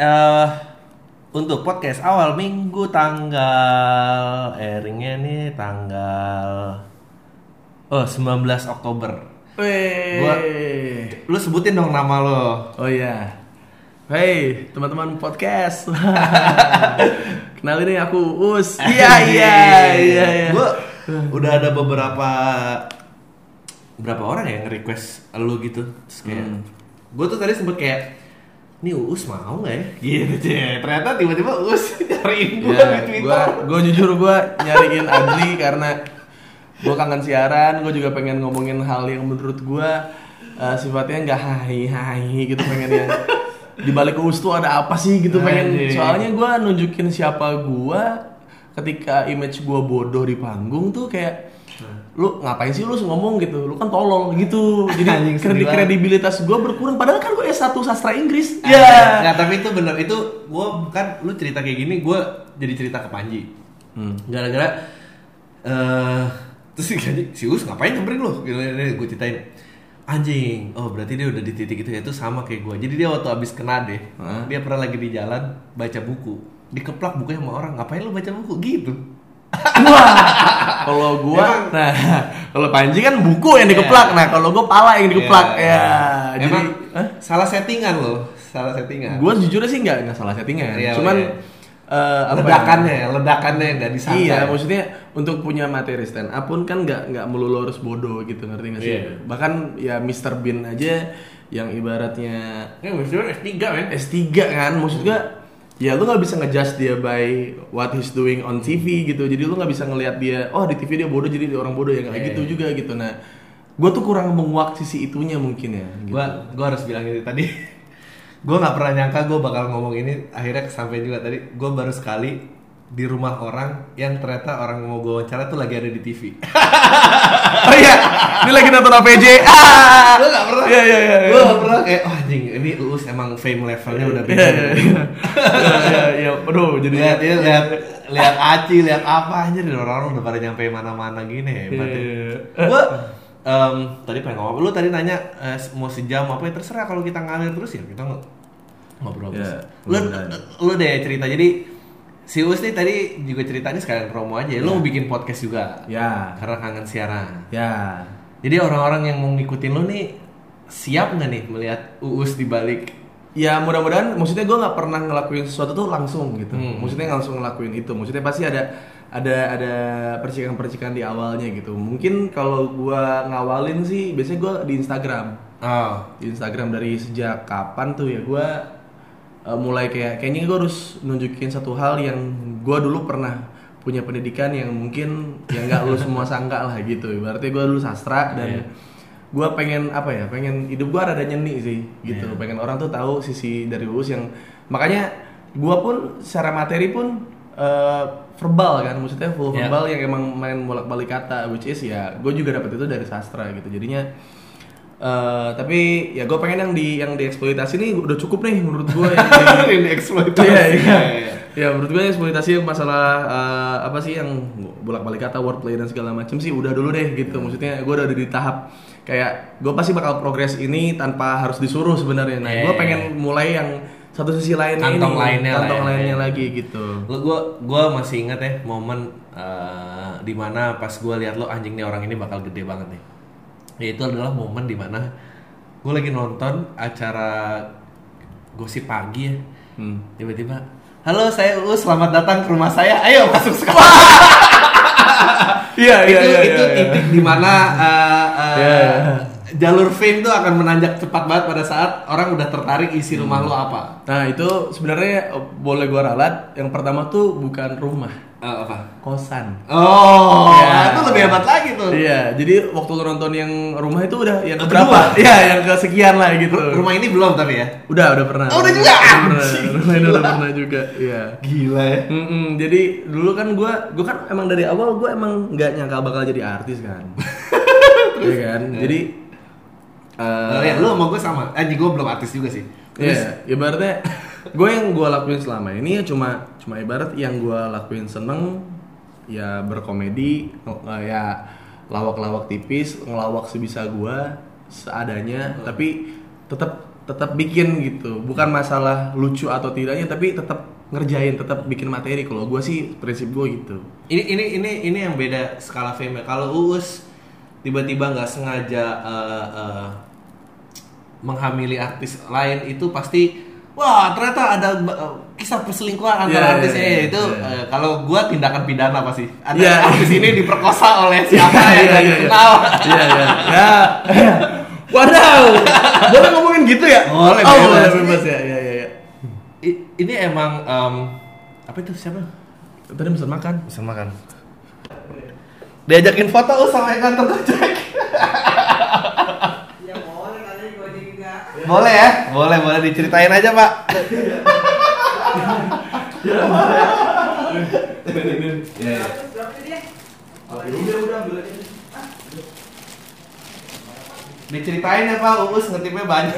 eh untuk podcast awal minggu tanggal airingnya nih tanggal oh 19 Oktober. Gua- Lu sebutin dong nama lo. Oh iya. Hey, teman-teman podcast. Kenalin nih aku Us. Iya, iya, iya, iya. Gue udah ada beberapa berapa orang ya yang request lu gitu. Terus kayak Hmm. gue tuh tadi sempet kayak nih Uus mau nggak ya? Gitu Cie. Ternyata tiba-tiba Uus nyariin gue Ya, di Twitter. gua, gua jujur gua nyariin Adli karena gua kangen siaran, gua juga pengen ngomongin hal yang menurut gua eh, sifatnya nggak hai hai gitu pengen yang di balik us tuh ada apa sih gitu pengen soalnya gua nunjukin siapa gua ketika image gua bodoh di panggung tuh kayak lu ngapain sih lu ngomong gitu lu kan tolol gitu jadi Anjing, kredi- kredibilitas gua berkurang padahal kan gua S1 sastra Inggris Ya. ya Nggak, tapi itu bener itu gue kan lu cerita kayak gini gue jadi cerita ke Panji. Hmm. Gara-gara eh terus si Panji, si Us ngapain nyamperin lu? Gitu, gue ceritain. Anjing, oh berarti dia udah di titik itu ya itu sama kayak gue. Jadi dia waktu abis kena deh, Hah? dia pernah lagi di jalan baca buku, dikeplak bukunya sama orang. Ngapain lu baca buku gitu? Wah, kalau gua, nah, kalau Panji kan buku yang dikeplak, nah kalau gua pala yang dikeplak, Iya. ya. Jadi, Emang Hah? salah settingan loh, salah settingan. gua jujur sih nggak nggak salah settingan, Iya, cuman iya. eh, apa ya? ledakannya, ledakannya nggak disangka. Iya, maksudnya untuk punya materi stand up pun kan nggak nggak melulu harus bodoh gitu, ngerti nggak sih? Iya. Bahkan ya Mr. Bean aja yang ibaratnya Ya, maksudnya S3 men. S3 kan, maksud gua ya lu nggak bisa ngejudge dia by what he's doing on TV gitu. Jadi lu nggak bisa ngelihat dia, oh di TV dia bodoh jadi dia orang bodoh ya kayak Iya. gitu juga gitu. Nah, gua tuh kurang menguak sisi itunya mungkin ya. Gitu. Gua gua harus bilang ini tadi. gua nggak pernah nyangka gua bakal ngomong ini akhirnya sampai juga tadi. Gua baru sekali di rumah orang yang ternyata orang mau gua wawancara tuh lagi ada di TV. oh iya, ini lagi nonton APJ. Ah! gua nggak pernah. Iya iya iya. Gua nggak pernah kayak oh anjing ini Uus emang fame levelnya udah beda. Iya iya iya. Iya iya, aduh jadi Lihat ya, lihat lihat Aci, lihat apa anjir orang-orang udah pada nyampe mana-mana gini. Iya, ya. iya, iya. Gua em, tadi pengen ngomong, lu tadi nanya eh, mau sejam apa ya terserah kalau kita ngalir terus ya kita ng- ngobrol terus. Ya, lu, lu deh cerita jadi si Us nih tadi juga ceritanya sekalian promo aja. Lu mau bikin podcast juga Ya. karena kangen siaran. Ya. Jadi orang-orang yang mau ngikutin lu nih siap nggak nih melihat Uus di balik Ya mudah-mudahan maksudnya gue nggak pernah ngelakuin sesuatu tuh langsung gitu. Hmm. Maksudnya langsung ngelakuin itu. Maksudnya pasti ada ada ada percikan-percikan di awalnya gitu. Mungkin kalau gua ngawalin sih biasanya gua di Instagram. Oh, Di Instagram dari sejak kapan tuh ya gua eh, mulai kayak kayaknya gua harus nunjukin satu hal yang gua dulu pernah punya pendidikan yang mungkin yang nggak lu semua sangka lah gitu. Berarti gua dulu sastra dan Iya. gua pengen apa ya pengen hidup gua ada nyeni sih gitu Iya. pengen orang tuh tahu sisi dari Uus yang makanya gua pun secara materi pun eh, verbal kan maksudnya full Iya. verbal yang emang main bolak balik kata which is ya gue juga dapat itu dari sastra gitu jadinya eh, tapi ya gue pengen yang di yang dieksploitasi nih udah cukup nih menurut gue yang di, ini eksploitasi. Iya, iya. Ya menurut gue eksploitasi masalah eh, apa sih yang bolak-balik kata wordplay dan segala macam sih udah dulu deh gitu. Maksudnya gue udah ada di tahap kayak gue pasti bakal progres ini tanpa harus disuruh sebenarnya. Nah, Iya, gue iya. pengen mulai yang satu sisi lainnya Kantong ini, lainnya kantong ya. lainnya lagi gitu. Lo gua gua masih inget ya momen eh, di mana pas gua lihat lo anjing nih orang ini bakal gede banget nih. Ya itu adalah momen di mana gue lagi nonton acara gosip pagi ya. Hmm. Tiba-tiba, halo saya Uus, selamat datang ke rumah saya. Ayo masuk sekolah. Iya itu itu titik di mana uh, uh, Iya, iya. Jalur fame tuh akan menanjak cepat banget pada saat orang udah tertarik isi rumah lo apa. Nah itu sebenarnya eh, boleh gue ralat. Yang pertama tuh bukan rumah, Eh, apa? kosan. Oh, Iya. itu lebih hebat lagi tuh. Iya, jadi waktu lu nonton yang rumah itu udah yang keberapa? kedua. Iya, yang kesekian lah gitu. Ru- Rumah ini belum tapi ya. Udah, udah pernah. Oh, udah juga? Pernah. Anjing, Rumah ini udah pernah juga. Iya. Gila ya. Mm-mm, jadi dulu kan gua, gua kan emang dari awal gua emang nggak nyangka bakal jadi artis kan. Iya kan. Jadi Oh, ya, lu sama gue sama. Eh, gue belum artis juga sih. Terus, Iya, ibaratnya gue yang gue lakuin selama ini ya cuma cuma ibarat yang gue lakuin seneng ya berkomedi eh, ya lawak-lawak tipis ngelawak sebisa gue seadanya tapi tetap tetap bikin gitu bukan masalah lucu atau tidaknya tapi tetap ngerjain tetap bikin materi kalau gue sih prinsip gue gitu Ini ini ini ini yang beda skala fame. Kalau Uus tiba-tiba nggak sengaja eh, eh, menghamili artis lain itu pasti wah ternyata ada eh, kisah perselingkuhan antara artis iya, eh, iya, itu iya. eh, kalau gua tindakan pidana pasti. Ada Iya. artis ini diperkosa oleh siapa Iya, yang iya, nggak iya. dikenal. iya iya ya wadaw boleh ngomongin gitu ya Boleh, oh, bebas. boleh bebas ya ya ya, ya. I- Ini emang em, apa itu siapa? tadi pesan makan Bisa makan. Diajakin foto Us sama yang kantor Gojek. Ya boleh kali gue juga. Boleh ya? Boleh, boleh diceritain aja, Pak. ya ya udah udah ambil aja Diceritain ya, Pak. Uus ngetipnya banyak.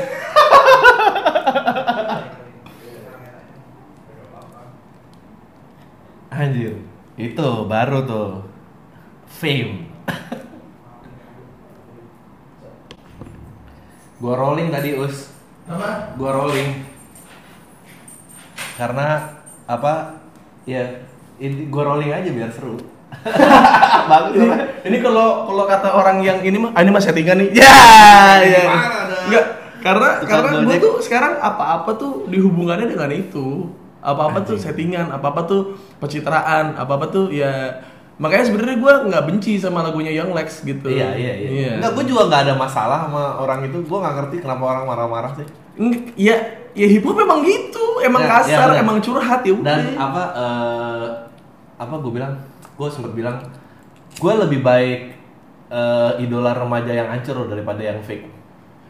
Anjir. Itu baru tuh. Fame. Gua rolling tadi, Us. apa Gua rolling. Karena apa? Ya, ini gua rolling aja biar seru. Bagus ini, ini kalau kalau kata orang yang ini mah ah, ini mah settingan nih ya ya enggak karena Tukang karena gue tuh sekarang apa-apa tuh dihubungannya dengan itu apa-apa tuh settingan apa-apa tuh pencitraan apa-apa tuh ya makanya sebenarnya gue nggak benci sama lagunya Young Lex gitu Iya iya iya. Enggak, gue juga nggak ada masalah sama orang itu. Gue nggak ngerti kenapa orang marah-marah sih. Eng- ya ya hip hop emang gitu emang Ya, ya, kasar benar. emang curhat ya udah Dan apa eh, apa gue bilang? Gue sempat bilang gue lebih baik eh, idola remaja yang hancur daripada yang fake.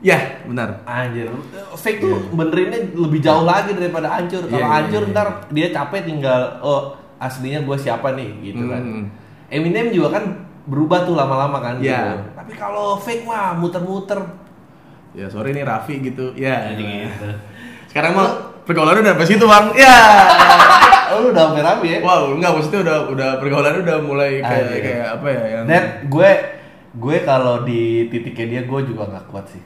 ya benar Anjir, fake tuh benerinnya lebih jauh lagi daripada hancur. Kalau Iya, iya, hancur iya. ntar dia capek tinggal oh aslinya gue siapa nih gitu kan. Hmm. Eminem juga kan berubah tuh lama-lama kan. Iya. gitu. Tapi kalau fake mah muter-muter. ya sorry nih Raffi gitu ya gitu. sekarang mah pergaulannya udah sampai situ bang ya Oh, lu udah merah ya? Wow, enggak maksudnya udah udah pergaulannya udah mulai kayak Anjir. kayak apa ya yang Dan gue gue kalau di titiknya dia gue juga nggak kuat sih.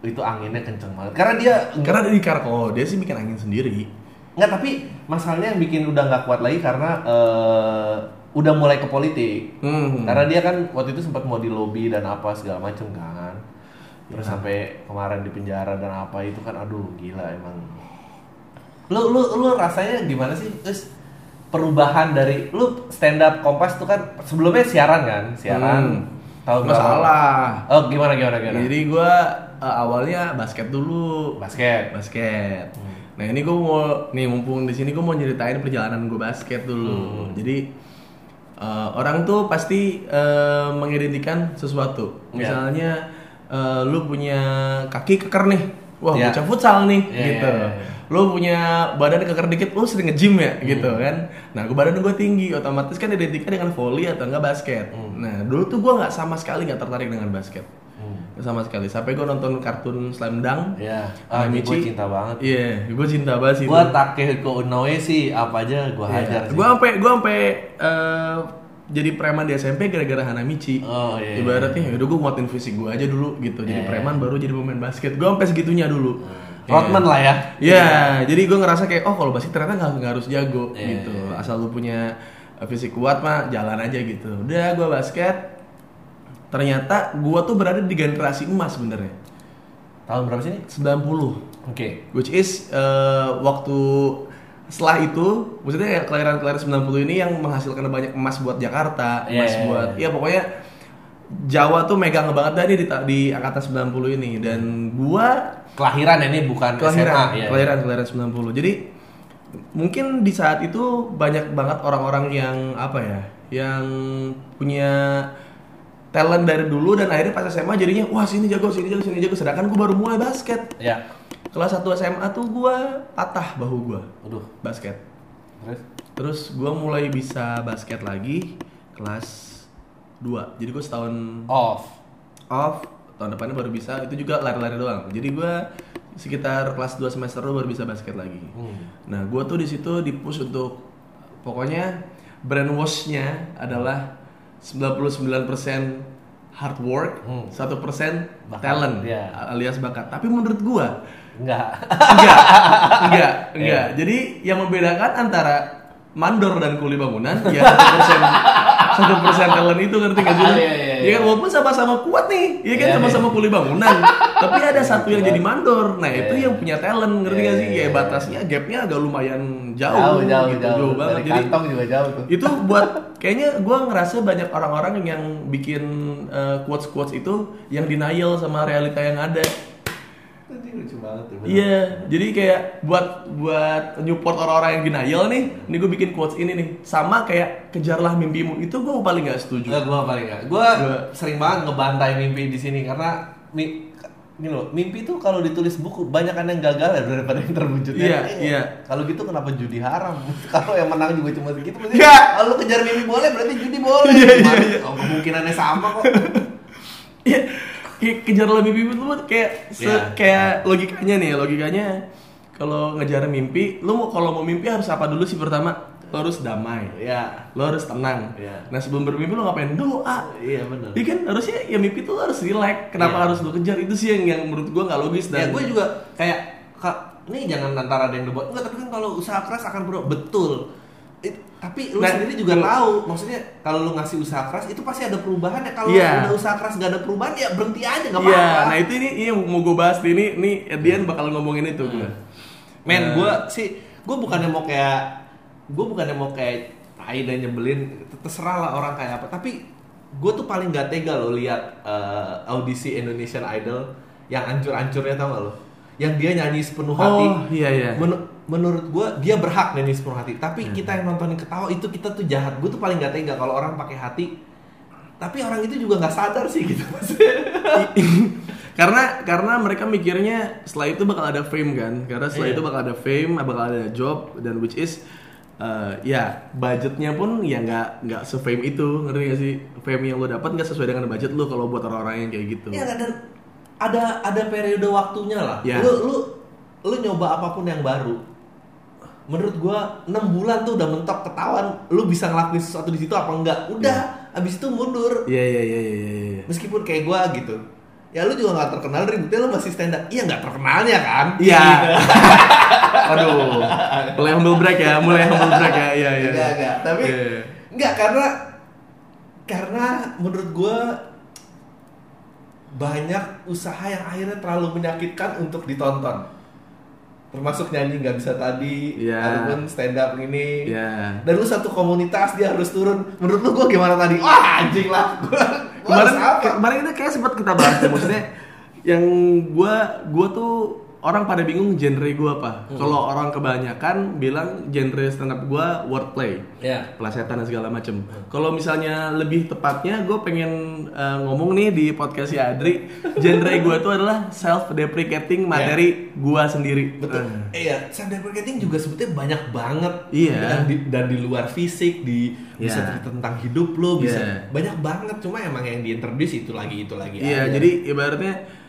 Itu anginnya kenceng banget. Karena dia karena dari Karko dia sih bikin angin sendiri. Nggak tapi masalahnya yang bikin udah nggak kuat lagi karena eh, udah mulai ke politik. Hmm. Karena dia kan waktu itu sempat mau di lobby dan apa segala macem kan. Terus sampai kemarin di penjara dan apa itu kan aduh gila emang. Lu lu lu rasanya gimana sih? Terus perubahan dari lu stand up Kompas tuh kan sebelumnya siaran kan? Siaran. Hmm. Tahun Nggak berapa? salah. Oh, gimana gimana gimana? Jadi gua eh, awalnya basket dulu. basket. Basket. Hmm. Nah, ini gua mau nih mumpung di sini gua mau nyeritain perjalanan gua basket dulu. Hmm. Jadi eh, orang tuh pasti eh, mengidentikan sesuatu. Ya. Misalnya eh, lu punya kaki keker nih. Wah, Ya. bocah futsal nih Ya, gitu. ya, ya, ya. Lu punya badan keker dikit, lu sering nge-gym ya Hmm. gitu kan. Nah, gua badan gue tinggi, otomatis kan identiknya dengan volley atau enggak basket. Hmm. Nah, dulu tuh gua nggak sama sekali nggak tertarik dengan basket. Hmm. Sama sekali. Sampai gua nonton kartun Slam Dunk. Ya, ah, gue cinta banget. Iya, gue cinta banget sih. Gua itu. Takehiko Inoue sih apa aja gua hajar sih. Gue sampai gue sampai eh, jadi preman di SMP gara-gara Hanamichi. Oh, iya, iya. Ibaratnya udah gue nguatin fisik gue aja dulu gitu. Jadi Iya. preman baru jadi pemain basket. Gue sampai segitunya dulu. Rodman lah ya. Iya, jadi gue ngerasa kayak oh kalau basket ternyata nggak harus jago Iya, gitu. iya, iya. Asal lu punya fisik kuat mah jalan aja gitu. Udah gue basket. Ternyata gue tuh berada di generasi emas sebenarnya. Tahun berapa sih ini? 90 Oke. which is eh, waktu setelah itu maksudnya ya kelahiran-kelahiran 90 ini yang menghasilkan banyak emas buat Jakarta, Iya, emas iya, buat iya. ya pokoknya Jawa tuh megang banget tadi di, di angkatan 90 ini dan gua Kelahiran ini bukan kelahiran SMA ya. kelahiran kelahiran 90. Jadi mungkin di saat itu banyak banget orang-orang yang apa ya, yang punya talent dari dulu dan akhirnya pas SMA jadinya wah sini jago sini jago sini jago sedangkan gua baru mulai basket Ya. kelas 1 SMA tuh gua patah bahu gua Aduh. basket Terus? terus gua mulai bisa basket lagi kelas 2 jadi gua setahun Off. off tahun depannya baru bisa itu juga lari-lari doang jadi gua sekitar kelas 2 semester baru bisa basket lagi Hmm. nah gua tuh di situ dipush untuk pokoknya brainwashnya adalah 99% hard work, Hmm. satu persen Bakat, talent iya. alias bakat. Tapi menurut gua Enggak. enggak enggak enggak Iya. jadi yang membedakan antara mandor dan kuli bangunan ya satu persen satu persen talent itu ngerti nggak sih lu? Iya, iya, iya. Ya kan walaupun sama-sama kuat nih ya kan Iya, sama-sama kuli bangunan tapi ada satu yang jadi mandor nah itu Iya. yang punya talent ngerti Iya, nggak sih iya, ya iya. batasnya gapnya agak lumayan jauh, gitu jauh banget Dari jadi kantong juga jauh tuh. itu buat kayaknya gue ngerasa banyak orang-orang yang bikin quotes quotes itu yang denial sama realita yang ada Lucu banget tuh. Iya, jadi kayak buat buat nyupport orang-orang yang denial nih, ini gue bikin quotes ini nih, sama kayak kejarlah mimpimu itu gue paling gak setuju. Enggak, gua paling enggak. Gua Gua- sering banget ngebantai mimpi di sini karena mi, ini loh, mimpi tuh kalau ditulis buku banyak kan yang gagal ya daripada yang terwujud. Iya, Eh, iya. Kalau gitu kenapa judi haram? kalau yang menang juga cuma segitu berarti Iya. kalau kejar mimpi boleh berarti judi boleh. Iya, iya, iya. Kemungkinannya sama kok. Iya, kayak kejarlah mimpimu tuh kayak se- Iya. kayak logikanya nih, logikanya kalau ngejar mimpi, lu mau kalau mau mimpi harus apa dulu sih pertama? Lo harus damai, Iya. lo harus tenang. Iya. Nah sebelum bermimpi lo ngapain? Doa. Iya benar. Iya kan harusnya ya mimpi tuh harus relax. Kenapa Iya. harus lo kejar? Itu sih yang yang menurut gua nggak logis Ya dan gue juga kayak kak ini jangan antara ada yang dibuat enggak tapi kan kalau usaha keras akan berubah betul. It- tapi lu Nah, sendiri juga tahu maksudnya kalau lu ngasih usaha keras itu pasti ada perubahan ya kalau Iya. udah usaha keras gak ada perubahan ya berhenti aja nggak Iya, apa-apa. nah itu ini ini yang mau gue bahas nih, ini nih Edian bakal ngomongin itu gue. Men, Nah. gue sih, gue bukannya mau kayak, gue bukannya mau kayak tai dan nyebelin, terserah lah orang kayak apa. Tapi gue tuh paling gak tega loh lihat eh, audisi Indonesian Idol yang ancur-ancurnya tau gak lo? Yang dia nyanyi sepenuh hati. Oh, iya, iya. Men- menurut gue dia berhak nyanyi sepenuh hati. Tapi Hmm. kita yang nontonin ketawa itu kita tuh jahat. Gue tuh paling gak tega kalau orang pakai hati. Tapi orang itu juga nggak sadar sih gitu karena karena mereka mikirnya setelah itu bakal ada fame kan, karena setelah Iya. itu bakal ada fame, bakal ada job dan which is uh, ya budgetnya pun ya nggak nggak se-fame itu ngerti gak sih fame yang lo dapat nggak sesuai dengan budget lo kalau buat orang-orang yang kayak gitu Iya kan, dan ada ada periode waktunya lah. Ya. Lu lu lu nyoba apa pun yang baru. Menurut gua 6 bulan tuh udah mentok ketahuan lu bisa ngelakuin sesuatu di situ apa enggak. Udah, abis itu mundur. iya iya iya iya iya, iya. Meskipun kayak gua gitu. Ya lu juga nggak terkenal ributnya lu masih stand up. Iya nggak terkenalnya kan? Iya. Gitu. Aduh, mulai humble break ya, mulai humble break ya, iya iya. Enggak, enggak. Tapi Iya. enggak karena karena menurut gua banyak usaha yang akhirnya terlalu menyakitkan untuk ditonton. Termasuk nyanyi nggak bisa tadi, Iya. ataupun stand up ini. Iya. Dan lu satu komunitas dia harus turun. Menurut lu gua gimana tadi? Wah anjing lah. Gua, gua kemarin apa? kemarin itu kayak sempat kita bahas ya, maksudnya yang gua gua tuh orang pada bingung genre gua apa. Hmm. Kalau orang kebanyakan bilang genre stand up gua wordplay. Ya. Pelesetan dan segala macem. Kalau misalnya lebih tepatnya gue pengen uh, ngomong nih di podcast si Adri, genre gua tuh adalah self deprecating materi gua sendiri. Betul. Eh, Iya, self deprecating juga sebetulnya banyak banget. Iya. Dan di, dan di luar fisik, di bisa Iya. cerita tentang hidup lo, bisa Iya. banyak banget. Cuma emang yang diintroduce itu lagi itu lagi. Iya, aja. jadi ibaratnya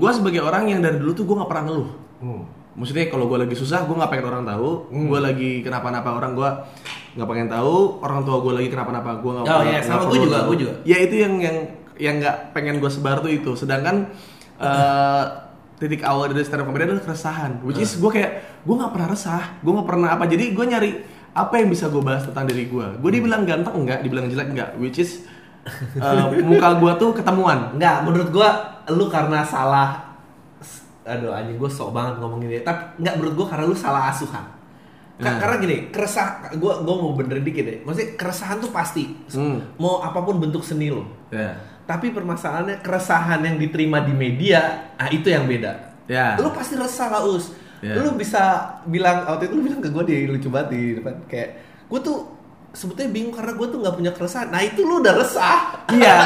gue sebagai orang yang dari dulu tuh gue nggak pernah ngeluh. Hmm. Maksudnya kalau gue lagi susah, gue nggak pengen orang tahu. Hmm. Gue lagi kenapa-napa orang gue nggak pengen tahu. Orang tua gue lagi kenapa-napa, gue nggak. Oh, iya, sama gua juga, gua juga. Ya itu yang yang yang nggak pengen gue sebar tuh itu. Sedangkan eh, titik awal dari stand up comedy adalah keresahan. Which is gue kayak gue nggak pernah resah, gue nggak pernah apa. Jadi gue nyari apa yang bisa gue bahas tentang diri gue. Gue dibilang ganteng enggak, dibilang jelek enggak. Which is eh, muka gue tuh ketemuan. Enggak, menurut gua lu karena salah aduh anjing gua sok banget ngomongin dia. Tapi enggak menurut gua karena lu salah asuhan. Ka- Nah. Karena gini, keresah gua gua mau benerin dikit deh. Maksudnya keresahan tuh pasti. Hmm. Mau apa pun bentuk seni lo. Ya. Tapi permasalahannya keresahan yang diterima di media, ah itu yang beda. Ya. Lu pasti resah lah us. Ya. Lu bisa bilang waktu itu lu bilang ke gue di lucu banget di depan kayak gue tuh sebetulnya bingung karena gue tuh nggak punya keresahan. Nah itu lu udah resah. Iya,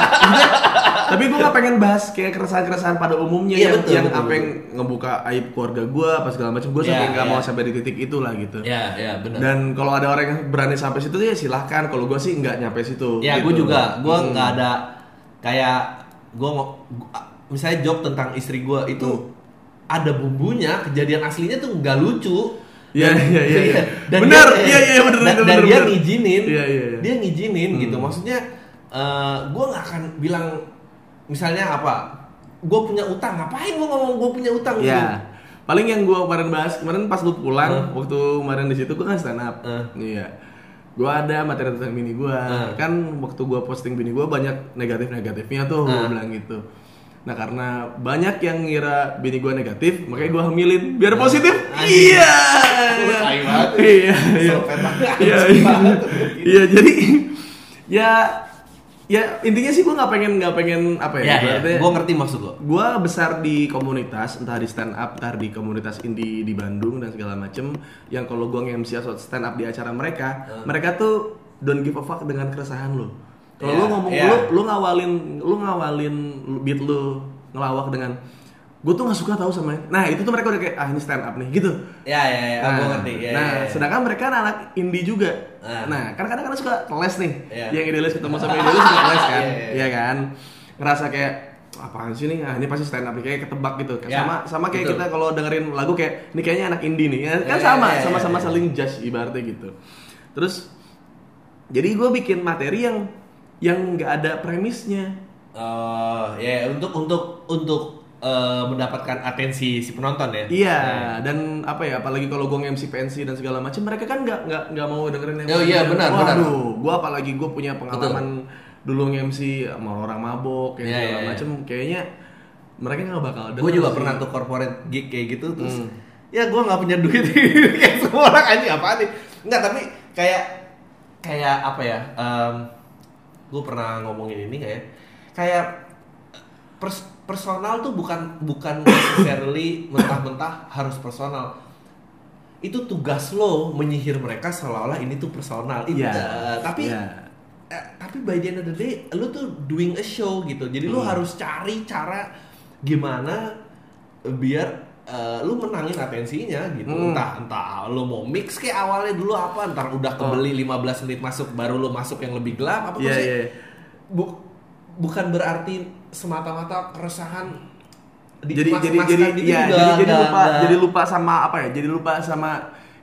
tapi gue gak pengen bahas kayak keresahan-keresahan pada umumnya Iya, yang, betul, yang betul, apa yang ngebuka aib keluarga gue apa segala macam gue Iya, sampai nggak iya. mau sampai di titik itulah gitu. Ya ya benar. Dan kalau ada orang yang berani sampai situ ya silahkan. Kalau gue sih nggak nyampe situ. Ya gitu. gue juga, gue Hmm. nggak ada kayak gue misalnya joke tentang istri gue itu Hmm. ada bumbunya, kejadian aslinya tuh nggak lucu. Iya, iya, iya, iya. Benar, iya, iya, benar, Dan, benar, dan dia ngizinin, Iya, iya, iya. dia ngizinin gitu. Hmm. Maksudnya gue nggak akan bilang misalnya apa, gue punya utang, ngapain gue ngomong gue punya utang? Iya. gitu? paling yang gue kemarin bahas kemarin pas lu pulang Hmm. waktu kemarin di situ gue kan stand up Hmm. iya gue ada materi tentang bini gue Hmm. kan waktu gue posting bini gue banyak negatif negatifnya tuh gue Hmm. bilang gitu nah karena banyak yang ngira bini gue negatif makanya gue hamilin. Biar positif? Anjing. iya. Iya iya. Banget. iya iya. iya jadi ya ya intinya sih gue nggak pengen nggak pengen apa ya, Ya, ya, ibaratnya- gue ngerti maksud lo. gue besar di komunitas entah di stand up entah di komunitas indie di Bandung dan segala macem yang kalau gue nge-MC atau stand up di acara mereka mereka tuh don't give a fuck dengan keresahan lo kalau Iya, lu ngomong iya. lu lu ngawalin lu ngawalin beat lu ngelawak dengan gue tuh nggak suka tahu sama ini." nah itu tuh mereka udah kayak ah ini stand up nih gitu Ya ya ya, Nah, gue ngerti. Ya, nah, ya, ya. sedangkan mereka anak indie juga. Ah. Nah, kan kadang-kadang suka les nih. Iya. Yang idealis ketemu sama idealis suka les kan. Iya, iya, Iya kan? Ngerasa kayak apaan sih nih? Ah, ini pasti stand up nih kayak ketebak gitu. Ya, Sama sama kayak betul. kita kalau dengerin lagu kayak ini kayaknya anak indie nih. Ya, kan Iya, sama, iya, iya, sama-sama iya. saling judge ibaratnya gitu. Terus jadi gue bikin materi yang yang nggak ada premisnya. Oh, ya untuk untuk untuk eh, mendapatkan atensi si penonton ya. Iya, dan apa ya, apalagi kalau gue nge-MC pensi dan segala macam, mereka kan nggak nggak nggak mau dengerin yang Oh iya, benar, benar. Waduh, gue apalagi gue punya pengalaman dulu nge-MC sama orang mabok, yang Iya, segala iya, iya. macam, kayaknya mereka nggak bakal. Gue juga sih. pernah tuh corporate gig kayak gitu terus Hmm. ya gue nggak punya duit kayak semua orang anjing apaan nih nggak tapi kayak kayak apa ya gue pernah ngomongin ini kayak kayak pers- personal tuh bukan bukan necessarily mentah-mentah harus personal itu tugas lo menyihir mereka seolah-olah ini tuh personal itu Iya. eh, tapi Iya. Eh, tapi by the end of the day lu tuh doing a show gitu jadi lu Hmm. harus cari cara gimana biar eh, lu menangin atensinya gitu Hmm. entah entah lu mau mix kayak awalnya dulu apa ntar udah kebeli 15 menit masuk baru lu masuk yang lebih gelap apa Oh. Iya, maksudnya iya. bu- bukan berarti semata-mata keresahan Jadi jadi dikemas-kemaskan jadi gitu ya, juga, jadi jadi lupa nggak- jadi lupa sama apa ya? Jadi lupa sama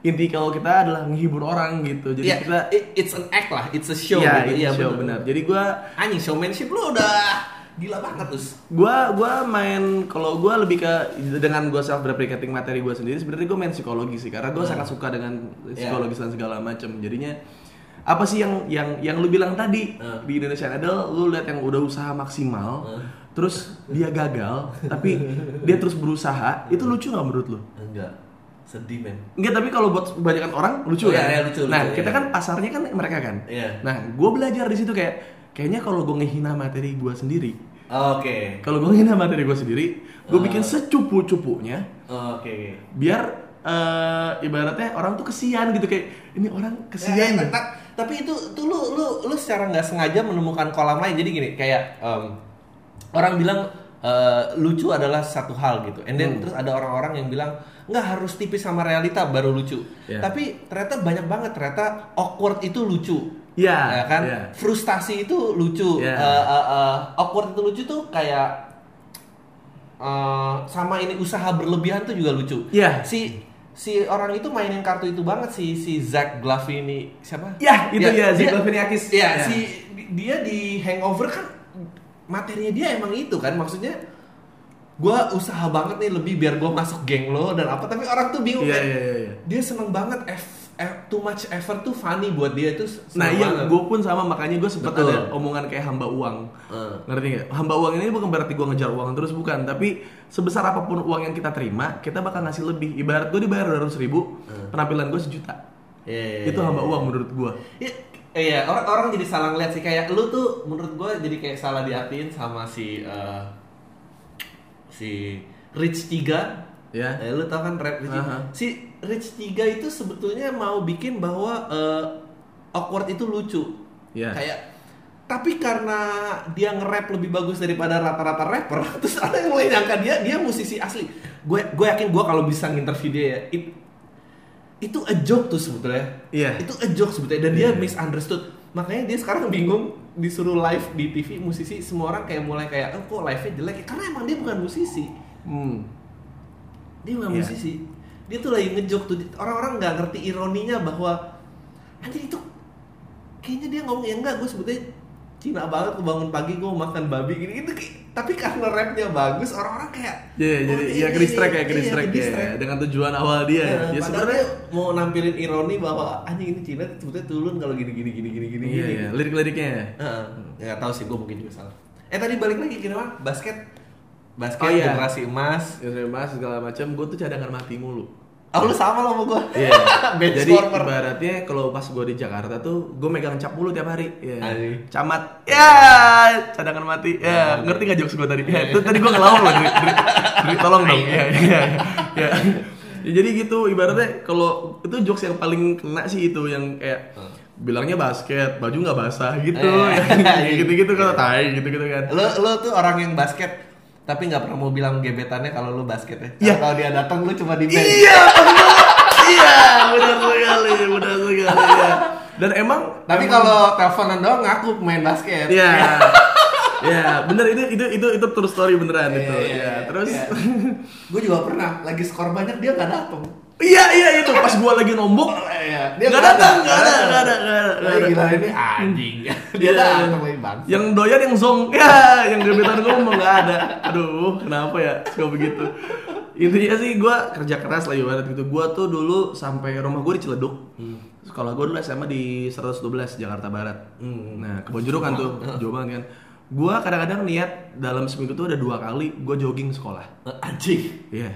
inti kalau kita adalah menghibur orang gitu. Jadi Iya, kita it- it's an act lah it's a show Iya, gitu. itu Iya, show bener. benar. Jadi gua anjing showmanship lu udah gila banget terus gua gua main kalau gua lebih ke dengan gua self deprecating materi gua sendiri sebenarnya gua main psikologi sih karena gua Hmm. sangat suka dengan Iya. psikologis dan segala macam jadinya apa sih yang yang yang lu bilang tadi Hmm. di Indonesian Idol lu lihat yang udah usaha maksimal Hmm. terus dia gagal tapi dia terus berusaha itu lucu nggak menurut lu enggak sedih men Enggak, tapi kalau buat kebanyakan orang lucu Oh, kan? iya, lucu, nah, lucu, kita iya. kan pasarnya kan mereka kan. Iya. Nah, gue belajar di situ kayak kayaknya kalau gue ngehina materi gue sendiri, oke kalau gue ngehina materi gue sendiri, gue Ah. bikin secupu-cupunya Oke. biar eh, ibaratnya orang tuh kesian gitu kayak ini orang Ya, kesian. ya, ta- tapi itu tuh lu lu lu secara nggak sengaja menemukan kolam lain. Jadi gini, kayak em, orang bilang eh, lucu adalah satu hal gitu. And then Hmm. terus ada orang-orang yang bilang nggak harus tipis sama realita baru lucu. Ya. Tapi ternyata banyak banget ternyata awkward itu lucu. Iya, Ya kan? iya. Frustasi itu lucu. Ya. Eh, eh, eh, awkward itu lucu tuh kayak eh, sama ini usaha berlebihan tuh juga lucu. Iya. Si si orang itu mainin kartu itu banget si si Zach Glavini siapa? Ya, itu ya, Zach dia- Galifianakis. Iya, Ya. si dia di Hangover kan materinya dia emang itu kan maksudnya gua usaha banget nih lebih biar gua masuk geng lo dan apa tapi orang tuh bingung Iya, kayak, iya, iya, iya. dia seneng banget eff- too much effort tuh funny buat dia itu seneng Nah iya, gue pun sama makanya gue sempet Betul. ada omongan kayak hamba uang. Eh. Ngerti nggak? Hamba uang ini bukan berarti gue ngejar uang terus bukan, tapi sebesar apa pun uang yang kita terima, kita bakal ngasih lebih. Ibarat gue dibayar dua ratus ribu, penampilan gue sejuta. Iya, iya, Itu iya, hamba iya. uang menurut gue. Iya, iya orang orang jadi salah ngeliat sih kayak lu tuh menurut gue jadi kayak salah diartiin sama si eh, si Rich Tiga. Ya. Eh, lu tau kan rap Rich Tiga? Aha. Si Rich Tiga itu sebetulnya mau bikin bahwa eh, awkward itu lucu. Ya. Kayak tapi karena dia nge-rap lebih bagus daripada rata-rata rapper, terus ada yang mulai nyangka dia dia musisi asli. Gue gue yakin gue kalau bisa nginterview dia ya, it- itu a joke tuh sebetulnya. Iya. Itu a joke sebetulnya dan dia Iya. misunderstood. Makanya dia sekarang bingung disuruh live di TV musisi semua orang kayak mulai kayak oh, kok live-nya jelek ya?" karena emang dia bukan musisi. Hmm. Dia bukan Iya. musisi. Dia tuh lagi ngejok tuh orang-orang nggak ngerti ironinya bahwa anjir itu kayaknya dia ngomong ya enggak gue sebetulnya Cina banget kebangun pagi gue makan babi gini gitu tapi karena rapnya bagus orang-orang kayak Iya, oh, jadi ya Chris Track ya iya, Chris Track Chris ya Track. dengan tujuan awal dia. Ya, ya padahal sebenarnya mau nampilin ironi bahwa anjing ini Cina sebetulnya turun kalau gini gini gini gini gini iya gini. iya lirik-liriknya ya. Ya nggak tahu sih gue mungkin juga salah. Eh tadi balik lagi Bang, basket. Basket Oh, iya. generasi emas. Ini mas segala macam, gue tuh cadangan mati mulu. Oh lu sama lo sama gue. Iya. Bench Jadi ibaratnya kalau pas gue di Jakarta tuh gue megang cap mulu tiap hari. Iya. Anjing. Camat. Ya, cadangan mati. Ya, ngerti gak jokes gue tadi? Ya, itu tadi gue ngelawak loh, Dri. Dri, Dri, tolong dong. Iya, iya. Ya. Ya, jadi gitu ibaratnya kalau itu jokes yang paling kena sih itu yang kayak bilangnya basket, baju nggak basah gitu, Eh. ya, gitu-gitu kan, tai gitu-gitu kan. Lo lo tuh orang yang basket tapi nggak pernah mau bilang gebetannya kalau lu basket ya. Iya. Kalau dia datang lu cuma di bench. Iya, iya, benar sekali, benar sekali. Ya. Dan emang Tapi kalau teleponan doang ngaku main basket. Iya. Ya, bener itu itu itu itu true story beneran Iya, itu. iya, Ya, iya. terus gue juga pernah lagi skor banyak dia nggak datang. Iya iya itu. Pas gua lagi nombok Iya, nggak datang, nggak ada, nggak ada, nggak ada, gila ini anjing. dia Iya. datang lagi bang. yang doyan yang zong. Ya yang gebetan ngomong nggak ada. Aduh kenapa ya? Suka begitu. Intinya sih gua kerja keras lah ibarat gitu. Gua tuh dulu sampai rumah gua di Ciledug. Sekolah gua dulu SMA di 112 Jakarta Barat. Hmm. nah kan tuh jauh banget kan. Gua kadang-kadang niat dalam seminggu tuh ada dua kali gua jogging sekolah. Anjing. Iya.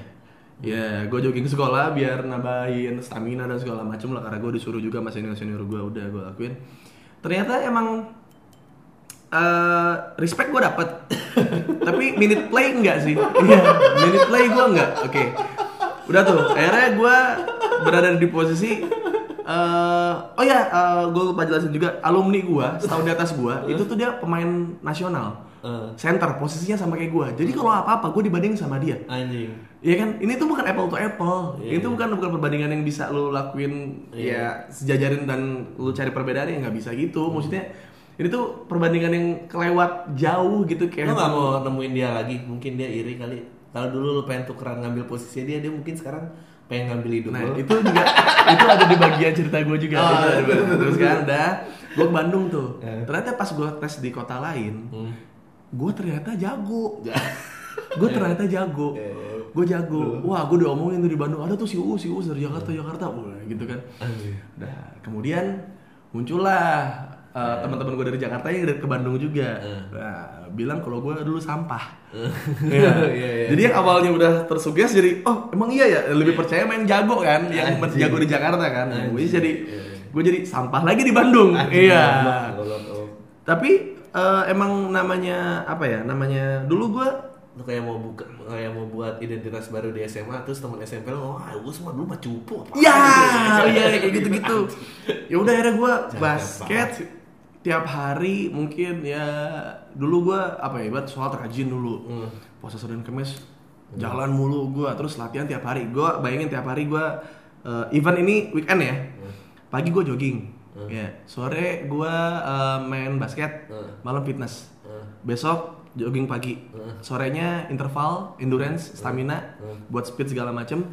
Ya, gue jogging sekolah biar nambahin stamina dan segala macam lah karena gue disuruh juga sama senior senior gue udah gue lakuin. Ternyata emang eh respect gue dapet, tapi minute play enggak sih? Iya, minute play gue enggak. Oke, udah tuh. Akhirnya gue berada di posisi eh oh ya, gue lupa jelasin juga alumni gue setahun di atas gue itu tuh dia pemain nasional. Eh. Center posisinya sama kayak gue. Jadi kalau apa-apa gue dibanding sama dia. Anjing. Iya kan, ini tuh bukan apple to apple. Iya, itu bukan bukan perbandingan yang bisa lu lakuin ya sejajarin dan lu cari perbedaannya nggak bisa gitu. Hmm. Maksudnya ini tuh perbandingan yang kelewat jauh gitu kayak Lo gak mau nemuin dia lagi? Mungkin dia iri kali. Kalau dulu lu pengen tukeran ngambil posisi dia, dia mungkin sekarang pengen ngambil hidup Nah lo. itu juga itu ada di bagian cerita gue juga. Oh, Itu ada di iya. Terus kan udah gue ke Bandung tuh. Eh. Ternyata pas gue tes di kota lain, Hmm. gue ternyata jago. gue ternyata jago. Eh. Gue jago. Wah gue diomongin tuh di Bandung. Ada tuh si Uus, si Uus dari Jakarta, Jakarta. Wah gitu kan. Nah, kemudian muncullah uh, teman-teman gue dari Jakarta yang dari ke Bandung juga. Eh. Nah, bilang kalau gue dulu sampah. Iya, iya, iya. Jadi yang awalnya udah tersuges jadi oh emang iya ya lebih percaya main jago kan yang jago di Jakarta kan. Gue Anjing. jadi Iya, iya. gue jadi sampah lagi di Bandung. Iya. Tapi uh, emang namanya apa ya? Namanya dulu gue Lu kayak mau buka kayak mau buat identitas baru di SMA terus teman SMP lo wah gue semua dulu mah cupu Ya, iya kayak gitu-gitu. Ya udah akhirnya gue basket tiap hari mungkin ya dulu gue apa ya ibarat sholat rajin dulu. Hmm. puasa senin kemis jalan mulu gue terus latihan tiap hari. Gue bayangin tiap hari gue eh, event ini weekend ya. Pagi gue jogging. Ya sore gue eh, main basket Hmm. malam fitness. Hmm. besok jogging pagi. Sorenya interval endurance stamina Hmm. buat speed segala macem.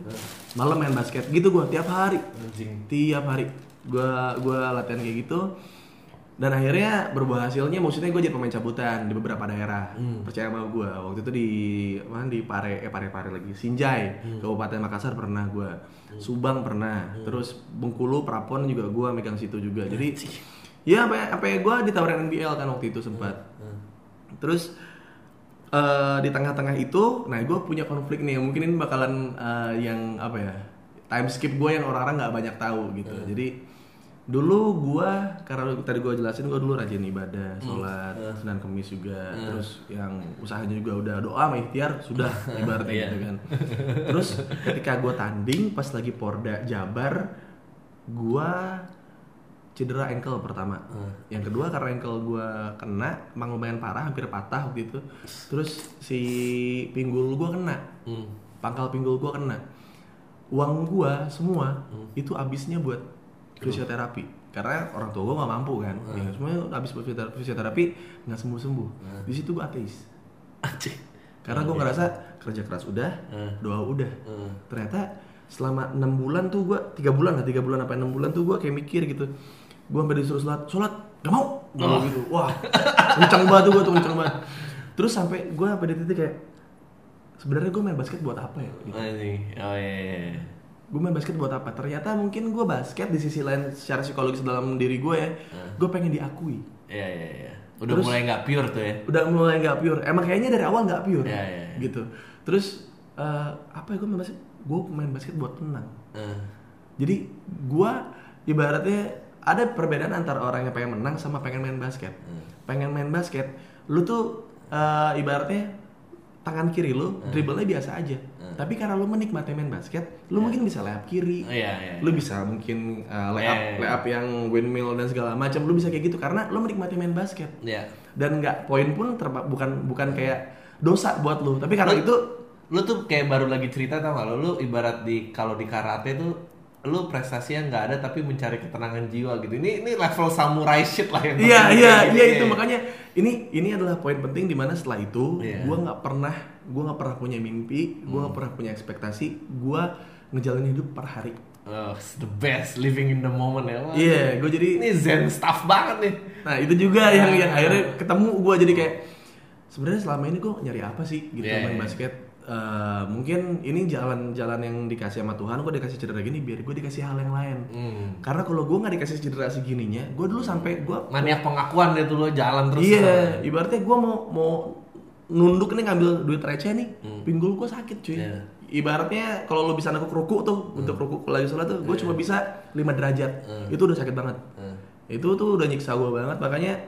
Malam main basket. Gitu gue tiap hari. Anjing. Tiap hari. Gua gua latihan kayak gitu. Dan akhirnya berbuah hasilnya maksudnya gue jadi pemain cabutan di beberapa daerah. Percaya sama gue waktu itu di mana di Pare eh Pare Pare lagi. Sinjai Kabupaten Makassar pernah gue Subang pernah. Terus Bengkulu Prapon juga gue megang situ juga. Jadi ya apa apa gue ditawarin NBL kan waktu itu sempat. Terus eh, di tengah-tengah itu, nah gue punya konflik nih, mungkin ini bakalan eh, yang apa ya, time skip gue yang orang-orang nggak banyak tahu gitu. Jadi dulu gue karena tadi gue jelasin gue dulu rajin ibadah, sholat, senin kemis juga, terus yang usahanya juga udah doa sama ikhtiar sudah ibaratnya Iya. gitu kan. Terus ketika gue tanding pas lagi Porda Jabar, gue cedera ankle pertama. Yang kedua karena ankle gue kena, emang lumayan parah, hampir patah waktu itu. Terus si pinggul gue kena, Hmm. pangkal pinggul gue kena. Uang gue semua itu habisnya buat fisioterapi. Karena orang tua gue nggak mampu kan, ya, semuanya habis buat fisioterapi, nggak sembuh sembuh. Di situ gue ateis. anjing Karena gue ngerasa kerja keras udah, doa udah. Hmm. Ternyata selama enam bulan tuh gue, tiga bulan lah, tiga bulan apa enam bulan tuh gue kayak mikir gitu. Gue sampai disuruh sholat sholat gak mau gak mau gitu wah kencang banget tuh gue tuh kencang banget terus sampai gue sampai di titik kayak sebenarnya gue main basket buat apa ya gitu. Anjing. Oh iya. iya. gue main basket buat apa ternyata mungkin gue basket di sisi lain secara psikologis dalam diri gue ya gue pengen diakui Iya iya iya. Udah Terus- mulai nggak pure tuh ya. udah mulai nggak pure emang kayaknya dari awal nggak pure Iya, iya, iya. gitu terus eh, apa ya gue main basket gue main basket buat tenang Eh, jadi gue ibaratnya ada perbedaan antara orang yang pengen menang sama pengen main basket. Pengen main basket lu tuh eh, ibaratnya tangan kiri lu dribblenya biasa aja. Tapi karena lu menikmati main basket lu mungkin bisa layup kiri. Oh, iya iya. lu bisa mungkin uh, layup Iya, iya, iya. layup yang windmill dan segala macam lu bisa kayak gitu karena lu menikmati main basket. Iya. dan nggak poin pun terpa- bukan bukan kayak dosa buat lu. Tapi karena itu Lu tuh kayak baru lagi cerita tau gak lo? Lu ibarat di kalau di karate tuh lu prestasinya nggak ada tapi mencari ketenangan jiwa gitu. Ini ini level samurai shit lah yang iya iya iya itu makanya ini ini adalah poin penting di mana setelah itu Iya. gua nggak pernah gua nggak pernah punya mimpi gua nggak pernah punya ekspektasi gua ngejalanin hidup per hari Oh, the best living in the moment ya. Iya gua jadi Ini zen stuff banget nih. Nah itu juga yang yang akhirnya ketemu gue jadi kayak sebenarnya selama ini gue nyari apa sih gitu Iya, main iya. basket. Eh, mungkin ini jalan-jalan yang dikasih sama Tuhan gue dikasih cedera gini biar gue dikasih hal yang lain. Hmm. Karena kalau gue nggak dikasih cedera segininya, gue dulu sampai gue Maniak pengakuan deh tuh lo jalan terus. iya ibaratnya gue mau mau nunduk nih ngambil duit receh nih, pinggul gue sakit cuy. Iya. Ibaratnya kalau lo bisa nekuk ruku tuh untuk ruku lagi sholat tuh, gue cuma bisa 5 derajat, itu udah sakit banget. Hmm. Itu tuh udah nyiksa gue banget, makanya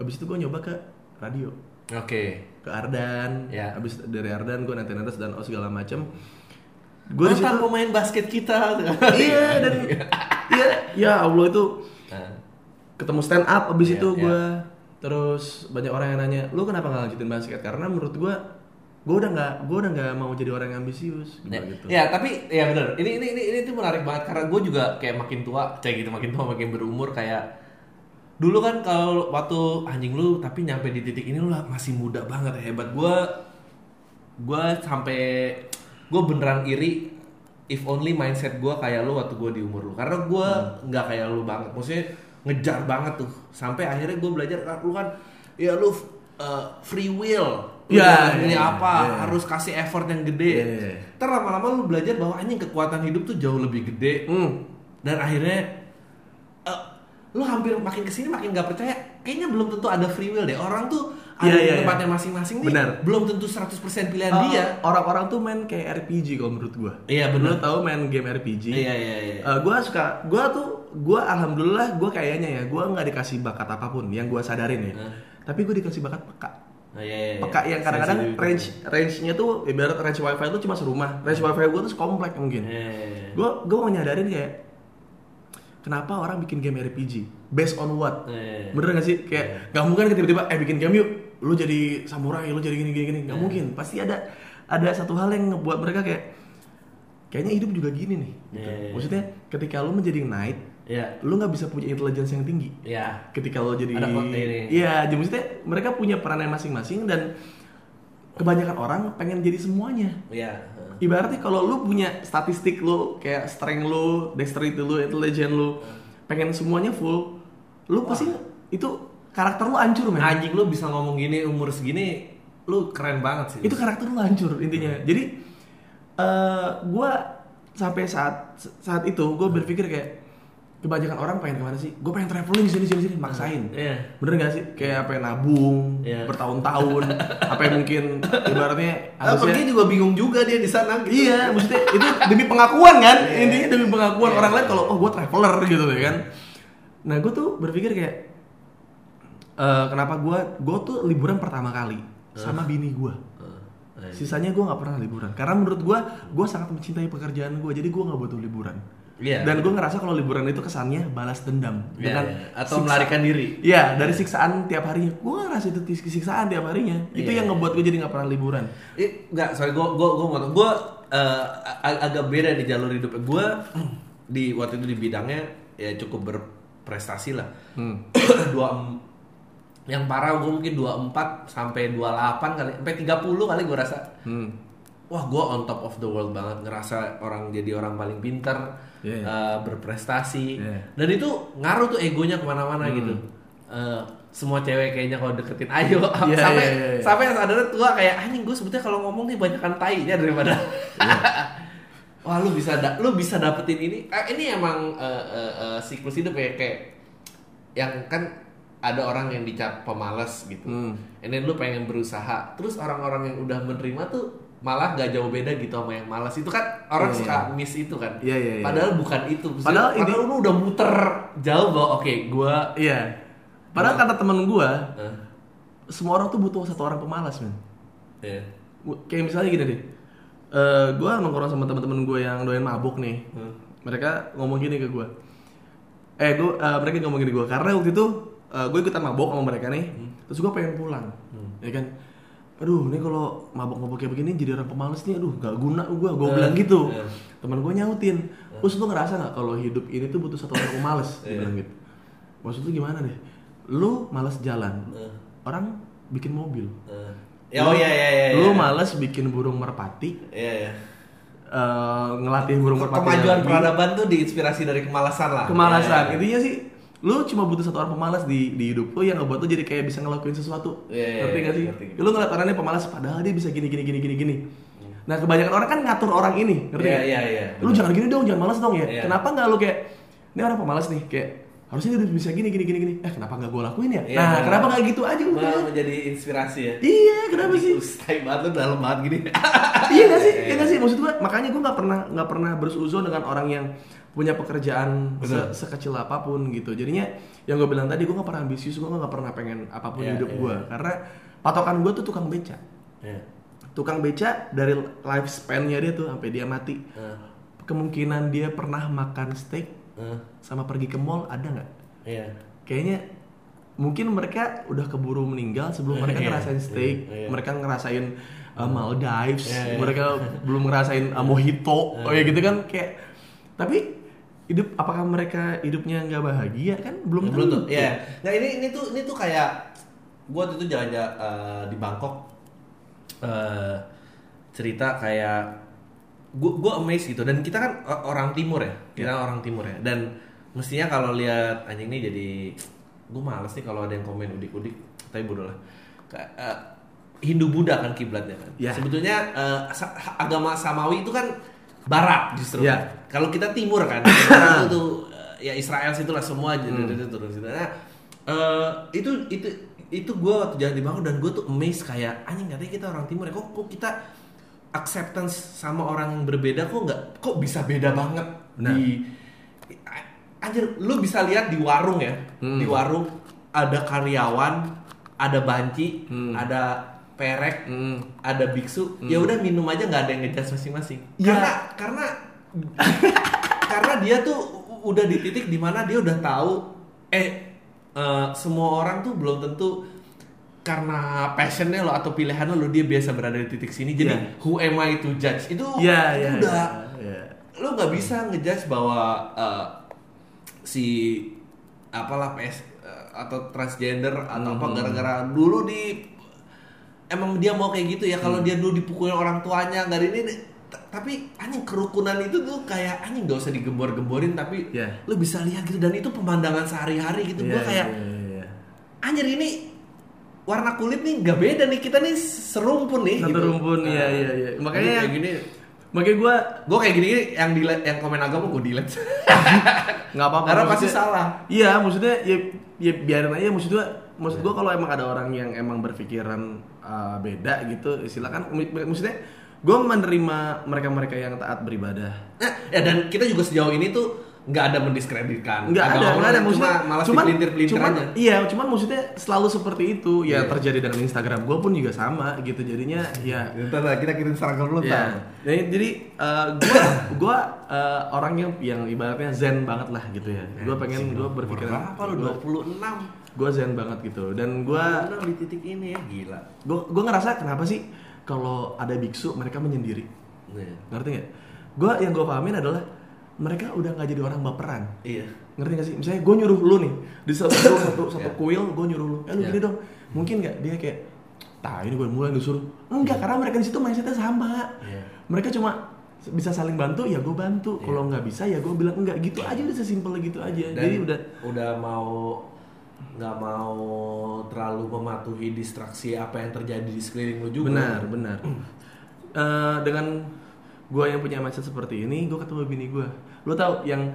abis itu gue nyoba ke radio Oke. Ke Ardan, Ya. abis dari Ardan gue nanti nanti dan oh segala macem. Gue Mantan pemain basket kita. iya dan iya, ya Allah itu Nah, ketemu stand up abis Iya, itu iya. gue terus banyak orang yang nanya lu kenapa nggak lanjutin basket karena menurut gue gue udah nggak gue udah nggak mau jadi orang yang ambisius Ya, gitu ya tapi ya bener ini ini ini ini tuh menarik banget karena gue juga kayak makin tua kayak gitu makin tua makin berumur kayak dulu kan kalau waktu anjing lu tapi nyampe di titik ini lu lah masih muda banget. Hebat gue gue sampai gue beneran iri if only mindset gue kayak lu waktu gue di umur lu. Karena gue nggak kayak lu banget. Maksudnya ngejar banget tuh. Sampai akhirnya gue belajar "Ah, lu kan ya lu uh, free will. Ya, ini ya, apa ya. harus kasih effort yang gede. Iya, iya. Ntar lama-lama lu belajar bahwa anjing kekuatan hidup tuh jauh lebih gede. Hmm. dan akhirnya eh, lu hampir makin ke sini makin nggak percaya kayaknya belum tentu ada free will deh. Orang tuh ada Iya, di iya, tempatnya masing-masing nih Benar. belum tentu 100% pilihan Uh, dia. orang-orang tuh main kayak RPG kalau menurut gue Iya, Lu bener. tahu main game RPG iya iya iya. Eh, gue suka gue tuh gue alhamdulillah gue kayaknya ya gue nggak dikasih bakat apa pun yang gue sadarin ya. Hmm. tapi gue dikasih bakat peka. Oh, iya, iya, peka yang kadang-kadang range range-nya tuh ibarat range wifi itu cuma serumah. Range wifi gue tuh komplek mungkin. Iya, iya, gue gue mau nyadarin kayak kenapa orang bikin game RPG based on what Iya. bener gak sih kayak nggak mungkin kan tiba-tiba eh bikin game yuk lu jadi samurai lu jadi gini gini gini nggak mungkin pasti ada ada satu hal yang ngebuat mereka kayak kayaknya hidup juga gini nih gitu. Iya. maksudnya ketika lu menjadi knight Iya. lu nggak bisa punya intelligence yang tinggi Iya. ketika lo jadi iya jadi maksudnya mereka punya peranan masing-masing dan kebanyakan orang pengen jadi semuanya Iya. Ibaratnya kalau lu punya statistik lu kayak strength lu dexterity lu intelligence lu pengen semuanya full lu pasti itu karakter lu hancur men. Anjing lu bisa ngomong gini umur segini lu keren banget sih. itu karakter lu hancur intinya. Jadi eh gua sampai saat saat itu gue berpikir kayak kebanyakan orang pengen ke mana sih? Gue pengen traveling sini sini sini. Maksain. Iya. bener gak sih? Kayak apa yang nabung Iya. bertahun-tahun apa yang mungkin ibaratnya Ah, harusnya pergi juga bingung juga dia di sana gitu. iya maksudnya itu demi pengakuan kan? Iya. intinya demi pengakuan. Iya. orang lain kalau oh gue traveler gitu ya kan? Nah gue tuh berpikir kayak eh, kenapa gue gue tuh liburan pertama kali sama bini gue Eh, sisanya gue nggak pernah liburan. Karena menurut gue gue sangat mencintai pekerjaan gue jadi gue nggak butuh liburan Iya. dan gue ngerasa kalau liburan itu kesannya balas dendam Iya, dengan iya. atau siksa- melarikan diri. Iya, dari siksaan tiap harinya. Gue ngerasa itu siksaan tiap harinya. Itu Iya. yang ngebuat gue jadi nggak pernah liburan. Eh, enggak, sorry, gue gue gue mau gue agak beda di jalur hidup gue di waktu itu di bidangnya ya cukup berprestasi lah. Hmm. dua yang parah gue mungkin 24 sampai 28 kali sampai 30 kali gue rasa Hmm. Wah gue on top of the world banget ngerasa orang jadi orang paling pintar Iya. eh, berprestasi Iya. dan itu ngaruh tuh egonya ke mana-mana Hmm. gitu Eh, semua cewek kayaknya kalau deketin ayo Iya, sampai iya, iya, iya. sampai sadarnya tua kayak anjing gue sebetulnya kalau ngomong nih banyakan tainya daripada Iya. wah lu bisa da- lu bisa dapetin ini Eh, ini emang eh, eh, eh, siklus hidup ya kayak yang kan ada orang yang dicap pemalas gitu Hmm. and then lu pengen berusaha terus orang-orang yang udah menerima tuh malah gak jauh beda gitu sama yang malas itu kan orang Iya, suka miss itu kan Iya, iya, iya. padahal bukan itu Padahal padahal, ini- lu udah muter jauh bahwa oke gua Iya. Padahal kata temen gue, eh, semua orang tuh butuh satu orang pemalas men. Gua- Kayak misalnya gini deh, Eh gue nongkrong sama teman-teman gue yang doyan mabuk nih. Hmm. Mereka ngomong gini ke gue. Eh gue, mereka ngomong gini ke gue karena waktu itu gue ikutan mabuk sama mereka nih. Terus gue pengen pulang, ya kan. Aduh, ini kalau mabuk-mabuk kayak begini jadi orang pemalas nih, aduh gak guna gue, gue Eh, bilang gitu. eh. Teman gue nyautin, terus lu ngerasa nggak kalau hidup ini tuh butuh satu orang pemalas? Iya. bilang gitu. Maksud lu gimana deh? Lu males jalan, Eh. orang bikin mobil. Eh. Ya, oh iya iya iya. Lu iya. males bikin burung merpati, Iya iya. eh, ngelatih burung merpati. Kemajuan peradaban tuh diinspirasi dari kemalasan lah. Kemalasan. Iya, iya. Intinya sih lu cuma butuh satu orang pemalas di di hidup lu yang ngebuat lu jadi kayak bisa ngelakuin sesuatu. Iya, iya, ngerti iya, gak sih? ngerti. Lu ngeliat orangnya pemalas padahal dia bisa gini gini gini gini gini. Nah, kebanyakan orang kan ngatur orang ini, ngerti Iya, nggak? iya, iya, Lu benar. jangan gini dong, jangan malas dong ya. Iya. Kenapa nggak lu kayak ini orang pemalas nih, kayak harusnya dia bisa gini gini gini gini. Eh, kenapa nggak gue lakuin ya? Iya, nah, benar. kenapa nggak gitu aja udah? Malah menjadi inspirasi ya. Iya, kenapa sih? Ustai banget lu dalam banget gini. iya gak sih? Iya gak sih? Maksud gue, makanya gue nggak pernah nggak pernah bersuzon dengan orang yang punya pekerjaan se- sekecil apa pun gitu. Jadinya yang gue bilang tadi, gue nggak pernah ambisius, gue nggak pernah pengen apa pun Iya, hidup iya, gue. iya. Karena patokan gue tuh tukang beca. Iya. Tukang beca dari lifespan-nya dia tuh sampai dia mati. Eh, Kemungkinan dia pernah makan steak eh, sama pergi ke mall ada nggak? Iya. Kayaknya mungkin mereka udah keburu meninggal sebelum mereka Iya, ngerasain steak, iya. mereka ngerasain uh, Maldives, Iya, iya. mereka belum ngerasain uh, mojito, oh ya gitu kan kayak. Tapi hidup apakah mereka hidupnya nggak bahagia kan? Belum belum tentu. tuh ya nah ini ini tuh ini tuh kayak gua waktu itu jalan-jalan eh, di Bangkok eh, cerita kayak gua gua amazed gitu. Dan kita kan o- orang timur ya. Kita orang timur ya. Dan mestinya kalau lihat anjing ini jadi gua males nih kalau ada yang komen udik-udik. Tapi bodoh lah. Eh, Hindu Buddha kan kiblatnya kan. Ya. sebetulnya eh, sa- agama Samawi itu kan barat justru Ya. kalau kita timur kan itu tuh ya Israel situlah semua aja turun situ. Nah, eh, itu itu itu gue waktu jalan di Bangkok dan gue tuh amazed kayak anjing katanya kita orang timur ya kok kok kita acceptance sama orang yang berbeda kok nggak kok bisa beda banget Benar. di anjir lu bisa lihat di warung ya Hmm. di warung ada karyawan ada banci Hmm. ada perek Hmm. ada biksu ya udah minum aja nggak ada yang ngejudge masing-masing Ya. karena karena karena dia tuh udah di titik di mana dia udah tahu eh eh, semua orang tuh belum tentu karena passionnya lo atau pilihannya lo dia biasa berada di titik sini jadi Ya. who am I to judge itu Iya, itu iya. udah iya. lo nggak bisa ngejudge bahwa eh, si apalah PS eh, atau transgender atau apa Hmm. gara-gara dulu di emang dia mau kayak gitu ya kalau Hmm. dia dulu dipukulin orang tuanya nggak ini tapi anjing kerukunan itu tuh kayak anjing gak usah digembor-gemborin tapi Iya. lo bisa lihat gitu dan itu pemandangan sehari-hari gitu Iya, gua kayak iya, iya. anjir ini warna kulit nih nggak beda nih kita nih serumpun nih Satu gitu. rumpun, iya, Nah, iya, iya. Makanya kayak gini Makanya gue gue kayak gini yang di yang komen agama gue delete nggak apa-apa. karena pasti maksudnya- salah Iya, maksudnya ya, ya biarin aja. Maksud gua, maksud gua kalau emang ada orang yang emang berpikiran uh, beda gitu, silakan. Maksudnya, gue menerima mereka-mereka yang taat beribadah. Ya dan kita juga sejauh ini tuh nggak ada mendiskreditkan Nggak ada, nggak ada. Maksudnya, cuma malah cuman, pelintir-pelintir cuman, aja iya, cuman maksudnya selalu seperti itu. Ya Iya. terjadi dengan Instagram gue pun juga sama gitu. Jadinya ya Ntar lah, kita kirim seragam dulu Ya, jadi, jadi uh, gua gua uh, orang yang yang ibaratnya zen banget lah gitu ya. Gua pengen gua berpikir berapa lu 26 Gua zen banget gitu dan gua 26 di titik ini ya gila gua gua ngerasa kenapa sih kalau ada biksu mereka menyendiri. Nih, Ngerti nggak? Gua yang gua pahamin adalah mereka udah nggak jadi orang baperan. iya Ngerti gak sih? Misalnya gue nyuruh lu nih di satu satu, satu Iya. kuil gue nyuruh lu, eh lu Iya. gini dong. Mungkin nggak dia kayak Tah ini gue mulai disuruh enggak karena mereka di situ mindsetnya sama Iya. mereka cuma bisa saling bantu ya gue bantu Iya. kalau nggak bisa ya gue bilang enggak gitu aja udah sesimpel gitu aja Dan jadi udah udah mau nggak mau terlalu mematuhi distraksi apa yang terjadi di sekeliling lu juga. benar benar Eh, dengan gue yang punya mindset seperti ini gue ketemu bini gue lo tau yang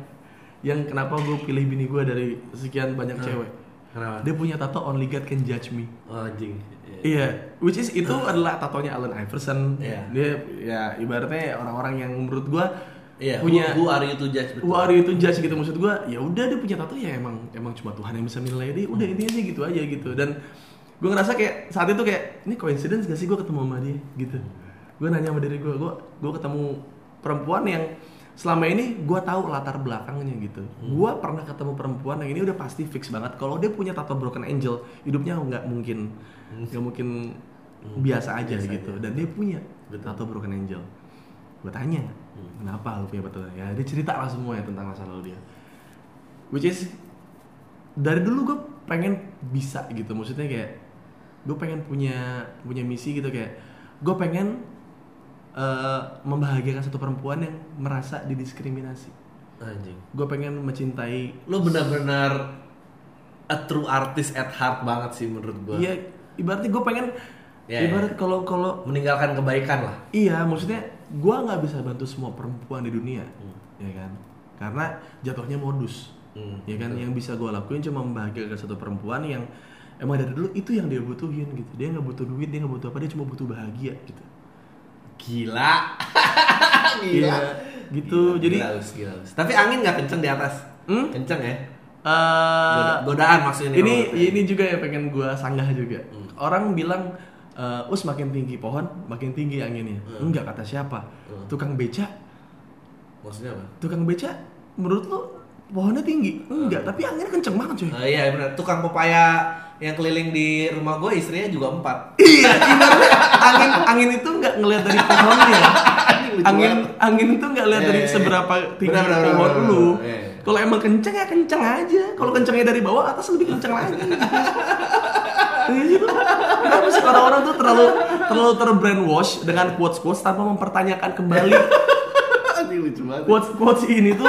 yang kenapa gue pilih bini gue dari sekian banyak cewek Kenapa? dia punya tato only God can judge me Oh, anjing. Iya, which is itu adalah tatonya Allen Iverson. Iya. Dia ya ibaratnya orang-orang yang menurut gua Iya, punya who, who are you to judge betul. who are you to judge gitu maksud gua. Ya udah dia punya tato ya emang emang cuma Tuhan yang bisa menilai dia. Udah intinya sih gitu aja gitu. Dan gua ngerasa kayak saat itu kayak ini coincidence gak sih gua ketemu sama dia gitu. Gua nanya sama diri gua, gua gua ketemu perempuan yang selama ini gua tahu latar belakangnya gitu. Gua pernah ketemu perempuan yang ini udah pasti fix banget kalau dia punya tato broken angel, hidupnya nggak mungkin nggak mungkin biasa aja Biasa gitu. aja. Dan dia punya Betul. tato broken angel. Gue tanya, kenapa lu punya tato? Ya dia cerita lah semuanya tentang masa lalu dia. Which is dari dulu gue pengen bisa gitu, maksudnya kayak gue pengen punya punya misi gitu kayak gue pengen eh, membahagiakan satu perempuan yang merasa didiskriminasi. Anjing. Gue pengen mencintai Lu benar-benar a true artist at heart banget sih menurut gua. Iya, ibaratnya gue pengen Iya, ibarat kalau kalau Meninggalkan kebaikan lah. Iya, maksudnya gua nggak bisa bantu semua perempuan di dunia, Hmm. ya kan? Karena jatuhnya modus, Hmm, ya kan? Yang bisa gua lakuin cuma membahagiakan satu perempuan yang emang dari dulu itu yang dia butuhin gitu. Dia nggak butuh duit, dia nggak butuh apa, dia cuma butuh bahagia gitu. Gila. Iya, gitu. Gila, Jadi, gila, Us, gila, Us. Tapi angin nggak kenceng di atas. Hmm? Kenceng ya. eh, Goda- godaan maksudnya ini kalau- ini juga yang pengen gua sanggah juga. Hmm. Orang bilang eh, us makin tinggi pohon, makin tinggi anginnya. Hmm. Enggak kata siapa? Hmm. Tukang beca Maksudnya apa? tukang beca menurut lo pohonnya tinggi enggak tapi anginnya kenceng banget cuy Oh, iya benar. Tukang pepaya yang keliling di rumah gue istrinya juga empat. iya angin angin itu nggak ngelihat dari pohonnya angin angin itu nggak lihat Iya, dari iya, iya. seberapa tinggi Benar, benar, pohon benar, lu kalau emang kenceng ya kenceng aja kalau kencengnya dari bawah atas lebih kenceng lagi. Kenapa sih orang-orang tuh terlalu terlalu terbrainwash dengan quotes quotes tanpa mempertanyakan kembali Anjing lucu banget. quotes quotes ini tuh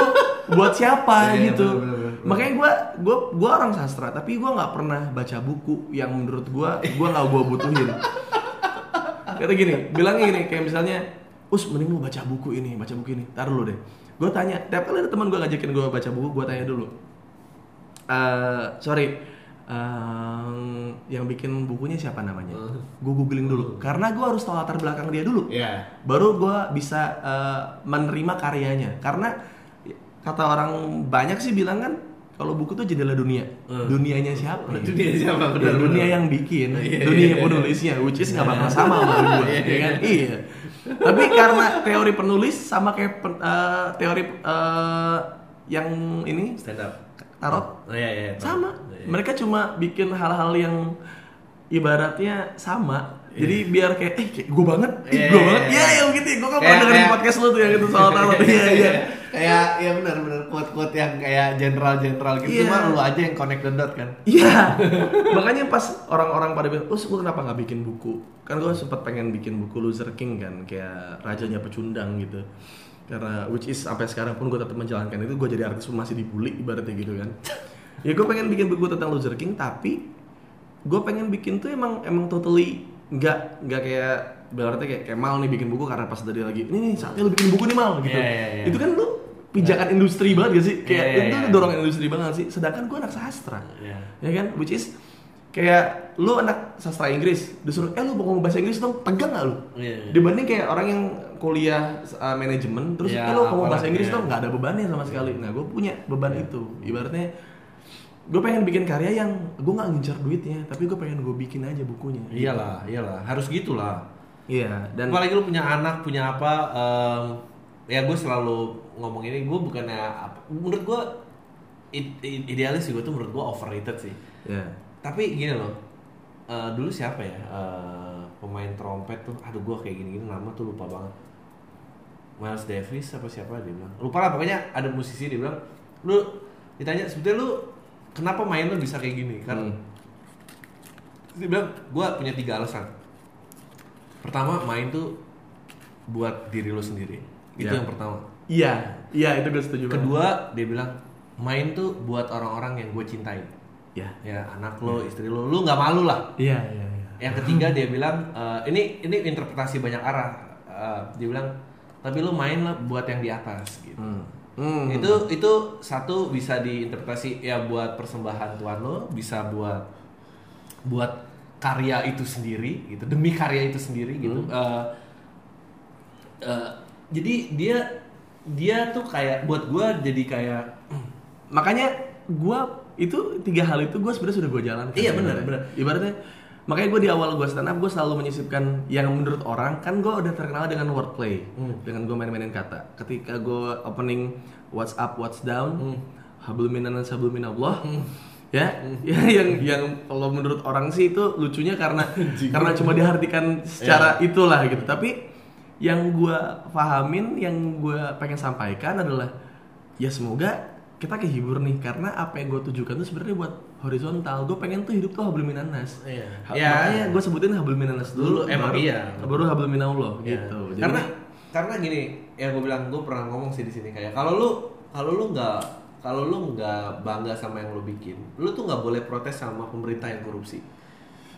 buat siapa Iya, gitu bener, bener, bener. makanya gue gue gue orang sastra tapi gue nggak pernah baca buku yang menurut gue gue nggak gue butuhin kata gini bilangnya gini kayak misalnya us mending lu baca buku ini baca buku ini taruh dulu deh gue tanya tiap kali ada teman gue ngajakin gue baca buku gue tanya dulu Eh sorry em, yang bikin bukunya siapa namanya Hmm. gue googling dulu karena gue harus tahu latar belakang dia dulu Iya. baru gue bisa eh, menerima karyanya karena kata orang banyak sih bilang kan kalau buku tuh jendela dunia Hmm. dunianya siapa Dunia siapa? Ya, Benar, dunia yang bikin Iya, dunia iya. penulisnya which is nggak bakal sama sama gue Iya, ya kan iya tapi karena teori penulis sama kayak pen- eh, teori eh, yang ini Stand up. Tarot? Oh, iya, iya, sama. Iya. mereka cuma bikin hal-hal yang ibaratnya sama. Jadi biar kayak eh kayak gue banget Iya, gue iya, banget. iya. ya yang gitu gue kan pernah dengerin podcast lu tuh yang itu soal tarot. Iya iya kayak ya benar benar. Quote quote yang kayak general general gitu Iya. mah lu aja yang connect the dot kan? Iya. Makanya pas orang-orang pada bilang us gue kenapa nggak bikin buku? Kan gue sempat pengen bikin buku Loser King kan. Kayak rajanya pecundang gitu karena which is sampai sekarang pun gue tetap menjalankan itu gue jadi artis pun masih dibully ibaratnya gitu kan ya gue pengen bikin buku tentang Loser King tapi gue pengen bikin tuh emang emang totally nggak nggak kayak berarti kayak kayak mal nih bikin buku karena pas tadi lagi ini nih saatnya lu bikin buku nih mal gitu Iya, iya, iya. itu kan lu pijakan industri banget gak sih kayak Iya, iya, itu iya. dorongan industri banget sih sedangkan gue anak sastra Iya. ya kan which is kayak lu anak sastra Inggris disuruh eh lu mau ngomong bahasa Inggris dong tegang gak lu? Iya, iya. dibanding kayak orang yang kuliah uh, manajemen terus Iya, eh lu ngomong bahasa apalagi, Inggris iya. dong? Nggak ada bebannya sama sekali. Nah gue punya beban itu. Ibaratnya gue pengen bikin karya yang gue nggak ngincar duitnya tapi gue pengen gue bikin aja bukunya. Iyalah iyalah. Harus gitulah. Iya dan apalagi lu punya anak punya apa em, ya gue selalu ngomong ini gue bukannya apa menurut gue idealis sih gue tuh menurut gue overrated sih. Ya tapi gini loh eh, dulu siapa ya eh, pemain trompet tuh aduh gue kayak gini-gini nama tuh lupa banget Miles Davis apa siapa dia bilang lupa lah pokoknya ada musisi dia bilang lu ditanya sebetulnya lu kenapa main lu bisa kayak gini kan Hmm. dia bilang gue punya tiga alasan pertama main tuh buat diri lo sendiri itu Ya. yang pertama Iya, iya itu gue setuju. banget. kedua dia bilang main tuh buat orang-orang yang gue cintai ya. ya anak lo istri lo lu nggak malu lah Iya, iya, iya. yang ketiga dia bilang eh, ini ini interpretasi banyak arah Eh, dia bilang tapi lu main lah buat yang di atas gitu Hmm. Hmm. itu itu satu bisa diinterpretasi ya buat persembahan Tuhan lo bisa buat buat karya itu sendiri gitu demi karya itu sendiri gitu Eh, eh, jadi dia dia tuh kayak buat gua jadi kayak makanya gua itu tiga hal itu gue sebenarnya sudah gue jalan Iya, benar, benar. ibaratnya makanya gue di awal gue stand up gue selalu menyisipkan yang menurut orang kan gue udah terkenal dengan wordplay Hmm. dengan gue main-mainin kata. Ketika gue opening what's up what's down? Hmm. hablum minan hablum minallah ya ya yang yang kalau menurut orang sih itu lucunya karena karena cuma diartikan secara Iya. itulah gitu. Tapi yang gue pahamin yang gue pengen sampaikan adalah ya semoga kita kehibur nih karena apa yang gue tujukan tuh sebenarnya buat horizontal gue pengen tuh hidup tuh hablum minanas Iya. Ha- Iya. makanya gue sebutin hablum minanas dulu, Dulu, emang baru, iya. baru hablum minallah Ya. gitu Jadi- Karena karena gini, yang gue bilang gue pernah ngomong sih di sini kayak kalau lu kalau lu nggak kalau lu nggak bangga sama yang lu bikin, lu tuh nggak boleh protes sama pemerintah yang korupsi.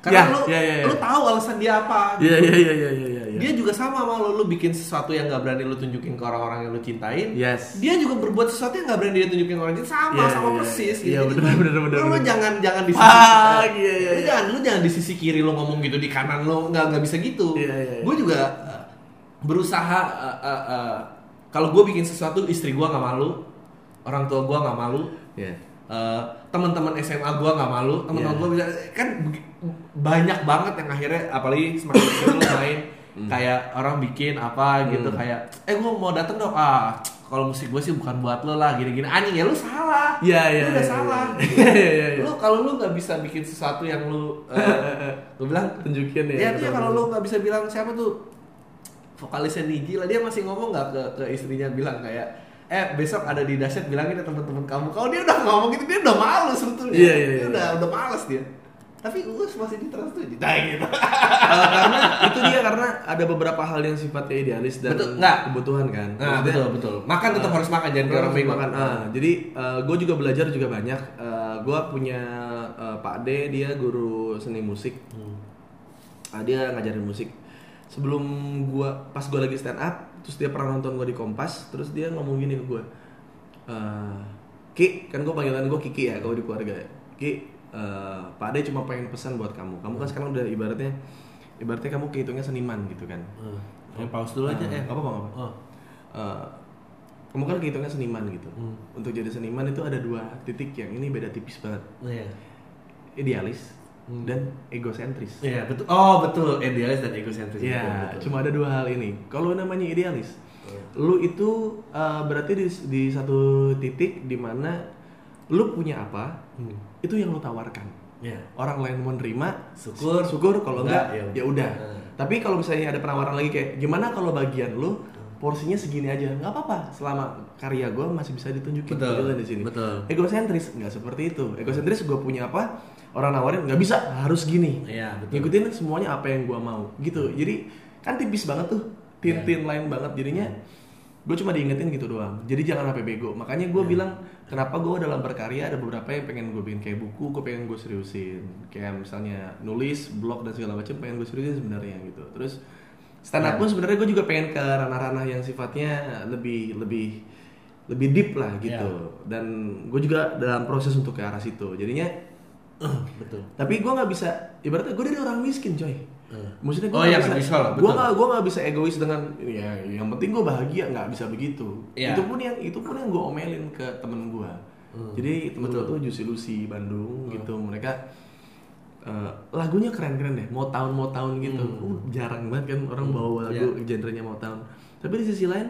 Karena Ya, lu ya, ya, ya. lu tahu alasan dia apa. Iya iya iya iya iya iya. Dia juga sama sama lu, lu bikin sesuatu yang nggak berani lu tunjukin ke orang-orang yang lu cintain. Yes. Dia juga berbuat sesuatu yang nggak berani dia tunjukin ke orang lain sama Iya, sama iya, persis iya, gitu. bener, Jadi, bener, bener, Lu, jangan jangan di sisi Ah, iya, iya, lu iya. jangan lu jangan di sisi kiri lu ngomong gitu di kanan lu nggak nggak bisa gitu. Iya, iya, iya. Gue juga uh, berusaha uh, uh, uh, kalau gue bikin sesuatu istri gue nggak malu, orang tua gue nggak malu, Iya. Uh, teman-teman SMA gue nggak malu, teman-teman Iya. gue bisa kan banyak banget yang akhirnya apalagi semakin lu main Hmm. kayak orang bikin apa gitu kayak eh gue mau dateng dong ah kalau musik gue sih bukan buat lo lah gini-gini anjing ya lu salah iya, lu udah iya, salah iya. Iya, iya, iya. lu kalau lu nggak bisa bikin sesuatu yang lu uh, gue bilang Tunjukin ya. ya ya kalau lu nggak bisa bilang siapa tuh vokalisnya Niji lah dia masih ngomong nggak ke, ke istrinya bilang kayak eh besok ada di dasyat bilangin ke teman-teman kamu kalau dia udah ngomong gitu dia udah malu sebetulnya Iya, iya, dia iya. udah udah malas dia tapi gue masih di trans tuh nah, gitu Eh, karena itu dia karena ada beberapa hal yang sifatnya idealis dan Betul, nggak. kebutuhan kan. nah betul betul makan tetap harus makan jangan kayak orang makan. Ah, jadi gue juga belajar juga banyak. gue punya eh, Pak D dia guru seni musik. Hmm. Ah, dia ngajarin musik. Sebelum gua pas gue lagi stand up, terus dia pernah nonton gue di Kompas, terus dia ngomong gini ke gue, "Eh, Ki, kan gue panggilan gue Kiki ya kalau di keluarga. ya. Ki, eh, Pak D cuma pengen pesan buat kamu. Kamu kan sekarang udah ibaratnya, ibaratnya kamu kehitungnya seniman gitu kan. ya pause dulu aja Ah, eh apa-apa, nggak apa-apa. oh. Eh, kamu kan kehitungnya seniman gitu. Hmm. Untuk jadi seniman itu ada dua titik yang ini beda tipis banget. iya Idealis Hmm. dan egosentris. Iya betul oh betul idealis dan egosentris Iya, Betul, betul. cuma ada dua hal ini. Kalau namanya idealis, Iya. lu itu uh, berarti di, di satu titik di mana lu punya apa, Hmm. itu yang lu tawarkan. Iya. Orang lain mau nerima, Syukur. syukur. Kalau Enggak, enggak, ya ya udah. Hmm. Tapi kalau misalnya ada penawaran lagi kayak, gimana kalau bagian lu porsinya segini aja, nggak apa-apa. Selama karya gue masih bisa ditunjukin Betul, di sini. betul. Egosentris nggak seperti itu. Egosentris gue punya apa, orang nawarin nggak bisa, harus gini. Iya, betul. Ngikutin semuanya apa yang gue mau, gitu. Jadi kan tipis banget tuh, tin-tin lain banget jadinya. Gue cuma diingetin gitu doang. Jadi jangan sampai bego. Makanya gue bilang kenapa gue dalam berkarya ada beberapa yang pengen gue bikin kayak buku, gue pengen gue seriusin. Kayak misalnya nulis, blog dan segala macam pengen gue seriusin sebenarnya gitu. Terus stand up pun sebenarnya gue juga pengen ke ranah-ranah yang sifatnya lebih lebih lebih deep lah gitu. Dan gue juga dalam proses untuk ke arah situ. Jadinya betul. Tapi gue nggak bisa ibaratnya gue dari orang miskin coy. Hmm. maksudnya gue Oh, iya, bisa lah, gue nggak gue nggak bisa egois dengan ya yang penting gue bahagia nggak bisa begitu. Iya. itu pun yang itu pun yang gue omelin ke temen gue Hmm. jadi temen gue tuh Lucy Bandung gitu. Mereka eh, lagunya keren-keren deh mau tahun mau tahun gitu. Uh, jarang banget kan orang bawa lagu genrenya mau tahun tapi di sisi lain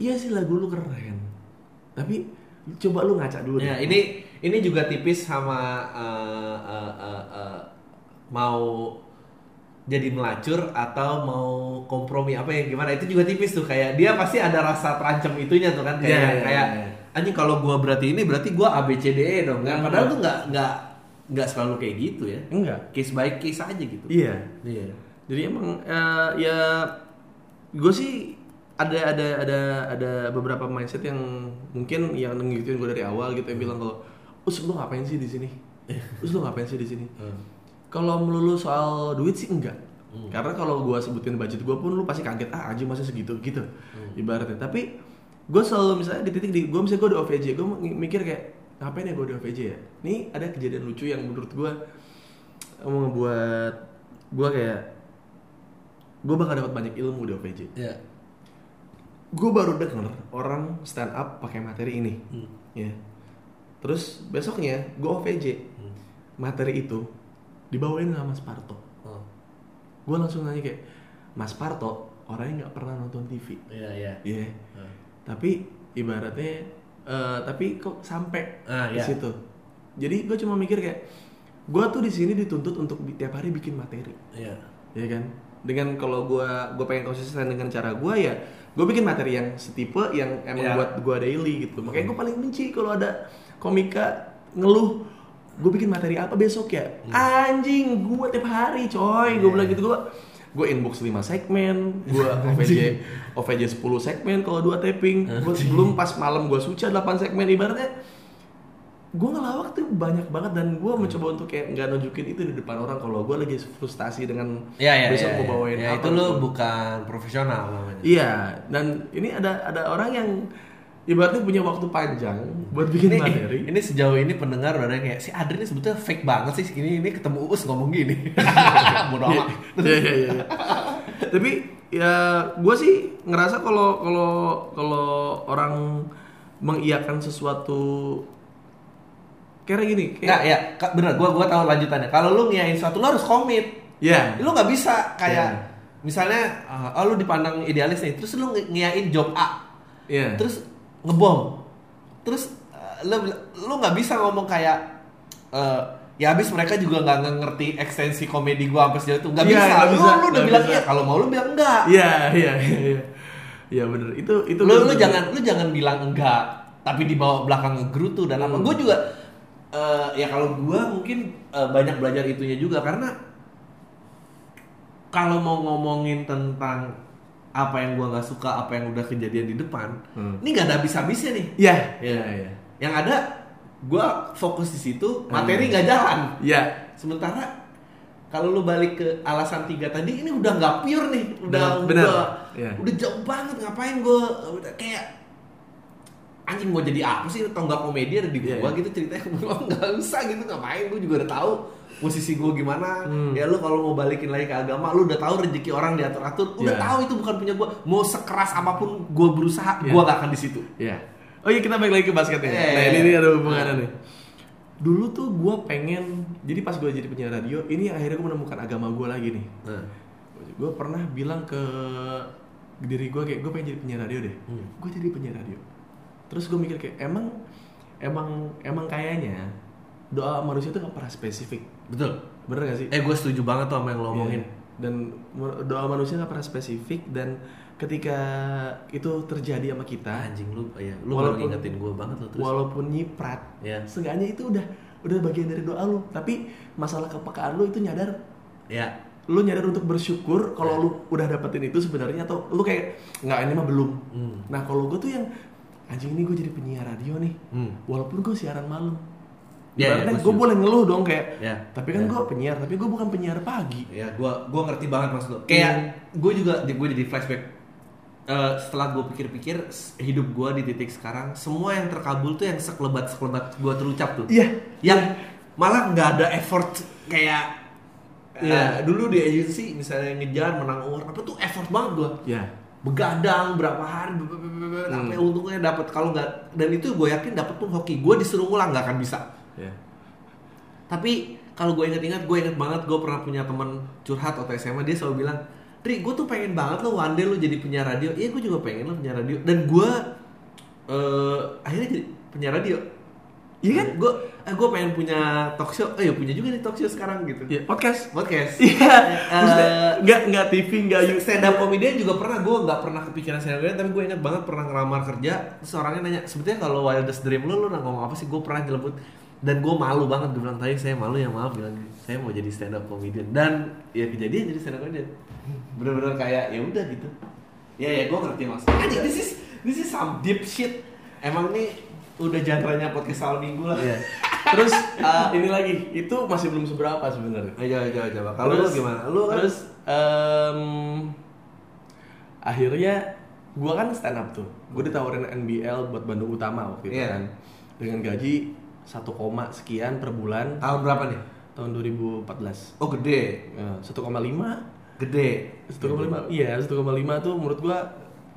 iya sih lagu lu keren. Tapi coba lu ngaca dulu Ya, deh. ini ini juga tipis sama eh, eh, eh, eh, mau jadi melacur atau mau kompromi apa ya gimana? Itu juga tipis tuh kayak dia pasti ada rasa terancam itunya tuh kan kayak Iya, iya, kayak iya. anjing kalau gua berarti ini berarti gua A B C D E dong. Hmm. padahal tuh nggak nggak nggak selalu kayak gitu ya. Enggak. Case by case aja gitu. Iya. Iya. Jadi emang eh, ya gue sih ada ada ada ada beberapa mindset yang mungkin yang ngikutin gue dari awal gitu yang bilang kalau us lu ngapain sih di sini? us lu ngapain sih di sini? Kalau melulu soal duit sih enggak. Karena kalau gue sebutin budget gue pun lu pasti kaget ah aja masa segitu gitu ibaratnya. Tapi gue selalu misalnya di titik di gue misalnya gue di OVJ gue mikir kayak ngapain ya gue di OVJ ya? Nih ada kejadian lucu yang menurut gue mau ngebuat gue kayak gue bakal dapat banyak ilmu di OVJ. Ya. Gue baru denger orang stand up pakai materi ini, Hmm. ya. Terus besoknya gue OVJ materi itu dibawain sama Mas Parto. Oh. Gue langsung nanya kayak Mas Parto orangnya nggak pernah nonton TV, Iya, iya. Iya. Hmm. Tapi ibaratnya, eh, tapi kok sampai Ah, di iya. situ. Jadi gue cuma mikir kayak gue tuh di sini dituntut untuk tiap hari bikin materi. Iya. ya kan dengan kalau gua gue pengen konsisten dengan cara gua ya gue bikin materi yang setipe yang emang Ya. buat gua daily gitu. Makanya gue paling benci kalau ada komika ngeluh gue bikin materi apa besok ya? Anjing gua tiap hari coy. Gue bilang gitu gua gue inbox 5 segmen, gue OVJ OVJ 10 segmen kalau dua tapping, gue sebelum pas malam gue suca 8 segmen ibaratnya gue ngelawak tuh banyak banget dan gue mencoba untuk kayak nggak nunjukin itu di depan orang kalau gue lagi frustasi dengan Iya, iya. besok iya, mau iya. bawain Ya, apa itu lu gitu. bukan profesional namanya. iya dan ini ada ada orang yang ibaratnya punya waktu panjang buat bikin ini, materi ini sejauh ini pendengar udah kayak si Adri ini sebetulnya fake banget sih ini ini ketemu Uus ngomong gini bodoh amat Iya iya iya. iya. Tapi ya gue sih ngerasa kalau kalau kalau orang mengiyakan sesuatu kayak gini, nggak kayak ya Kak, bener gua gua tahu lanjutannya kalau lu ngiyain sesuatu lu harus komit ya lu nggak bisa kayak Iya. misalnya uh, oh lu dipandang idealis nih terus lu ngi- ngiyain job A ya terus ngebom terus uh, lu lu nggak bisa ngomong kayak uh, ya habis mereka juga nggak nge- ngerti ekstensi komedi gua sampai sejauh itu nggak Iya, bisa. nggak lu bisa, lu udah nggak bilang bisa. iya kalau mau lu bilang enggak Iya iya iya. iya. Iya bener itu itu lu lu bener. jangan lu jangan bilang enggak tapi dibawa belakang ngegerutu dan apa Hmm. gue juga eh, ya kalau gue mungkin eh, banyak belajar itunya juga karena kalau mau ngomongin tentang apa yang gue nggak suka apa yang udah kejadian di depan Hmm. ini nggak ada habis-habisnya nih Iya iya iya. yang ada gue fokus di situ materi nggak jalan Iya. sementara kalau lu balik ke alasan tiga tadi ini udah nggak pure nih udah Bener, bener. udah Iya. udah jauh banget ngapain gue kayak anjing mau jadi apa sih atau nggak komedi ada di Iya, gua iya. gitu ceritanya gua nggak usah gitu ngapain gue juga udah tahu posisi gue gimana Hmm. ya lu kalau mau balikin lagi ke agama lu udah tahu rezeki orang diatur atur udah Iya. tahu itu bukan punya gue mau sekeras apa pun gue berusaha Iya. gua gak akan di situ Iya. Oh iya kita balik lagi ke basketnya. Eh. Nah ini, ini ada hubungannya nih. Dulu tuh gue pengen, jadi pas gue jadi penyiar radio, ini akhirnya gue menemukan agama gue lagi nih. nah. Gue pernah bilang ke diri gue kayak gue pengen jadi penyiar radio deh. Hmm. Gue jadi penyiar radio. Terus gue mikir kayak emang emang emang kayaknya doa manusia tuh gak pernah spesifik. betul. Bener gak sih? eh gue setuju banget tuh sama yang lo omongin. Iya. Dan mu- doa manusia gak pernah spesifik dan ketika itu terjadi sama kita, anjing lu ya lu Walaupun- ngingetin gue banget lo terus. walaupun nyiprat ya seenggaknya itu udah udah bagian dari doa lu. Tapi masalah kepekaan lu itu nyadar. Ya lu nyadar untuk bersyukur kalau lu udah dapetin itu sebenarnya atau lu kayak nggak ini mah belum. Hmm. nah kalau gue tuh yang anjing ini gue jadi penyiar radio nih. Hmm. walaupun gue siaran malam. Ibaratnya gua gue boleh ngeluh dong kayak Ya, tapi kan ya. gue penyiar tapi gue bukan penyiar pagi. Ya gua gua ngerti banget maksud lo kayak gue juga gue jadi flashback. Eh, setelah gue pikir-pikir hidup gue di titik sekarang semua yang terkabul tuh yang sekelebat sekelebat gue terucap tuh. Iya. Yang malah nggak ada effort kayak Iya. eh, dulu di agency misalnya ngejar menang award apa tuh effort banget gue ya begadang berapa hari Hmm. sampai untungnya dapat kalau nggak dan itu gue yakin dapat pun hoki. Gue disuruh ngulang nggak akan bisa. Ya tapi kalau gue inget-inget gue inget banget gue pernah punya teman curhat waktu SMA dia selalu bilang Tri gue tuh pengen banget lo one day lo jadi penyiar radio. Iya gue juga pengen lo penyiar radio. Dan gue eh akhirnya jadi penyiar radio Iya kan? gue eh, gue pengen punya talk show. Eh ya punya juga nih talk show sekarang gitu. Ya podcast. Podcast. Iya. Eh, maksudnya nggak nggak TV nggak Gak YouTube. stand up comedian juga pernah. Gue nggak pernah kepikiran stand up comedian tapi gue ingat banget pernah ngelamar kerja. Terus orangnya nanya sebetulnya kalau wildest dream lu lu ngomong apa sih? Gue pernah nyelebut. Dan gue malu banget gue bilang tadi saya malu ya maaf bilang saya mau jadi stand up comedian. Dan ya kejadian jadi stand up comedian. Bener-bener kayak ya udah gitu. Ya ya gue ngerti maksudnya. Anjing, this is this is some deep shit. Emang nih udah genre podcast awal minggu lah Iya. Terus uh, ini lagi, itu masih belum seberapa sebenarnya. ayo ayo coba kalau lu gimana lu kan Terus em, akhirnya gua kan stand up tuh. Gue ditawarin NBL buat Bandung Utama waktu itu Iya. kan. Dengan gaji 1, koma sekian per bulan tahun berapa nih tahun 2014. oh gede Ya, 1,5 gede 1,5 iya 1,5 tuh menurut gua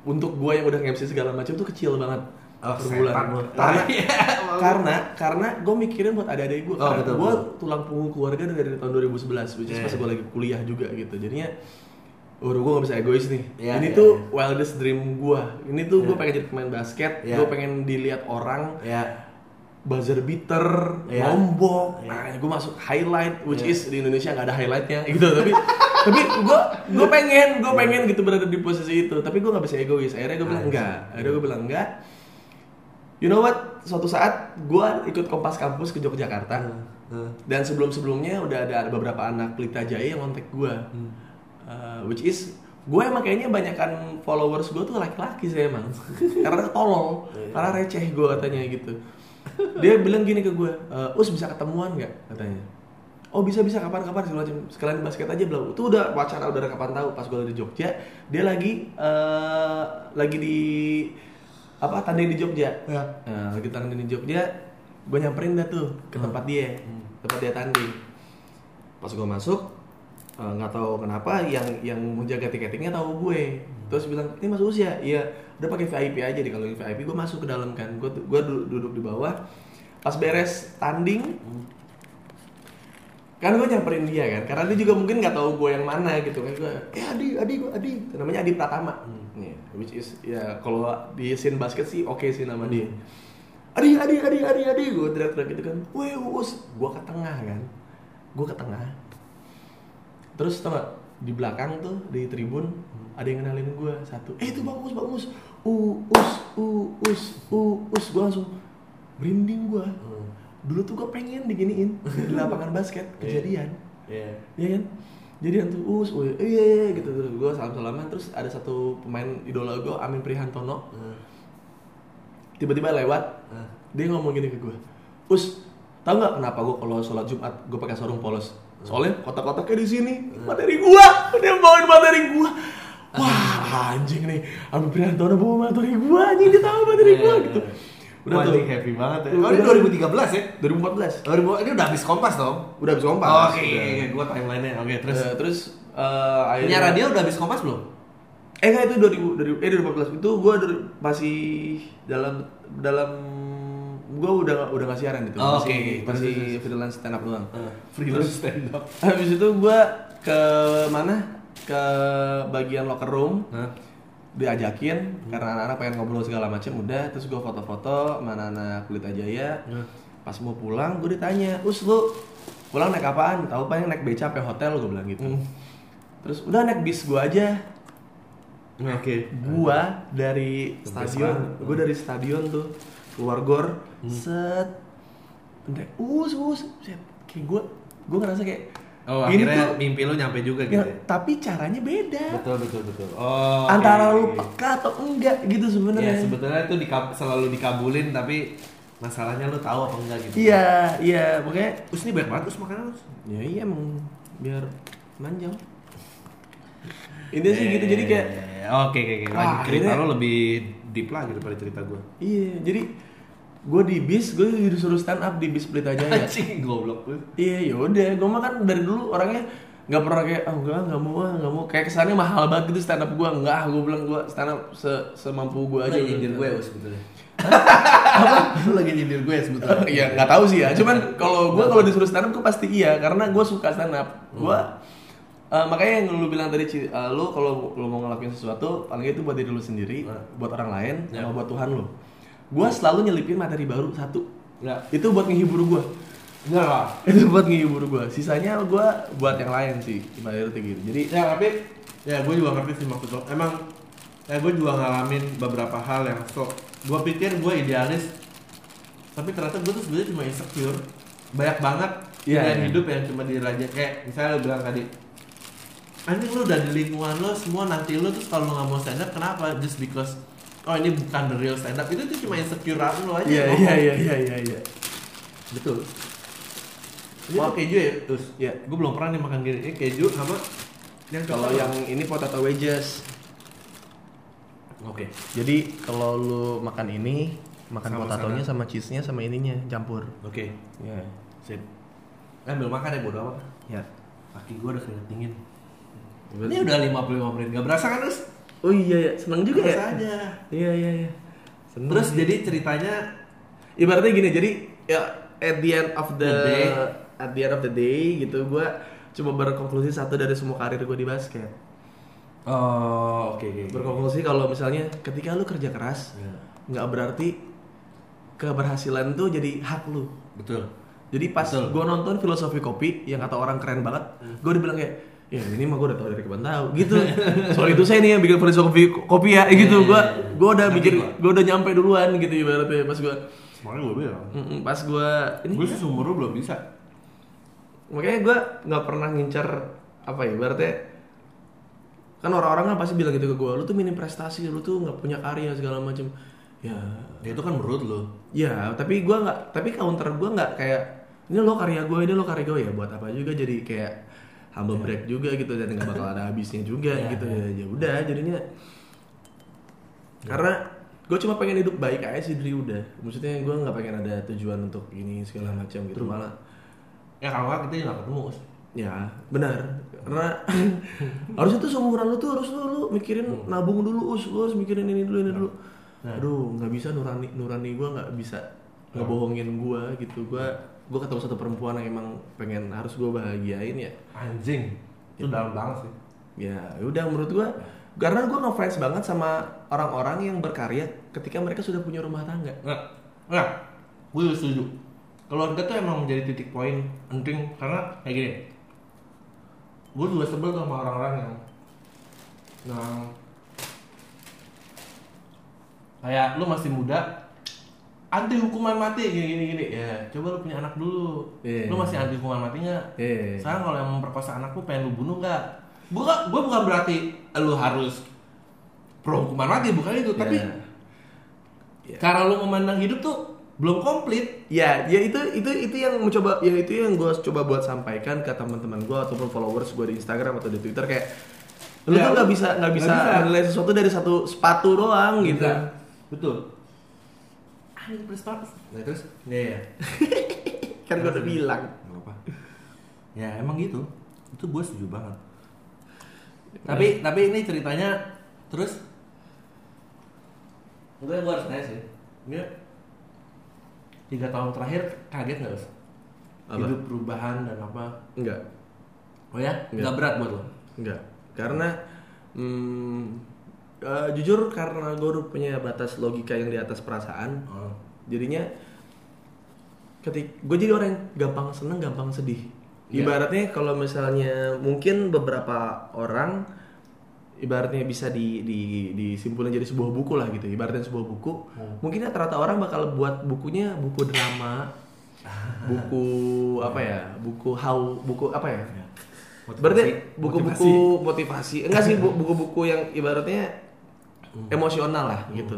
untuk gua yang udah nge-MC segala macam tuh kecil banget Oh, per bulan karena karena karena gue mikirin buat adik-adik gue Oh, karena betul, gue tulang punggung keluarga dari tahun 2011 which is pas gue lagi kuliah juga gitu jadinya Udah gue gak bisa egois nih. Iya, ini iya, tuh iya. wildest dream gue. Ini tuh gue Iya. pengen jadi pemain basket. Iya. Gue pengen dilihat orang ya buzzer beater, Iya. lombok. Iya. Nah, gue masuk highlight, which Iya. is di Indonesia nggak ada highlightnya gitu. Tapi tapi gue gue pengen gue pengen gitu berada di posisi itu. Tapi gue nggak bisa egois. Akhirnya gue bilang enggak. Akhirnya gue bilang enggak. You know what? Suatu saat gue ikut kompas kampus ke Yogyakarta. Dan sebelum-sebelumnya udah ada beberapa anak Pelita Jaya yang kontak gue. Uh, which is gue emang kayaknya banyakan followers gue tuh laki-laki sih emang. Karena tolol karena receh gue katanya gitu. Dia bilang gini ke gue "Eh, us bisa ketemuan nggak? katanya. Oh bisa bisa kapan-kapan segala macam. Sekalian basket aja belum itu udah wacana udah kapan tahu pas gue lagi di Jogja dia lagi eh, lagi di apa? Tanding di Jogja. Ya. Nah, lagi tanding di Jogja gue nyamperin dah tuh ke tempat dia. Tempat dia tanding. Pas gue masuk eh, nggak tahu kenapa yang yang menjaga tiketingnya tahu gue. Terus bilang ini mas usia? Iya. Udah pakai VIP aja. Deh kalau yang VIP gue masuk ke dalam kan. Gue gue duduk di bawah. Pas beres tanding kan gue nyamperin dia kan karena dia juga mungkin nggak tahu gue yang mana gitu kan. Gue eh Adi Adi gue Adi. Namanya Adi Pratama. Nih, which is ya kalau di scene basket sih oke sih nama dia. Adi Adi Adi Adi Adi. Gue teriak-teriak gitu kan. Weh us gue ke tengah kan. Gue ke tengah. Terus tau gak di belakang tuh di tribun ada yang kenalin gue satu. Eh itu bang us bang us uus uus uus gue langsung merinding gue dulu tuh gue pengen diginiin di lapangan basket kejadian Iya. Iya kan? Jadian tuh us, oh iya, iya, iya, gitu terus gue salam salaman terus ada satu pemain idola gue Amin Prihantono tiba-tiba lewat dia ngomong gini ke gue, us tau nggak kenapa gue kalau sholat Jumat gue pakai sarung polos? Soalnya kotak-kotaknya di sini materi gue, dia bawain materi gue. Wah anjing nih, Amin Prihantono bawa materi gue, anjing dia tahu materi gue gitu. Udah tuh, happy banget ya. Oh, ini 2013 ya? 2014 2000 ini udah habis kompas dong. udah habis kompas. Oh, Oke, Udah. oke, gua timeline-nya. Oke, terus Eh, terus eh, akhirnya punya radio udah habis kompas belum? Eh enggak itu 2000 dari eh 2014 itu gua dari- masih dalam dalam gua udah udah nggak siaran itu. Oh, masih oke. masih Terus, freelance stand up doang. freelance stand up. Habis itu gua ke mana? Ke bagian locker room Hah? Diajakin karena anak-anak pengen ngobrol segala macam udah terus gua foto-foto sama anak-anak Pelita Jaya Hah? pas mau pulang gue ditanya us lu pulang naik apaan tahu paling naik beca sampai hotel gue bilang gitu Hmm. terus udah naik bis gua aja Oke. gua dari Best stadion gua dari stadion tuh keluar gor Hmm. set Ndek, us us set. kayak gua gua ngerasa kayak Oh, ini akhirnya tuh mimpi lu nyampe juga gitu. ya, ya? tapi caranya beda Betul, betul, betul. Oh. antara oke, lu oke. peka atau enggak gitu Ya, sebenarnya sebetulnya itu dikab- selalu dikabulin tapi masalahnya lu tahu apa enggak gitu. iya iya makanya Terus ini banyak banget terus makanan terus. ya iya emang biar manjang ini sih gitu jadi kayak Oke, oke, oke. Lanjut cerita lu lebih deep lah daripada cerita gua. iya jadi gue di bis gue disuruh stand up di bis Pelita Jaya Anjing goblok lu. Iya, yaudah. Gue mah kan dari dulu orangnya nggak pernah kayak, oh enggak, nggak mau, ah, nggak mau. Kayak kesannya mahal banget gitu stand up gue. Enggak, gue bilang gue stand up se semampu gue aja. Lagi nyindir gue Apa? sebetulnya. Apa? Lu lagi nyindir gue sebetulnya. Iya, nggak tahu sih ya. Cuman kalau gue kalau disuruh stand up, gue pasti iya, karena gue suka stand up. Gue eh, makanya yang lu bilang tadi, eh, lu kalau lu mau ngelakuin sesuatu, paling itu buat diri lu sendiri, Nah. buat orang lain, Ya. sama buat Tuhan lu. Gue selalu nyelipin materi baru satu. Enggak. Itu buat menghibur gue. Enggak lah. itu buat ngehibur gue sisanya gue buat yang lain sih ibaratnya gitu jadi Ya tapi ya gue juga ngerti sih maksud lo. Emang ya gue juga ngalamin beberapa hal yang so gue pikir gue idealis tapi ternyata gue tuh sebenarnya cuma insecure banyak banget Iya, pilihan iya. hidup yang cuma diraja kayak misalnya lo bilang tadi anjing lu udah di lingkungan lo semua nanti lo terus kalau nggak mau stand up kenapa just because oh ini bukan the real stand up itu tuh cuma insecure lo aja Iya iya iya iya iya iya. betul ini tuh keju ya terus Iya. gue belum pernah nih makan gini ini keju sama yang Kalau yang ini potato wedges. oke Jadi kalau lu makan ini, makan Sama potatonya sana. sama cheese-nya sama ininya campur. oke Iya. sip eh belum makan ya bodo amat Ya. kaki gue udah keringet dingin ini udah 55 menit gak berasa kan terus Oh iya ya, seneng juga ya. berasa aja Iya iya iya. Seneng. terus jadi ceritanya ibaratnya gini, jadi ya at the end of the, The day. at the end of the day gitu gua cuma berkonklusi satu dari semua karir gue di basket. oh oke oke Berkonklusi kalau misalnya ketika lu kerja keras Ya, nggak berarti keberhasilan tuh jadi hak lu. betul Jadi pas gue nonton filosofi kopi yang kata orang keren banget, gue dibilang kayak, ya ini mah gue udah tau dari kapan tahu gitu. Soal itu saya nih yang bikin filosofi kopi ya, gitu. Iya, Gue iya, iya. gue udah Ngerti mikir, gua. gue udah nyampe duluan gitu ibaratnya pas gue, makanya gue bilang pas gue ini gue sih seumur lu belum bisa makanya gue nggak pernah ngincar apa ya ibaratnya kan orang-orang kan pasti bilang gitu ke gue, lu tuh minim prestasi, lu tuh nggak punya karya segala macam. Ya, ya itu kan menurut lu Ya, tapi gua nggak, tapi counter gua nggak kayak ini lo karya gue, ini lo karya gue ya buat apa juga jadi kayak humble break juga gitu dan nggak bakal ada habisnya juga Iya, gitu iya. ya. Ya udah jadinya karena gue cuma pengen hidup baik aja sih dari udah. Maksudnya gue nggak pengen ada tujuan untuk ini segala macam gitu True. malah. ya kalau nggak kita nggak ketemu. Ya benar karena harusnya tuh seumuran lu tuh harus lu, lu mikirin nabung dulu us, lu harus mikirin ini dulu ini dulu. Nah. Aduh nggak bisa nurani nurani gue nggak bisa ngebohongin gue gitu gue gue ketemu satu perempuan yang emang pengen harus gue bahagiain ya. Anjing itu dalam banget sih. Ya udah menurut gue karena gue ngefans banget sama orang-orang yang berkarya ketika mereka sudah punya rumah tangga. Nggak nggak. Gue setuju. Keluarga tuh emang menjadi titik poin penting karena kayak gini. Gue juga sebel sama orang-orang yang yang kayak lu masih muda anti hukuman mati gini gini gini ya coba lu punya anak dulu Iya. lu masih anti hukuman mati nggak Iya. sekarang kalau yang memperkosa anak lu pengen lu bunuh nggak gue gue bukan berarti lu harus pro hukuman mati bukan itu tapi Ya. Ya. cara lu memandang hidup tuh belum komplit Ya, ya itu itu itu yang mencoba ya itu yang gue coba buat sampaikan ke teman-teman gue ataupun followers gue di Instagram atau di Twitter kayak lu Ya, tuh nggak bisa nggak bisa bisa. menilai sesuatu dari satu sepatu doang gitu. betul anjing plus plus nah terus? Ya ya Kan gue udah bilang. Nggak apa ya emang gitu. Itu gue setuju banget. Tapi tapi ini ceritanya terus? Gue gue harus nanya sih. Ini tiga tahun terakhir kaget nggak Us? Apa? hidup perubahan dan apa? Enggak, oh ya? Nggak. nggak berat buat lo? Enggak. Karena hmm, eh, jujur karena gue udah punya batas logika yang di atas perasaan, oh. jadinya ketik gue jadi orang yang gampang seneng gampang sedih Iya. ibaratnya kalau misalnya mungkin beberapa orang ibaratnya bisa di, di disimpulkan jadi sebuah buku lah gitu ibaratnya sebuah buku Hmm. mungkin rata-rata orang bakal buat bukunya buku drama buku apa ya buku how buku apa ya Motivasi. berarti buku-buku motivasi enggak sih bu- buku-buku yang ibaratnya emosional lah gitu.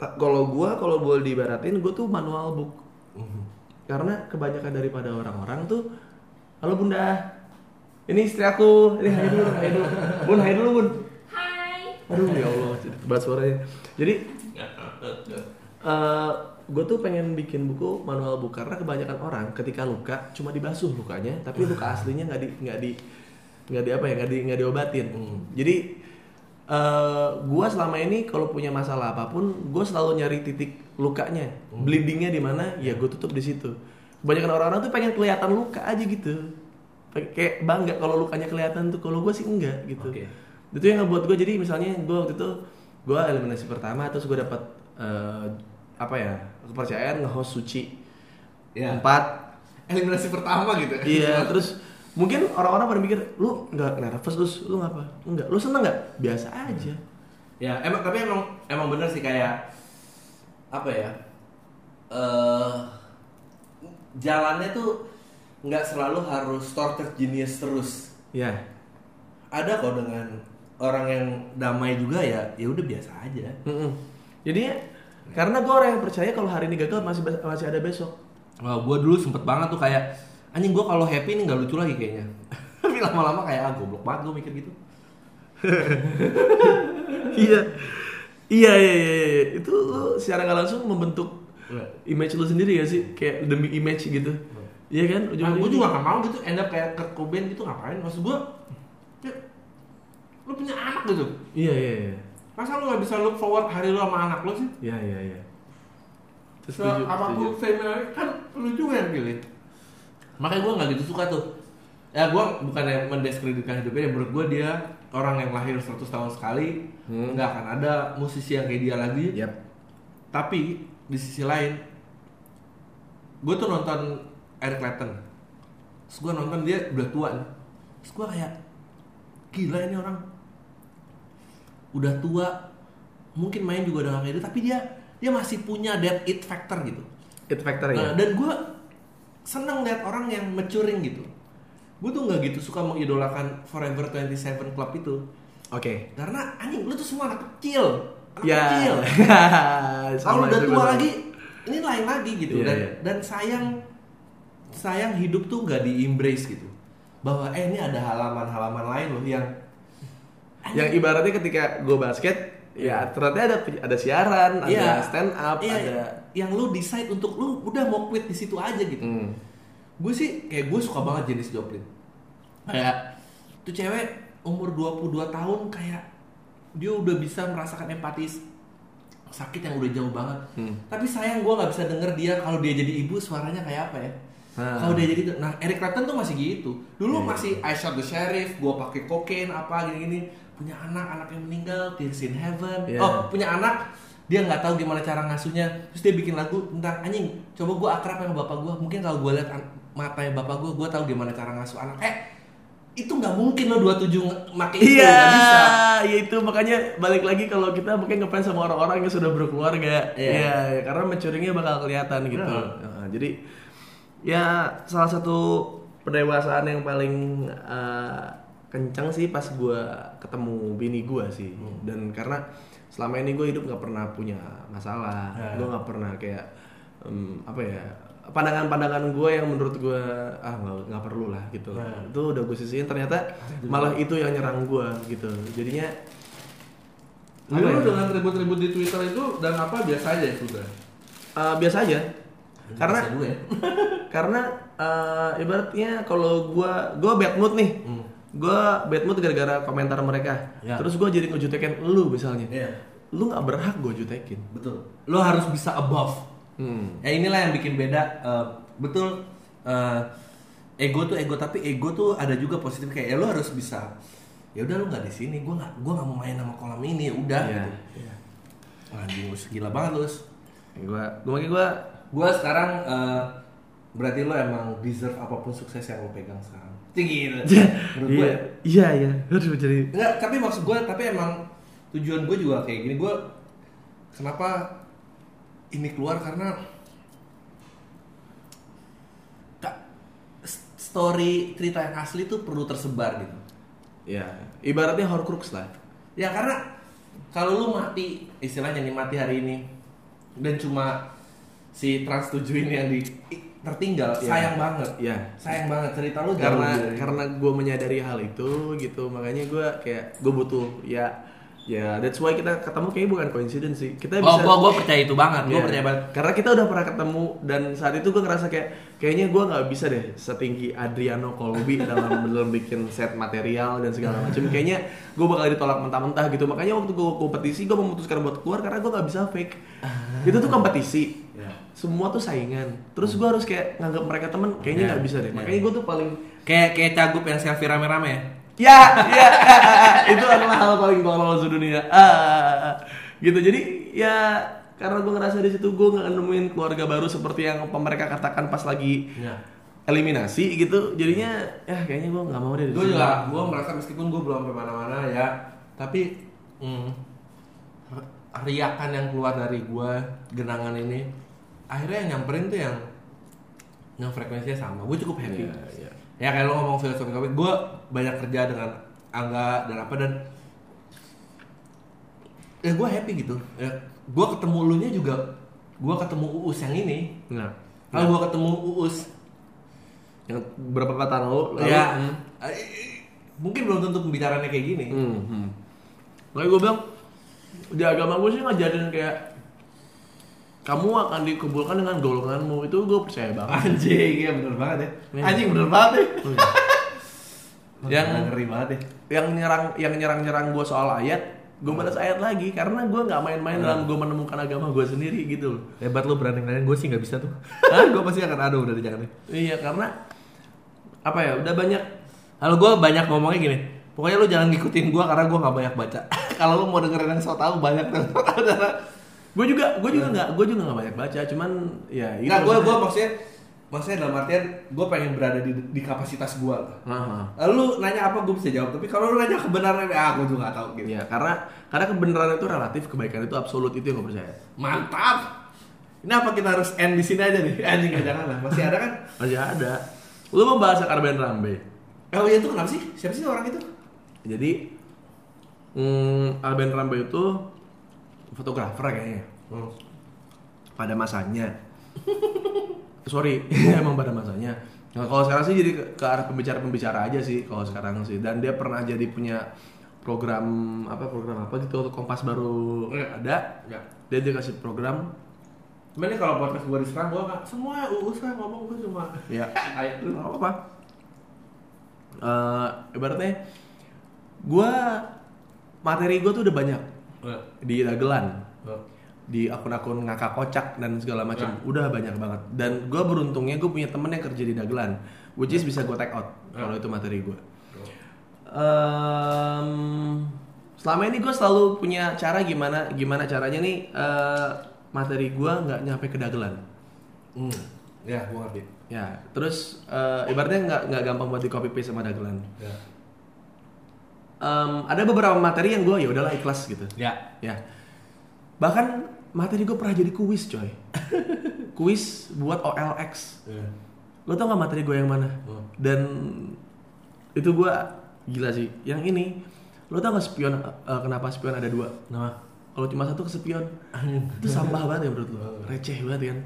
Ta- kalau gua kalau boleh diibaratin gua tuh manual book. Mhm. karena kebanyakan daripada orang-orang tuh halo bunda. Ini istri aku. Ini hai dulu hai dulu. Bun hai dulu bun. Hai. aduh ya allah bahas suaranya. Jadi eh gue tuh pengen bikin buku manual book karena kebanyakan orang ketika luka cuma dibasuh lukanya tapi luka aslinya nggak di nggak di nggak di apa ya nggak di nggak diobatin. Hmm. jadi eh gue selama ini kalau punya masalah apa pun gue selalu nyari titik lukanya. Bleedingnya di mana ya gue tutup di situ. Kebanyakan orang-orang tuh pengen kelihatan luka aja gitu. Kayak bangga kalau lukanya kelihatan tuh. Kalau gue sih enggak gitu. Oke. itu yang ngebuat gue jadi misalnya gue waktu itu gue eliminasi pertama terus gue dapat eh, apa ya kepercayaan nge-host suci Ya. empat. Eliminasi pertama gitu. Iya terus mungkin orang-orang pada mikir lu nggak nervous terus lu ngapa enggak lu seneng nggak biasa aja ya emang tapi emang emang bener sih kayak apa ya eh jalannya tuh nggak selalu harus torture genius terus. Ya. Ada kok dengan orang yang damai juga ya, ya udah biasa aja. Mm-mm. Jadi karena gue orang yang percaya kalau hari ini gagal masih masih ada besok. Wah, gue dulu sempet banget tuh kayak anjing gue kalau happy ini nggak lucu lagi kayaknya. Tapi lama-lama kayak ah goblok banget gue mikir gitu. iya. Iya iya iya iya. Itu lu secara nggak langsung membentuk image lu sendiri gak sih? Kayak demi image gitu. Iya kan? Nah, Ujung-ujungnya. gue juga gak mau gitu end up kayak Kurt Cobain gitu ngapain? Maksud gue, ya, lu punya anak gitu. Iya iya iya. Masa lu gak bisa look forward hari lu sama anak lu sih? Iya iya iya. Terus apa pun family kan lu juga yang pilih. Makanya gue gak gitu suka tuh. Ya gue bukannya mendiskreditkan hidupnya, ya menurut gue dia orang yang lahir 100 tahun sekali, Hmm. nggak akan ada musisi yang kayak dia lagi. Yap. Tapi di sisi lain, gue tuh nonton Eric Clapton. Terus gue nonton dia udah tua nih. Terus gue kayak, gila ini orang. Udah tua, mungkin main juga udah gak kayak dia, tapi dia dia masih punya that it factor gitu. It factor Nah, ya. dan gue seneng lihat orang yang maturing gitu. Gue tuh nggak gitu suka mengidolakan Forever 27 Club itu. Oke. Karena anjing lu tuh semua anak kecil. Anak Ya. kecil. Kalau udah tua gua lagi ini lain lagi gitu Iya, dan iya. dan sayang sayang hidup tuh nggak di embrace gitu bahwa eh ini ada halaman-halaman lain loh yang yang ibaratnya ketika gue basket ya ternyata ada ada siaran ada stand up iya, ada yang lu decide untuk lu udah mau quit di situ aja gitu Hmm. gue sih kayak gue suka banget jenis Joplin kayak tuh cewek umur 22 tahun kayak dia udah bisa merasakan empati sakit yang udah jauh banget Hmm. tapi sayang gue nggak bisa denger dia kalau dia jadi ibu suaranya kayak apa ya Ah. kalau dia jadi nah Eric Clapton tuh masih gitu dulu Iya. masih I shot the sheriff gue pakai kokain apa gini gini punya anak anak yang meninggal tears in heaven Iya. oh punya anak dia nggak tahu gimana cara ngasuhnya. Terus dia bikin lagu tentang anjing coba gue akrab sama bapak gue mungkin kalau gue lihat an- matanya bapak gue gue tahu gimana cara ngasuh anak. Eh itu nggak mungkin lo 27 nge- make itu Iya, bisa. ya itu. Makanya balik lagi kalau kita mungkin ngefans sama orang-orang yang sudah berkeluarga, Iya. Iya, ya, karena maturingnya bakal kelihatan gitu. Nah, jadi ya salah satu pendewasaan yang paling eh, kencang sih pas gua ketemu bini gua sih, Hmm. dan karena selama ini gue hidup nggak pernah punya masalah, Ya. gue nggak pernah kayak em, apa ya pandangan-pandangan gue yang menurut gue ah nggak perlu lah gitu Nah. itu udah gue sisihin ternyata malah itu yang nyerang gue gitu jadinya Lu ya? dengan ribut-ribut di Twitter itu dan apa biasa aja ya sudah eh, biasa aja karena Biasa ya karena eh, ibaratnya kalau gue gue bad mood nih Hmm. Gue bad mood gara-gara komentar mereka. Ya. terus gue jadi ngejutekin lu misalnya. Iya. lu nggak berhak gue jutekin. Betul. Lo harus bisa above. Hmm. ya inilah yang bikin beda. Eh, betul eh, ego tuh ego tapi ego tuh ada juga positif. Kayak ya lo harus bisa ya udah lo nggak di sini. Gue nggak gue nggak mau main sama kolam ini. Udah Iya, gitu. Iya. anjing gila banget lu Us. gue gue makanya gue gue sekarang eh, berarti lo emang deserve apa pun sukses yang lo pegang sekarang gitu. Menurut gue iya iya iya. Aduh jadi Enggak, tapi maksud gue, tapi emang tujuan gue juga kayak gini. Gue kenapa ini keluar? Karena story cerita yang asli tuh perlu tersebar gitu. ya ibaratnya horcrux lah. Ya karena kalau lu mati, istilahnya nih mati hari ini dan cuma si trans 7 ini yang di tertinggal, Iya. sayang banget. Iya. Sayang banget cerita lu karena karena gue menyadari hal itu gitu makanya gue kayak gue butuh ya ya that's why kita ketemu kayaknya bukan coincidence sih kita Oh, bisa gua gua percaya itu banget. Gua Iya. percaya banget. karena kita udah pernah ketemu dan saat itu gue ngerasa kayak kayaknya gue nggak bisa deh setinggi Adriano Colby dalam dalam bikin set material dan segala macam kayaknya gue bakal ditolak mentah-mentah gitu makanya waktu gue kompetisi gue memutuskan buat keluar karena gue nggak bisa fake itu tuh kompetisi Ya. semua tuh saingan terus gue harus kayak nganggap mereka temen kayaknya Iya. nggak bisa deh Iya. makanya gue tuh paling Kayak kayak cagup yang selfie rame-rame ya. Ya ya. Itu adalah hal paling tolol sedunia ah, gitu. Jadi ya karena gue ngerasa di situ gue nggak nemuin keluarga baru seperti yang mereka katakan pas lagi Ya. eliminasi gitu. Jadinya ya kayaknya gue nggak mau deh di gue juga gue merasa meskipun gue belum sampai mana-mana ya. Tapi mm, riakan yang keluar dari gue genangan ini akhirnya yang nyamperin tuh yang yang frekuensinya sama. Gue cukup happy. Iya, iya. ya kayak lo ngomong filosofi gue banyak kerja dengan Angga dan apa dan ya gue happy gitu. Ya gue ketemu lu nya juga gue ketemu Uus yang ini. Nah, kalau gue ketemu Uus yang berapa tahun lalu, lalu? Ya hmm. mungkin belum tentu pembicaraannya kayak gini. Hmm, hmm. Makanya gue bilang di agama gue sih ngajarin kayak kamu akan dikumpulkan dengan golonganmu. Itu gue percaya banget. anjing ya bener banget ya. Iya. anjing bener banget ya Yang- ngeri banget ya Yang nyerang yang nyerang nyerang gue soal ayat, gue balas ayat lagi karena gue nggak main-main Hmm. dalam gue menemukan agama gue sendiri gitu. loh. hebat lu berani ngelain gue sih nggak bisa tuh Hah? gue pasti akan aduh udah jangan Iya karena apa ya udah banyak Kalau gue banyak ngomongnya gini, pokoknya lu jangan ngikutin gue karena gue nggak banyak baca. Kalau lu mau dengerin yang so tau banyak so tau. gue juga gue juga nggak gue juga nggak banyak baca cuman ya itu gue gue maksudnya maksudnya dalam artian gue pengen berada di, di kapasitas gue. Aha. Lu nanya apa gue bisa jawab, tapi kalau lu nanya kebenaran, ah gue juga nggak tahu gitu. Ya karena karena kebenaran itu relatif, kebaikan itu absolut itu yang gue percaya. Mantap. Ini apa kita harus end di sini aja nih? Anjing jangan lah, masih ada kan? Masih ada. Lu mau bahas Arben Rambe? Oh iya itu kenapa sih? Siapa sih orang itu? Jadi hmm, Alben Rambe itu fotografer kayaknya Hmm. pada masanya. Sorry, emang pada masanya. Nah, kalau sekarang sih jadi ke, ke arah pembicara-pembicara aja sih kalau sekarang sih. Dan dia pernah jadi punya program apa program apa gitu waktu Kompas baru Ya. ada. Ya. Dia dikasih program Cuman kalau podcast gue diserang gue nggak semua uus lah ngomong gue cuma ya ayat lu. nggak apa-apa. Eh, ibaratnya gua materi gue tuh udah banyak di dagelan di akun-akun ngakak kocak dan segala macam Ya. udah banyak banget dan gue beruntungnya gue punya temen yang kerja di dagelan which is bisa gue take out Ya. kalau itu materi gue Em, selama ini gue selalu punya cara gimana gimana caranya nih eh, materi gue nggak nyampe ke dagelan Hmm. Ya, gue ngerti. ya terus eh, ibaratnya nggak nggak gampang buat di copy paste sama dagelan Ya. Em, ada beberapa materi yang gue ya udahlah ikhlas gitu Ya. ya bahkan materi gue pernah jadi kuis coy. Kuis buat OLX Ya. lo tau gak materi gue yang mana? Hmm. dan itu gue gila sih. Yang ini lo tau gak spion eh, kenapa spion ada dua? Nah, kalau cuma satu kesepion itu sampah banget ya menurut lo. Receh banget kan?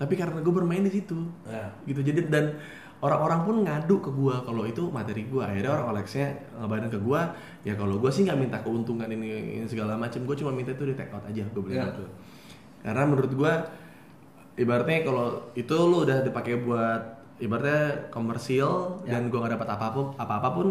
Tapi karena gue bermain di situ. Ya. gitu. Jadi dan orang-orang pun ngadu ke gue kalau itu materi gue akhirnya orang Olexnya ngabarin ke gue ya kalau gue sih nggak minta keuntungan ini, ini segala macam gue cuma minta itu di take out aja. Gue bilang Ya. gitu karena menurut gue ibaratnya kalau itu lu udah dipakai buat ibaratnya komersil Ya. dan gue nggak dapat apa-apa apa-apa pun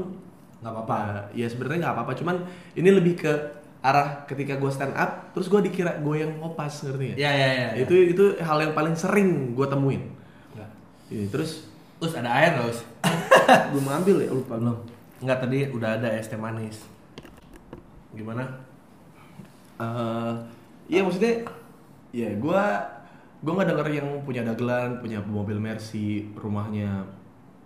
Nggak apa-apa. Nah, ya sebenarnya nggak apa-apa cuman ini lebih ke arah ketika gue stand up terus gue dikira gue yang ngopas ngerti Ya, ya ya, ya. itu itu hal yang paling sering gue temuin Ya. Iya, terus Terus ada air nggak, Us? belum ambil ya lupa Belum. Enggak, tadi udah ada es teh manis. Gimana? Eh, iya maksudnya ya gue gue nggak denger yang punya dagelan punya mobil Mercy rumahnya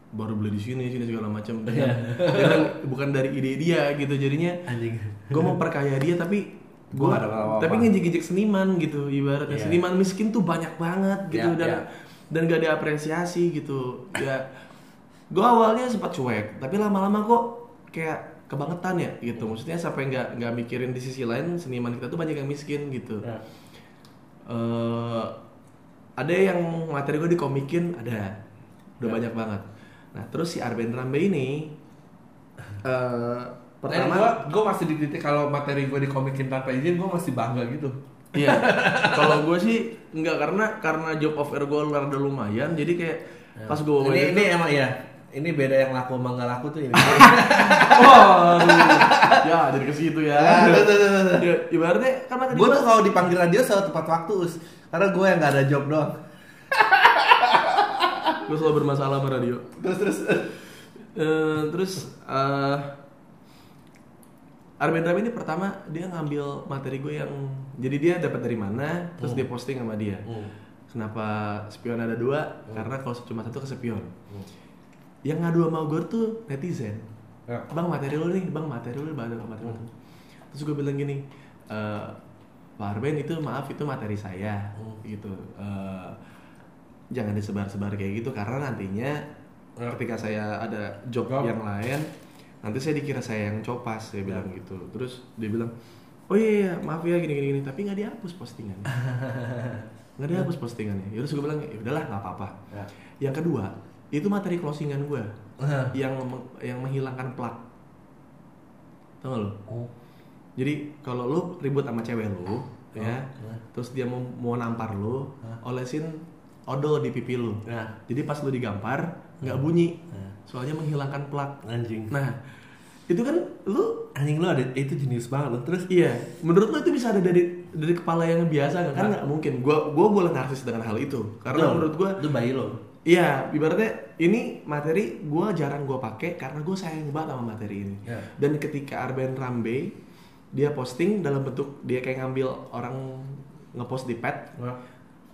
baru beli di sini sini segala macam Iya. Dan bukan dari ide dia gitu jadinya Anjing. gue mau perkaya dia tapi Gua gue ada apa-apa. tapi ngejek-ngejek seniman gitu ibaratnya Iya. seniman miskin tuh banyak banget gitu Iya, dan iya. dan gak ada apresiasi gitu ya gue awalnya sempat cuek tapi lama-lama kok kayak kebangetan ya gitu maksudnya sampai nggak nggak mikirin di sisi lain seniman kita tuh banyak yang miskin gitu Ya. Eh ada yang materi gue dikomikin ada udah Ya. banyak banget nah terus si Arben Rambe ini eh Pertama, gue gue masih di titik kalau materi gue dikomikin tanpa izin gue masih bangga gitu. Iya. Kalau gue sih nggak karena karena job offer gue rada lumayan, jadi kayak pas gue ini, ini emang ya. Ini beda yang laku sama nggak laku tuh ini. Wah, ya jadi ke situ ya. Ah, tuh. Ya, Ibaratnya kan tadi gue tuh kalau dipanggil radio selalu tepat waktu us. Karena gue yang nggak ada job doang. gue selalu bermasalah sama radio. Terus terus. Eh, terus eh Arben Rami ini pertama dia ngambil materi gue yang jadi dia dapat dari mana, terus dia posting sama dia. Hmm. Kenapa spion ada dua? Karena kalau cuma satu kesepion. Yang ngadu sama gue tuh netizen. Ya. Bang materi lu nih, bang materi lu bang materi lu. Terus gue bilang gini, eh Pak Arben itu maaf itu materi saya, Hmm. gitu. Eh, jangan disebar-sebar kayak gitu karena nantinya Ya. ketika saya ada job Job. yang lain nanti saya dikira saya yang copas saya bilang Ya. gitu terus dia bilang oh iya, iya maaf ya gini gini, gini. tapi nggak dihapus postingannya nggak dihapus postingannya ya terus gue bilang ya udahlah nggak apa-apa Ya. yang kedua itu materi closingan gue Nah. yang yang menghilangkan plak tau gak lo Oh. jadi kalau lu ribut sama cewek lu ya Hah? terus dia mau mau nampar lu Hah? olesin odol di pipi lu Nah. jadi pas lu digampar nggak bunyi Nah. soalnya menghilangkan plak Anjing. nah itu kan lu Anjing lu ada itu jenius banget loh. Terus iya menurut lu itu bisa ada dari dari kepala yang biasa nggak kan nggak mungkin gua gua boleh narsis dengan hal itu karena Betul. menurut gua itu bayi lo. Iya, ibaratnya ini materi gue jarang gue pakai karena gue sayang banget sama materi ini. Ya. Dan ketika Arben Rambe dia posting dalam bentuk dia kayak ngambil orang ngepost di pet.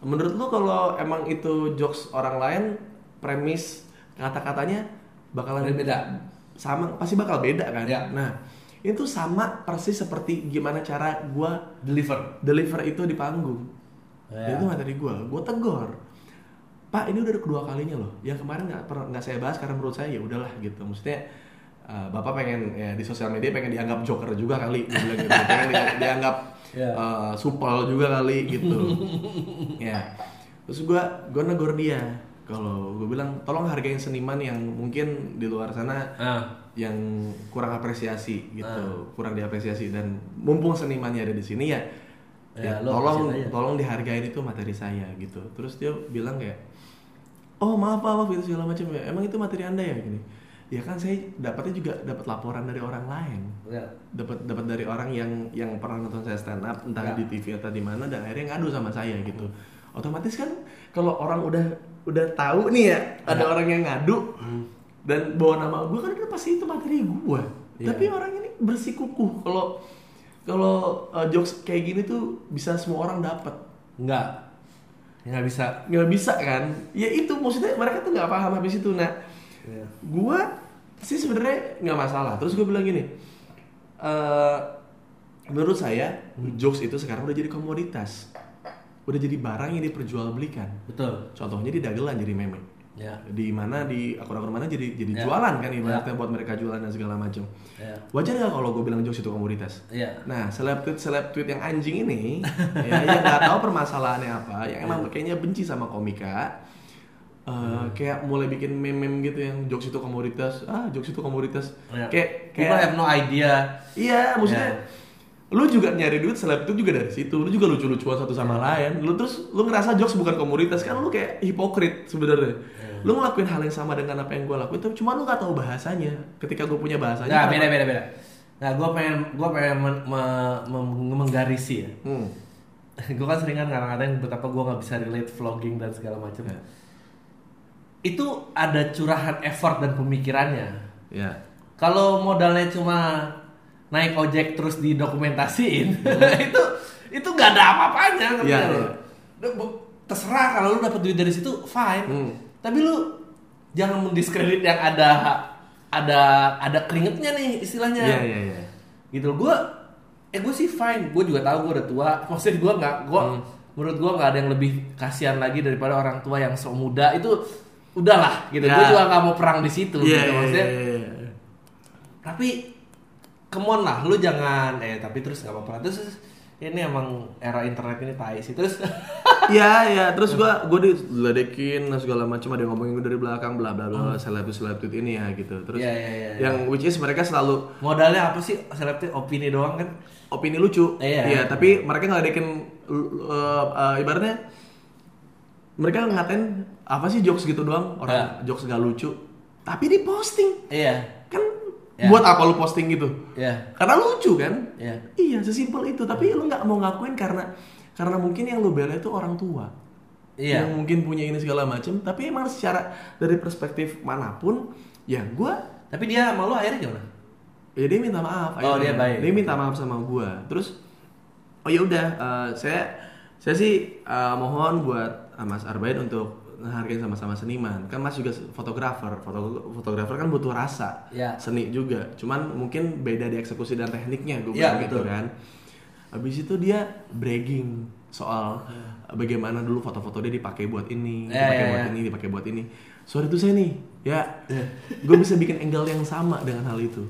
Menurut lu kalau emang itu jokes orang lain, premis kata-katanya bakalan Beda. Sama, pasti bakal beda kan. Ya. Nah, itu sama persis seperti gimana cara gue Deliver. deliver itu di panggung. Dan itu materi gue, gue tegor. Pak ini udah kedua kalinya loh. Yang kemarin nggak pernah nggak saya bahas karena menurut saya ya udahlah gitu. Maksudnya uh, bapak pengen ya di sosial media pengen dianggap joker juga kali, bilang gitu. pengen di- dianggap Ya. uh, supel juga kali gitu. ya. Terus gue gue negor dia. Kalau gue bilang tolong hargain seniman yang mungkin di luar sana Ah. yang kurang apresiasi gitu, Ah. kurang diapresiasi dan mumpung senimannya ada di sini ya, Ya, ya, lo tolong tolong dihargain itu materi saya gitu. Terus dia bilang kayak, oh maaf maaf maaf, itu segala macam ya, emang itu materi anda ya gini. Ya kan saya dapatnya juga dapat laporan dari orang lain, Ya. dapat dapat dari orang yang yang pernah nonton saya stand up entah Ya. di TV atau di mana dan akhirnya ngadu sama saya gitu. Otomatis kan kalau orang udah udah tahu nih ya ada Ya. orang yang ngadu dan bawa nama gue kan udah pasti itu materi gue. Iya. Tapi orang ini bersikukuh kalau kalau uh, jokes kayak gini tuh bisa semua orang dapat. Enggak. Enggak bisa. Nggak bisa kan? Ya itu maksudnya mereka tuh nggak paham habis itu. Nah, Ya. gue sih sebenarnya nggak masalah. Terus gue bilang gini, eh menurut saya jokes itu sekarang udah jadi komoditas, udah jadi barang yang diperjualbelikan. Betul. Contohnya di dagelan jadi meme. Ya. Di mana di akun-akun mana jadi jadi Ya. jualan kan ibaratnya buat mereka jualan dan segala macam. Ya. Wajar nggak kalau gue bilang jokes itu komoditas? Iya. Nah, seleb tweet seleb tweet yang anjing ini, ya, yang nggak tahu permasalahannya apa, yang emang kayaknya benci sama komika, eh, kayak mulai bikin meme-meme gitu yang jokes itu komoditas, ah jokes itu komoditas, Ya. kayak People kayak have no idea. iya maksudnya. Ya. Lu juga nyari duit seleb itu juga dari situ. Lu juga lucu-lucuan satu sama lain. Lu terus lu ngerasa jokes bukan komoditas kan lu kayak hipokrit sebenarnya. Lu ngelakuin hal yang sama dengan apa yang gue lakuin, tapi cuma lu gak tahu bahasanya. Ketika gue punya bahasanya. Nah, beda beda beda. Nah, gue pengen gue pengen men- me- mem- menggarisi ya. Hmm. gue kan sering kan kadang-kadang betapa gue nggak bisa relate vlogging dan segala macam. Ya. Itu ada curahan effort dan pemikirannya. Ya. Kalau modalnya cuma naik ojek terus didokumentasiin, itu itu nggak ada apa-apanya. Iya, iya. Udah, bu- Terserah kalau lu dapat duit dari situ, fine. Hmm. Tapi lu jangan mendiskredit yang ada ada ada keringetnya nih istilahnya. Iya, iya, iya. Gitu gue, eh gue sih fine. Gue juga tahu gue udah tua. Maksudnya gue nggak, gue Hmm. menurut gue nggak ada yang lebih kasihan lagi daripada orang tua yang so muda itu udahlah gitu. Ya. Gue juga nggak mau perang di situ. Iya, gitu. iya, Maksudnya iya, iya. tapi come on lah lu jangan eh tapi terus nggak apa-apa terus ini emang era internet ini tai sih terus Iya, iya. Terus gua gua diledekin segala macam ada yang ngomongin gua dari belakang bla bla bla seleb seleb tweet ini ya gitu. Terus Iya, iya, iya, yang which is mereka selalu modalnya apa sih selebgram opini doang kan opini lucu. Iya. tapi mereka ngeledekin uh, uh, ibaratnya mereka ngatain apa sih jokes gitu doang orang jokes gak lucu. Tapi di posting iya Ya. buat apa lu posting gitu? iya Karena lucu kan? iya Iya, sesimpel itu. Tapi lu nggak mau ngakuin karena karena mungkin yang lu bela itu orang tua. Iya. Yang mungkin punya ini segala macam. Tapi emang secara dari perspektif mana pun, ya gua tapi dia malu akhirnya gimana ya dia minta maaf. Oh, akhirnya. dia baik. Dia minta maaf sama gua. Terus oh ya udah, eh, saya saya sih eh, mohon buat eh, Mas Arbaid untuk menghargai sama-sama seniman. Kan Mas juga fotografer. Foto fotografer kan butuh rasa. Ya. Seni juga. Cuman mungkin beda di eksekusi dan tekniknya gue Ya, bilang gitu betul. kan. Habis itu dia bragging. soal bagaimana dulu foto-foto dia dipakai buat ini, Ya, dipakai ya, buat ya. ini, dipakai buat ini. Sorry itu saya nih, ya, gue bisa bikin angle yang sama dengan hal itu.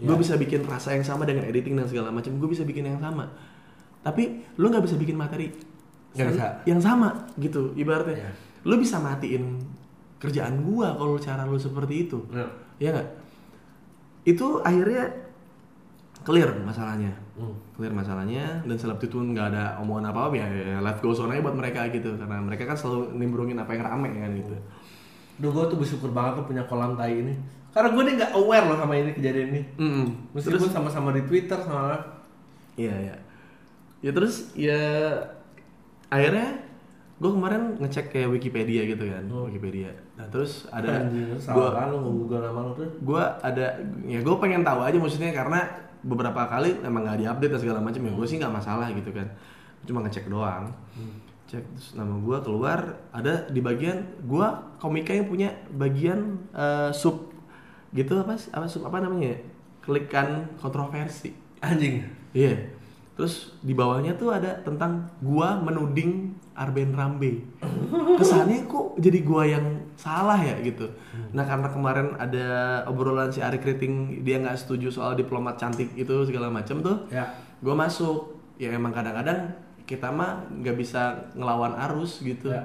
Gue bisa bikin rasa yang sama dengan editing dan segala macam. Gue bisa bikin yang sama. Tapi lu nggak bisa bikin materi yang- bisa. yang sama gitu ibaratnya. Iya. Lu bisa matiin kerjaan gua kalau cara lu seperti itu. Ya. Ya nggak? Itu akhirnya clear masalahnya. Hmm. Clear masalahnya dan setelah itu nggak ada omongan apa-apa ya, ya life goes on aja buat mereka gitu karena mereka kan selalu nimbrungin apa yang rame kan gitu. Duh gue tuh bersyukur banget tuh punya kolam tai ini Karena gue nih gak aware loh sama ini kejadian ini Mm-mm. Meskipun sama-sama di Twitter sama Iya ya. Ya terus ya akhirnya gue kemarin ngecek kayak Wikipedia gitu kan, Wikipedia. Nah terus ada gue kan lu nama lu tuh? Gue ada ya gue pengen tahu aja maksudnya karena beberapa kali emang nggak diupdate dan segala macam ya gue sih nggak masalah gitu kan. Cuma ngecek doang. Cek terus nama gue keluar ada di bagian gue komika yang punya bagian eh, sub gitu apa sih- apa sub apa namanya? Ya? klikan kontroversi. Anjing. Iya. Terus di bawahnya tuh ada tentang gua menuding Arben Rambe. Kesannya kok jadi gua yang salah ya gitu. Nah karena kemarin ada obrolan si Ari Kriting dia nggak setuju soal diplomat cantik itu segala macam tuh. Ya. Gua masuk. Ya emang kadang-kadang kita mah nggak bisa ngelawan arus gitu. Ya.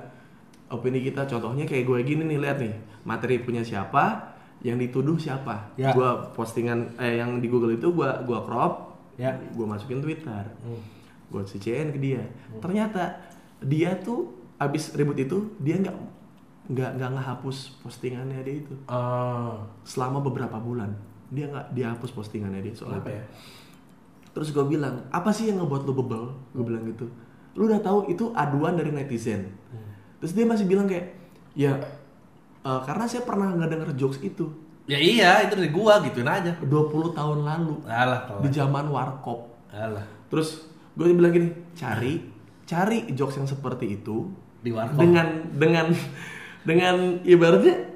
opini kita contohnya kayak gue gini nih lihat nih. Materi punya siapa yang dituduh siapa? Ya. gua postingan eh yang di Google itu gua gua crop Ya. gue masukin Twitter. Hmm. gue CCN ke dia. Ternyata dia tuh abis ribut itu dia nggak nggak nggak ngehapus postingannya dia itu. Oh selama beberapa bulan dia nggak dia hapus postingannya dia soalnya. Kenapa ya? terus gue bilang apa sih yang ngebuat lo bebel? Gue bilang gitu. Lu udah tahu itu aduan dari netizen. Terus dia masih bilang kayak ya eh, karena saya pernah ngedenger jokes itu. Ya iya itu dari gua gituin aja. 20 tahun lalu Alah di zaman warkop. Alah. Terus gue bilang gini, cari cari jokes yang seperti itu Di warkop dengan dengan dengan ibaratnya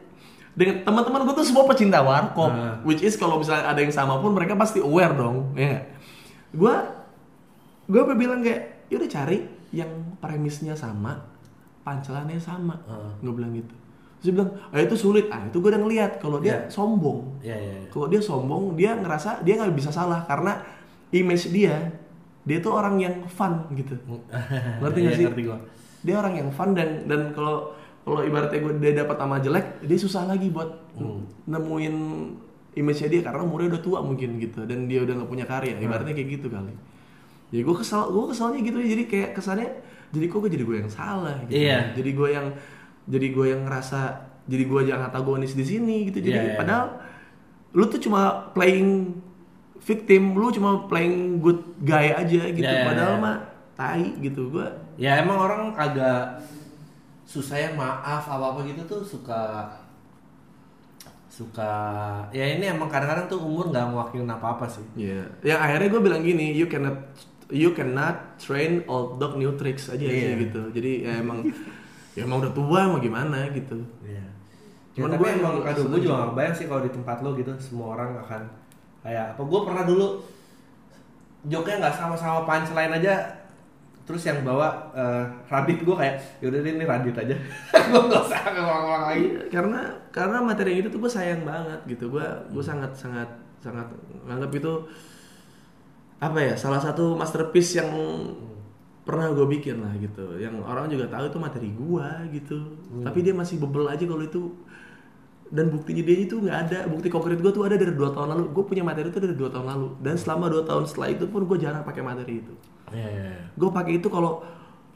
dengan teman-teman gue tuh semua pecinta warkop, Ah. which is kalau misalnya ada yang sama pun mereka pasti aware dong, ya. Gue gue bilang kayak, yaudah cari yang premisnya sama, pancelannya sama, Ah. gue bilang gitu. Terus dia bilang, ah itu sulit, ah itu gue udah ngeliat kalau dia Iya. sombong, Iya iya iya. kalau dia sombong dia ngerasa dia nggak bisa salah karena image dia dia tuh orang yang fun gitu ngerti nggak Iya, sih ngerti gua. dia orang yang fun dan dan kalau kalau ibaratnya gue dia dapat nama jelek dia susah lagi buat Hmm. nemuin image dia karena umurnya udah tua mungkin gitu dan dia udah nggak punya karya Hmm. ibaratnya kayak gitu kali jadi gue kesal gue kesalnya gitu jadi kayak kesannya jadi kok gue jadi gue yang salah gitu Iya. jadi gue yang jadi gue yang ngerasa jadi gue yang antagonis di sini gitu jadi Iya, iya. padahal lu tuh cuma playing victim lu cuma playing good guy aja gitu Iya, iya, padahal iya. mah tai gitu gue Ya emang orang agak susah ya maaf apa apa gitu tuh suka suka ya ini emang kadang-kadang tuh umur nggak mewakili apa apa sih Iya. Yang akhirnya gue bilang gini, you cannot you cannot train old dog new tricks aja Iya. sih gitu. Jadi ya emang ya emang udah tua mau gimana gitu. Iya. Cuman Cuman gue gua emang, emang aduh gue juga gak bayang sih kalau di tempat lo gitu semua orang akan kayak apa? Gue pernah dulu joknya nggak sama-sama punchline aja, terus yang bawa eh, Radit gue kayak yaudah deh ini Radit aja, gue nggak usah ngulang-ngulang lagi. Iya, karena karena materi yang itu tuh gue sayang banget gitu. Gue gue Hmm. sangat sangat sangat nganggap itu apa ya salah satu masterpiece yang pernah gue bikin lah gitu. Yang orang juga tahu itu materi gue gitu. Hmm. Tapi dia masih bebel aja kalau itu dan buktinya dia itu nggak ada bukti konkret gue tuh ada dari dua tahun lalu gue punya materi itu dari dua tahun lalu dan selama dua tahun setelah itu pun gue jarang pakai materi itu Iya, iya, iya. gue pakai itu kalau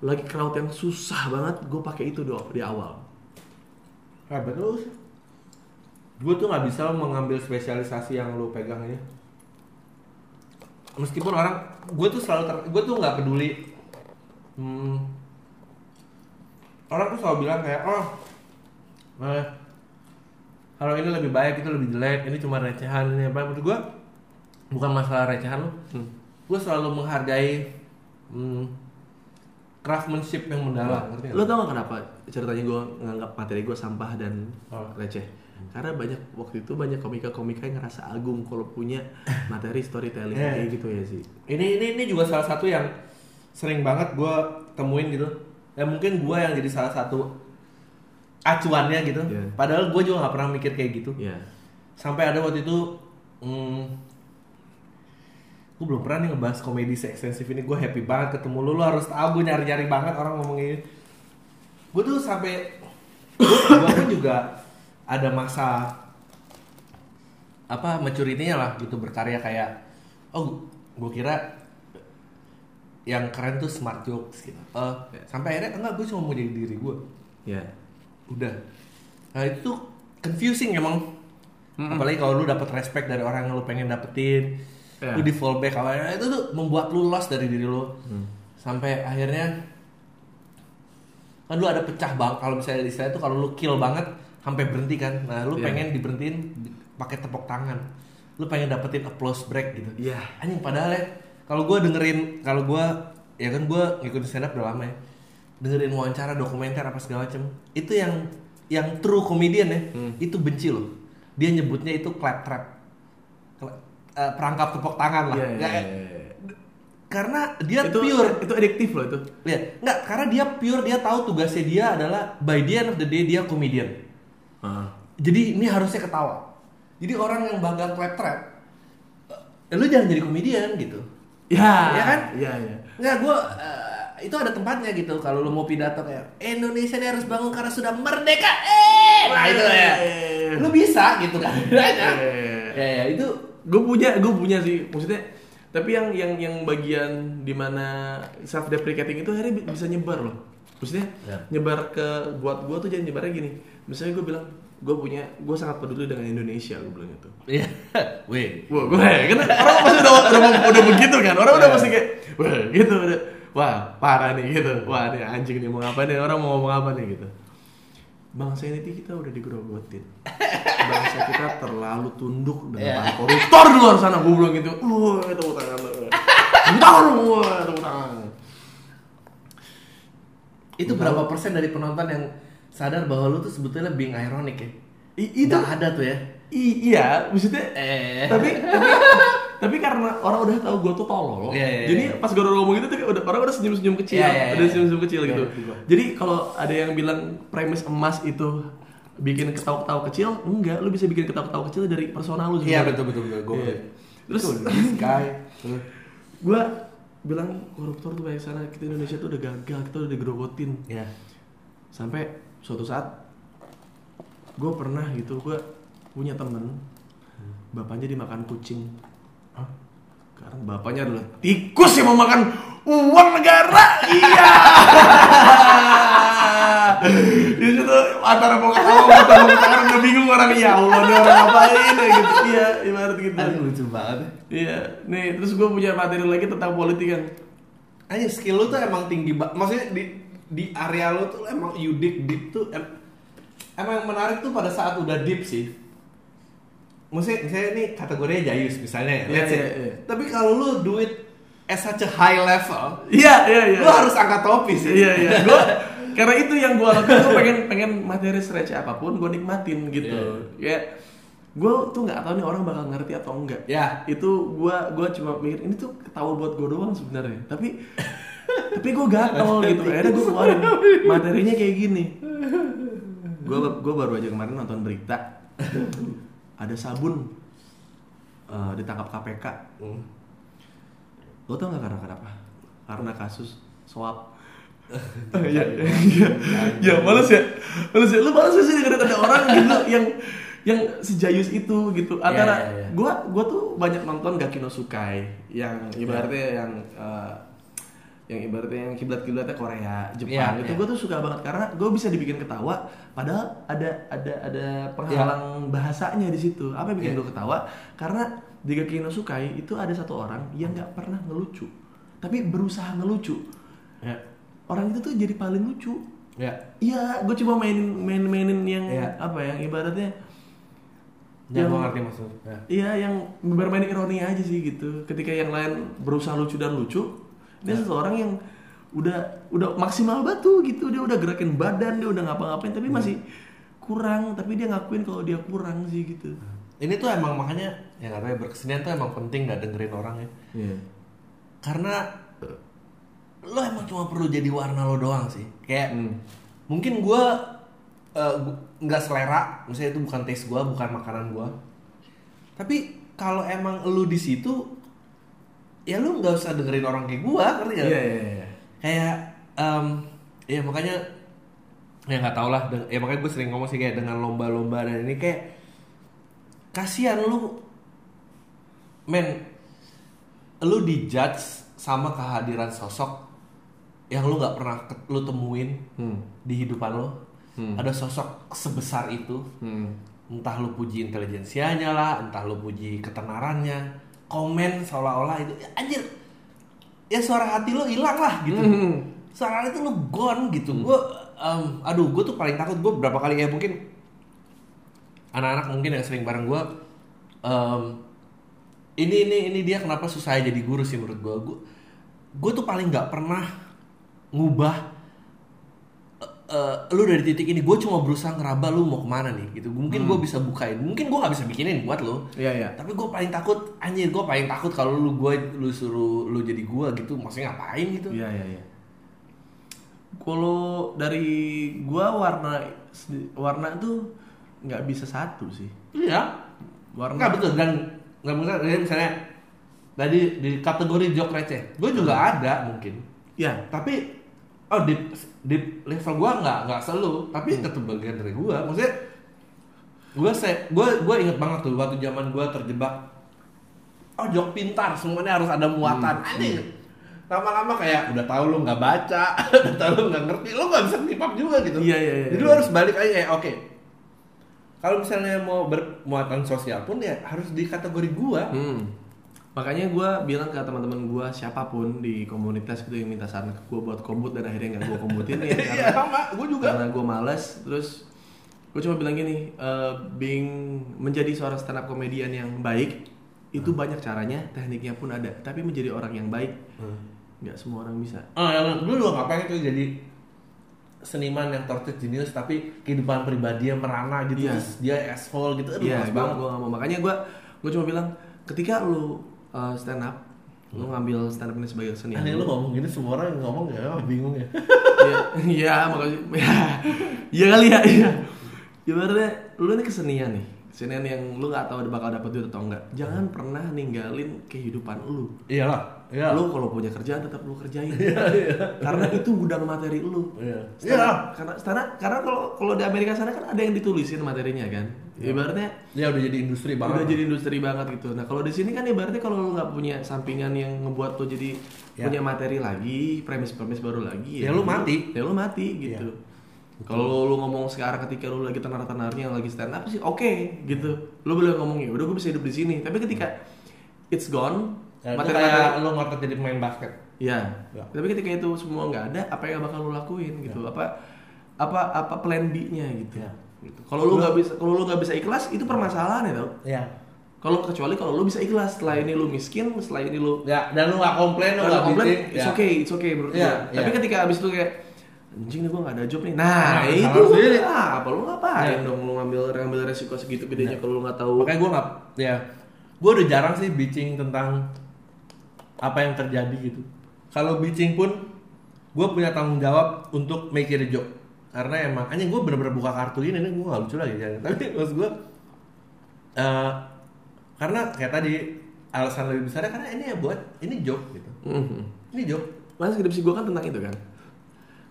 lagi crowd yang susah banget gue pakai itu do di awal Hebat lu sih. Gue tuh nggak bisa mengambil spesialisasi yang lu pegang ini. Meskipun orang, gue tuh selalu ter, gue tuh nggak peduli. Hmm, orang tuh selalu bilang kayak, oh, eh, kalau ini lebih baik, itu lebih jelek, ini cuma recehan, ini apa? Menurut gue bukan masalah recehan lu. Hmm. Gue selalu menghargai hmm, craftsmanship yang mendalam. ngerti lo tau gak kenapa ceritanya gue nganggap materi gue sampah dan Oh. receh karena banyak waktu itu banyak komika-komika yang ngerasa agung kalau punya materi storytelling Yeah. kayak gitu ya sih ini ini ini juga salah satu yang sering banget gue temuin gitu ya mungkin gue yang jadi salah satu acuannya gitu. Iya. padahal gue juga nggak pernah mikir kayak gitu. Iya. sampai ada waktu itu hmm, gue belum pernah nih ngebahas komedi se-ekstensif ini. Gue happy banget ketemu lu. Lu harus tahu gue nyari-nyari banget orang ngomong ini. Gue tuh sampai gue pun juga ada masa apa maturity-nya lah gitu berkarya kayak oh gue kira yang keren tuh smart jokes gitu. Eh, sampai akhirnya enggak gue cuma mau jadi diri gue Iya. Udah. Nah itu tuh confusing emang. Apalagi kalau lu dapet respect dari orang yang lu pengen dapetin Ya. lu di fallback awalnya itu tuh membuat lu lost dari diri lu. Sampai akhirnya kan lu ada pecah bang kalau misalnya istilah itu kalau lu kill banget sampai berhenti kan. Nah lu Ya. pengen diberhentiin di- pakai tepuk tangan. Lu pengen dapetin applause break gitu. Iya. anjing padahal ya kalau gue dengerin kalau gue ya kan gue ngikutin stand up udah lama ya dengerin wawancara dokumenter apa segala macem itu yang yang true comedian ya Hmm. itu benci loh dia nyebutnya itu clap trap eh, perangkap tepuk tangan lah iya, Nggak- iya, iya. karena dia itu pure itu adiktif loh itu. ya nggak karena dia pure dia tahu tugasnya dia adalah by the end of the day dia comedian Ah. jadi ini harusnya ketawa jadi orang yang bangga clap trap eh, lu jangan jadi komedian gitu Ya, Iya kan? Iya, iya. Nggak, gue itu ada tempatnya gitu. Kalau lu mau pidato kayak Indonesia ini harus bangun karena sudah merdeka. Eh, nah itu ya. Lu bisa gitu kan. Iya. ya, ya itu gue punya gue punya sih maksudnya tapi yang yang yang bagian di mana self deprecating itu bi- bisa nyebar loh maksudnya Ya. nyebar ke buat gue tuh jangan nyebarnya gini misalnya gue bilang gue punya gue sangat peduli dengan Indonesia gue bilang itu Iya. Weh. Wah, gue kan orang pasti udah, udah, udah begitu kan orang udah pasti kayak wah gitu udah wah parah nih gitu. Wah nih anjing nih mau ngapain nih? Orang mau ngomong apa nih gitu. Bangsa ini kita udah digerogotin bangsa kita terlalu tunduk dengan para koruptor di luar sana. Gue bilang gitu wah tepuk tangan wah tepuk tangan. Itu berapa persen dari penonton yang sadar bahwa lu tuh sebetulnya being ironic ya? I- itu Nggak ada tuh ya. i- iya maksudnya Eh. tapi tapi tapi karena orang udah tahu gue tuh tolol Iya, iya, jadi iya. pas gue udah ngomong gitu tuh udah orang udah senyum senyum kecil Iya, iya, udah iya. senyum senyum kecil Iya, gitu ngerti gua. jadi kalau ada yang bilang premis emas itu bikin ketawa ketawa kecil enggak lu bisa bikin ketawa ketawa kecil dari personal lu Iya sebenarnya. betul betul betul. Gue Iya. terus Sky. gue bilang koruptor tuh banyak sana kita Indonesia tuh udah gagal kita udah digerogotin Iya. sampai suatu saat gue pernah gitu gue punya temen bapaknya dimakan kucing karena bapaknya adalah tikus yang mau makan uang negara. Iya. Di situ antara mau ketawa antara mau ketawa udah bingung orang ya Allah ini orang ngapain? Ya gitu. Iya ibarat gitu. Aduh lucu banget. iya. Nih terus gue punya materi lagi tentang politik kan? Aja skill lu tuh emang tinggi banget. Maksudnya di di area lu tuh emang you dig deep tuh em- emang menarik tuh pada saat udah deep sih. Maksudnya, misalnya ini kategorinya Jayus misalnya ya, Iya, let's say. iya, iya. Tapi kalau lu do it at such a high level, iya iya iya lu harus angkat topi sih. Iya iya. Gua karena itu yang gue lakukan gue pengen pengen materi receh apa pun gue nikmatin gitu. Ya gue tuh nggak tahu nih orang bakal ngerti atau enggak. Ya. Itu gue gua cuma mikir ini tuh ketawa buat gue doang sebenarnya. Tapi tapi gue gatel gitu. Akhirnya gue keluarin materinya kayak gini. Gue gue baru aja kemarin nonton berita ada sabun eh, ditangkap KPK. Hmm. Lo tau gak karena kenapa? Karena kasus swab. Iya, iya, iya. Ya, males ya. Males ya. Lu males sih dengerin ada orang gitu yang yang sejayus itu gitu. Antara Iya, iya, iya. gua gua tuh banyak nonton Gaki no Sukai yang ibaratnya yang eh, yang ibaratnya yang kiblat-kiblatnya Korea, Jepang Iya, itu iya. gue tuh suka banget karena gue bisa dibikin ketawa padahal ada ada ada penghalang bahasanya di situ. Apa yang bikin Iya. gue ketawa? Karena di Gaki no Sukai itu ada satu orang yang nggak pernah ngelucu, tapi berusaha ngelucu. Ya. Orang itu tuh jadi paling lucu. Ya. Iya, gue coba mainin main mainin yang Iya. apa yang ibaratnya Ya, Yang- gua ngerti maksud. lu. Ya. Iya, yang bermain ironi aja sih gitu. Ketika yang lain berusaha lucu dan lucu, dia seseorang yang udah udah maksimal batu gitu. Dia udah gerakin badan, dia udah ngapa-ngapain, tapi masih kurang. Tapi dia ngakuin kalau dia kurang sih gitu. Ini tuh emang makanya yang katanya berkesenian tuh emang penting nggak dengerin orang ya. Iya. Karena lo emang cuma perlu jadi warna lo doang sih kayak Hmm. mungkin gue nggak selera misalnya itu bukan taste gue bukan makanan gue tapi kalau emang lu di situ ya lu nggak usah dengerin orang kayak gue ngerti Iya nggak? iya iya. kayak em, ya makanya ya nggak tau lah ya makanya gue sering ngomong sih kayak dengan lomba-lomba dan ini kayak kasihan lu men lu dijudge sama kehadiran sosok yang lu nggak pernah lu temuin Hmm. di hidupan lo Hmm. ada sosok sebesar itu Hmm. entah lu puji intelijensianya lah entah lu puji ketenarannya komen seolah-olah itu ya, anjir ya suara hati lu hilang lah gitu. Hmm. suara hati lu gone gitu. Gue aduh gue tuh paling takut gue berapa kali ya mungkin anak-anak mungkin yang sering bareng gue ini ini ini dia kenapa susah jadi guru sih menurut gue gue gue tuh paling nggak pernah ngubah eh, lu dari titik ini gue cuma berusaha ngeraba lu mau ke mana nih gitu mungkin gue bisa bukain mungkin gue nggak bisa bikinin buat lu Iya iya. tapi gue paling takut anjir gue paling takut kalau lu gue lu suruh lu jadi gue gitu maksudnya ngapain gitu Iya iya iya. Kalau dari gua warna warna tuh nggak bisa satu sih. iya Warna nggak betul dan nggak mungkin misalnya tadi di kategori jok receh gue juga ada mungkin Ya. tapi oh di di level gue nggak nggak selalu tapi tetap bagian dari gue maksudnya gue se gue gue inget banget tuh waktu zaman gue terjebak oh jok pintar semuanya harus ada muatan. Anjing. Lama-lama kayak udah tahu lu nggak baca udah tahu lu nggak ngerti lu nggak bisa up juga gitu. Iya, iya, iya, jadi lu iya. harus balik aja kayak oke kalau misalnya mau bermuatan sosial pun ya harus di kategori gua. Hmm. Makanya gua bilang ke teman-teman gua siapa pun di komunitas gitu yang minta saran ke gua buat kombut dan akhirnya nggak gua kombutin ya iya karena, sama. Gua juga. karena gua males. Terus gue cuma bilang gini eh, being menjadi seorang stand up komedian yang baik itu banyak caranya tekniknya pun ada. Tapi menjadi orang yang baik nggak semua orang bisa. Ah, yang dulu juga nggak pengen tuh jadi seniman yang tortured genius tapi kehidupan pribadinya merana gitu Iya. terus dia asshole gitu. Aduh Iya, males gue banget. gak mau. Makanya gue gue cuma bilang ketika lu uh, stand up, lu ngambil stand up ini sebagai kesenian. aneh lu ngomong gini semua orang yang ngomong ya bingung ya Iya, makanya ya, iya kali ya. Iya. Ibaratnya lu ini kesenian nih. Kesenian yang lu nggak tahu bakal dapet duit atau enggak. Jangan pernah ninggalin kehidupan lu. iyalah iya Lu kalau punya kerjaan tetap lu kerjain. Karena itu gudang materi lu. Iya. Iya. Karena karena karena kalau kalau di Amerika sana kan ada yang ditulisin materinya kan. Ibaratnya ya udah jadi industri banget udah jadi industri banget gitu. Nah kalau di sini kan ibaratnya kalau lu nggak punya sampingan yang ngebuat lu jadi Ya. punya materi lagi, premis-premis baru lagi, Ya, lu mati. Ya lu mati gitu. Kalau lu ngomong sekarang ketika lu lagi tenar-tenarnya lagi stand up sih oke gitu. Lu boleh ngomong ya udah gue bisa hidup di sini. Tapi ketika it's gone, ya, materi-materi kayak lu ngotot jadi pemain basket Ya. Ya. Tapi ketika itu semua nggak ada, apa yang bakal lu lakuin gitu? Apa apa apa plan B-nya gitu. Ya. Gitu. Kalau lu nggak bisa kalau lu nggak bisa ikhlas itu permasalahan ya tau. ya Kalau kecuali kalau lu bisa ikhlas, setelah ini lu miskin, setelah ini lu ya dan lu nggak komplain lu nggak komplain, biting, it's ya. okay, it's okay menurut Iya, gua. Tapi iya. ketika abis itu kayak anjing nih gua nggak ada job nih. Nah, Nah, itu sendiri. ah, apa lu ngapain Iya. dong lu ngambil ngambil resiko segitu gedenya kalau lu nggak tahu. makanya gue nggak ya gue udah jarang sih bitching tentang apa yang terjadi gitu kalau bitching pun gue punya tanggung jawab untuk make it a joke karena emang anjing gue bener-bener buka kartu ini nih gue gak lucu lagi jangan tapi maksud gue eh, karena kayak tadi alasan lebih besarnya karena ini ya buat ini joke gitu Mhm. ini joke Mas skripsi gue kan tentang itu kan.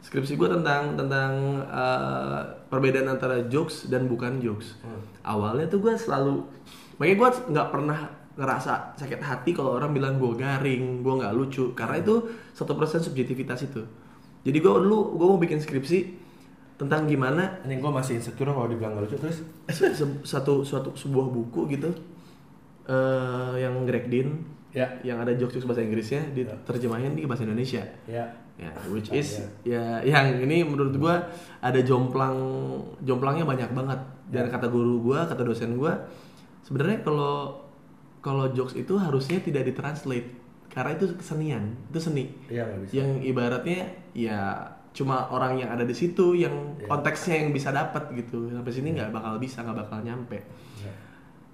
Skripsi gue tentang tentang uh, perbedaan antara jokes dan bukan jokes. Awalnya tuh gue selalu, makanya gue nggak pernah ngerasa sakit hati kalau orang bilang gue garing, gue nggak lucu, karena itu satu persen subjektivitas itu. Jadi gue dulu gue mau bikin skripsi tentang gimana ini gue masih insecure kalau dibilang gak lucu. Terus? Satu suatu sebuah buku gitu eh yang Greg Dean ya. yang ada jokes bahasa Inggrisnya diterjemahin di bahasa Indonesia. Ya. Ya which is ya. yang ini menurut gua ada jomplang jomplangnya banyak banget. Dan kata guru gua kata dosen gua sebenarnya kalau kalau jokes itu harusnya tidak ditranslate. Karena itu kesenian itu seni. Bisa. Yang ibaratnya ya cuma orang yang ada di situ yang Iya. konteksnya yang bisa dapat gitu sampai sini nggak bakal bisa nggak bakal nyampe Ya.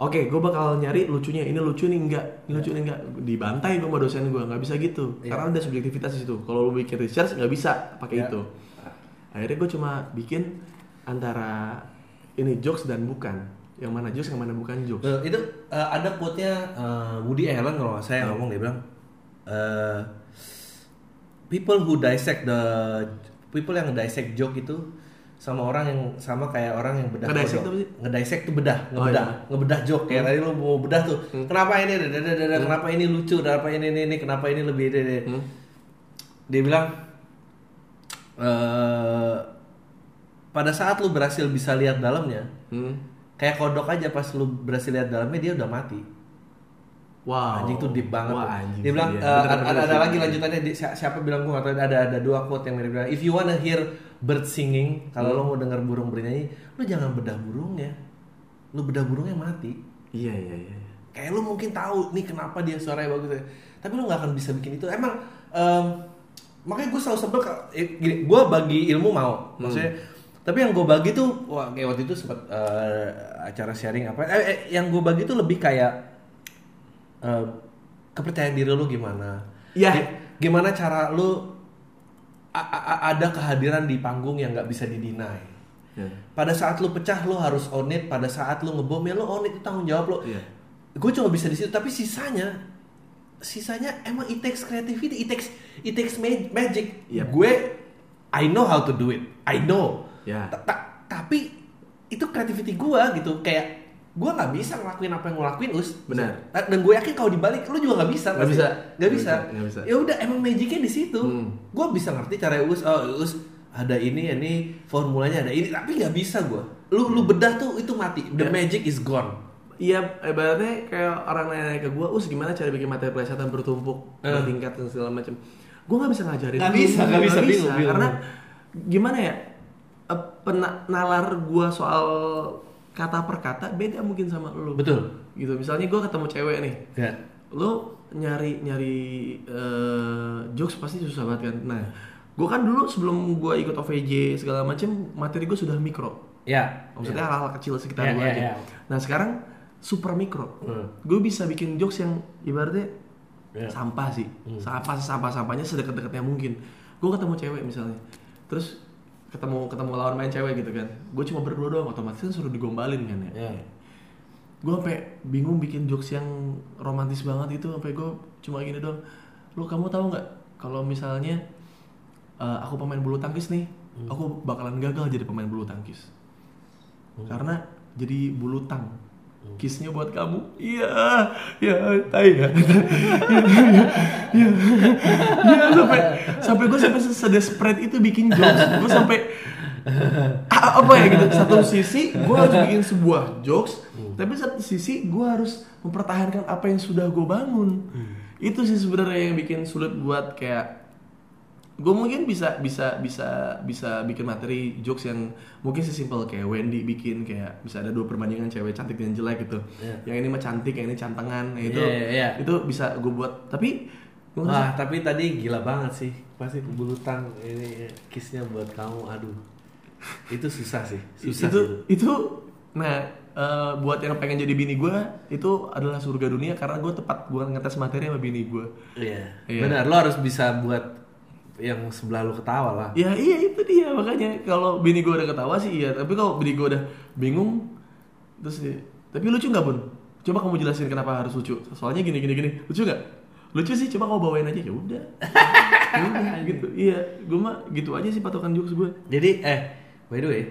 Oke, gue bakal nyari lucunya. Ini lucu nih enggak, ini lucu nih enggak. Dibantai gue sama dosen gue, nggak bisa gitu. Iya. Karena ada subjektivitas di situ. Kalau lu bikin research nggak bisa pakai Iya. itu. Akhirnya gue cuma bikin antara ini jokes dan bukan. Yang mana jokes, yang mana bukan jokes. Nah, itu eh, ada quote-nya eh, Woody Allen kalau nggak saya ngomong dia bilang eh, people who dissect the people yang dissect joke itu sama orang yang sama kayak orang yang bedah apa sih? Ngedissect tuh bedah, Oh, ngebedah, iya. Hmm. ngebedah joke kayak tadi lu mau bedah tuh. Kenapa ini da- da- da- da- kenapa ini lucu, kenapa ini ini, ini kenapa ini lebih ini, ini. Hmm. Dia bilang eh pada saat lu berhasil bisa lihat dalamnya, Hmm. kayak kodok aja pas lu berhasil lihat dalamnya dia udah mati. Wow. Anjing tuh deep banget. Wah, anjing. Dia bilang Iya, eh, bener, ada, bener ada, lagi lanjutannya di- si- siapa bilang gue atau ada ada dua quote yang mirip if you wanna hear bird singing kalau Hmm. lo mau dengar burung bernyanyi lu jangan bedah burungnya lu bedah burungnya mati Iya, iya, iya. iya. kayak lu mungkin tahu nih kenapa dia suaranya bagus ya. tapi lu nggak akan bisa bikin itu emang em, makanya gue selalu sebel eh, gini gue bagi ilmu mau maksudnya tapi yang gue bagi tuh wah kayak waktu itu sempat eh, acara sharing apa eh, eh, yang gue bagi tuh lebih kayak eh, kepercayaan diri lu gimana Iya. Gi- gimana cara lu ada kehadiran di panggung yang nggak bisa didinai Iya. pada saat lu pecah lu harus own it pada saat lu ngebom ya lu own it itu tanggung jawab lu Iya. gue cuma bisa di situ tapi sisanya sisanya emang it takes creativity it takes it takes ma- magic Yep. gue I know how to do it I know Ya. Ta- ta- tapi itu creativity gue gitu kayak gue nggak bisa ngelakuin apa yang gue lakuin us Benar. Dan gue yakin kalau dibalik lu juga nggak bisa Nggak bisa. nggak bisa, bisa, nggak bisa. ya udah emang magicnya di situ Hmm. gue bisa ngerti cara us oh us ada ini ini formulanya ada ini tapi nggak bisa gue lu lu bedah tuh itu mati the Ya. magic is gone Iya, ibaratnya kayak orang nanya ke gue, us gimana cara bikin materi pelesatan bertumpuk, Eh. bertingkat dan segala macam. Gue nggak bisa ngajarin. Nggak lu, bisa, nggak bisa, bingung, bingung. Karena gimana ya, eh, pena- nalar gue soal kata per kata beda mungkin sama lu. betul Gitu, misalnya gue ketemu cewek nih, ya lu nyari nyari eh, jokes pasti susah banget kan. Nah, gue kan dulu sebelum gue ikut OVJ segala macam, materi gue sudah mikro. ya Maksudnya hal-hal kecil sekitar Iya, gue iya, aja. iya. Nah sekarang super mikro. Hmm. Gue bisa bikin jokes yang ibaratnya Iya. sampah sih. Sampah sampah sampahnya sedekat-dekatnya mungkin. Gue ketemu cewek misalnya. Terus ketemu ketemu lawan main cewek gitu kan. Gue cuma berdua doang otomatis kan suruh digombalin kan ya. ya Gue sampai bingung bikin jokes yang romantis banget itu sampai gue cuma gini doang. Lu kamu tahu nggak kalau misalnya eh, aku pemain bulu tangkis nih, aku bakalan gagal jadi pemain bulu tangkis. Karena jadi bulu tang. Kisnya buat kamu. Iya, ya, tai ya. Iya, iya, sampai sampai gue sampai sedesperate itu bikin jokes. Gue sampai apa ya gitu. Satu sisi gue harus bikin sebuah jokes, tapi satu sisi gue harus mempertahankan apa yang sudah gue bangun. Itu sih sebenarnya yang bikin sulit buat kayak gue mungkin bisa bisa bisa bisa bikin materi jokes yang mungkin sesimpel kayak Wendy bikin kayak bisa ada dua perbandingan cewek cantik dan jelek gitu Iya. yang ini mah cantik yang ini cantengan Nah, itu Iya, iya, iya. itu bisa gue buat tapi gue Wah, tapi tadi gila banget sih. Pasti bulutan ini kisnya buat kamu. Aduh. Itu susah sih. Susah itu sih. itu nah eh, buat yang pengen jadi bini gue itu adalah surga dunia karena gue tepat gue ngetes materi sama bini gue Iya. Iya. Benar, lo harus bisa buat yang sebelah lu ketawa lah. ya iya itu dia. Makanya kalau bini gue udah ketawa sih iya. Tapi kalau bini gue udah bingung terus dia, tapi lucu nggak bun? Coba kamu jelasin kenapa harus lucu. Soalnya gini gini gini. Lucu nggak? Lucu sih coba kamu bawain aja. Ya udah. Ya udah, gitu. Iya gue mah gitu aja sih patokan jokes gue Jadi eh by the way,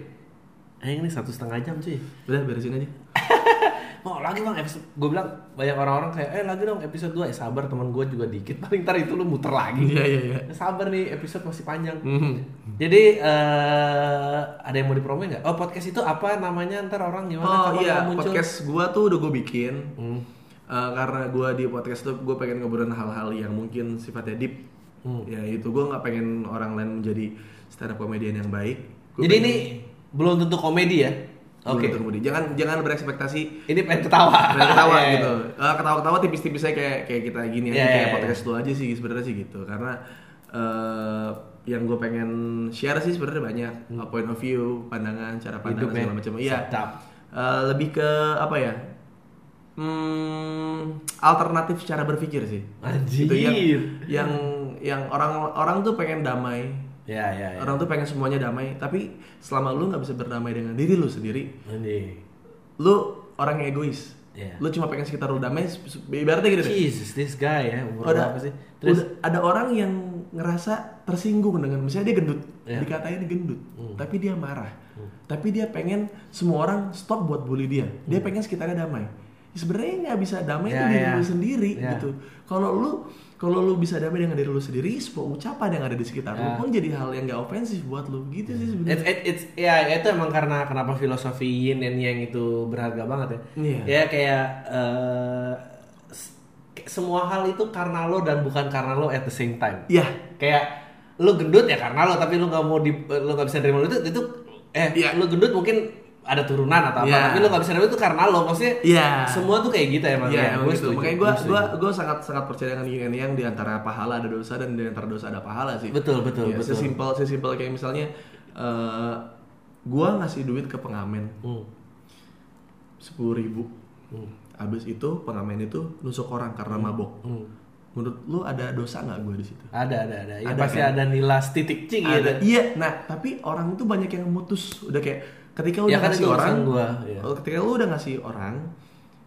eh ini satu setengah jam cuy. udah beresin aja Oh lagi bang episode, gue bilang banyak orang-orang kayak eh lagi dong episode 2 eh sabar teman gue juga dikit paling ntar itu lu muter lagi. iya iya iya Eh, Sabar nih episode masih panjang. Mhm. Jadi eh ada yang mau dipromoin nggak? Oh podcast itu apa namanya ntar orang gimana? Oh iya, mau muncul? podcast gua tuh udah gue bikin. Hmm. Eh, karena gua di podcast tuh gue pengen ngobrolin hal-hal yang mungkin sifatnya deep. Hmm. Ya itu gue nggak pengen orang lain menjadi stand up comedian yang baik. Gua Jadi pengen- ini belum tentu komedi ya? Oke. tentu komedi. Jangan jangan berekspektasi Ini pengen ketawa. pengen ketawa iya. gitu. Eh, ketawa-ketawa tipis-tipisnya kayak kayak kita gini aja Iya, kayak iya, iya. podcast lu aja sih sebenarnya sih gitu. Karena eh, yang gue pengen share sih sebenarnya banyak uh, point of view, pandangan, cara pandang Hmm. Hidup segala ya. macam. Iya. Eh, lebih ke apa ya? hmm, alternatif cara berpikir sih. Anjir. Itu yang yang yang orang orang tuh pengen damai. Ya, ya, ya. Orang tuh pengen semuanya damai, tapi selama lu nggak bisa berdamai dengan diri lu sendiri, Anjir. lu orang yang egois. Iya. Lu cuma pengen sekitar lu damai, ibaratnya gitu deh. Jesus, this guy ya, umur Ada, berapa sih? Terus udah ada orang yang ngerasa tersinggung dengan misalnya dia gendut. Hmm. dikatain gendut, tapi dia marah. Tapi dia pengen semua orang stop buat bully dia. Dia pengen sekitarnya damai. Ya, Sebenarnya nggak bisa damai Hmm. Iya, itu diri iya. lu sendiri Iya. gitu. Kalau lu kalau lu bisa damai dengan diri lu sendiri, semua ucapan yang ada di sekitar lu Iya. pun jadi hal yang gak ofensif buat lu gitu sih It's, sebenarnya. it- it's, ya itu emang karena kenapa filosofi yin and yang itu berharga banget ya. Iya. Ya kayak kayak semua hal itu karena lo dan bukan karena lo at the same time. Iya. Kayak lo gendut ya karena lo tapi lo nggak mau di lo nggak bisa terima lo itu itu eh Iya. lo gendut mungkin ada turunan atau apa Iya. tapi lo nggak bisa terima itu karena lo maksudnya Iya. semua tuh kayak gitu emang Iya, ya, emang gue gitu. Makanya gue gue gua sangat sangat percaya dengan yin and yang di antara pahala ada dosa dan di antara dosa ada pahala sih. Betul, betul, Iya, betul. Sesimpel sesimpel kayak misalnya eh gua ngasih duit ke pengamen Hmm. sepuluh ribu. Hmm. Abis itu pengamen itu nusuk orang karena mabok. Hmm. Menurut lu ada dosa nggak gue di situ? ada ada ada ya Ada, pasti kan? ada nilas titik cing gitu Ada. Iya. Nah, tapi orang itu banyak yang mutus. Udah kayak ketika lu Ya udah kan ngasih orang, gua, iya. oh, ketika lu udah ngasih orang,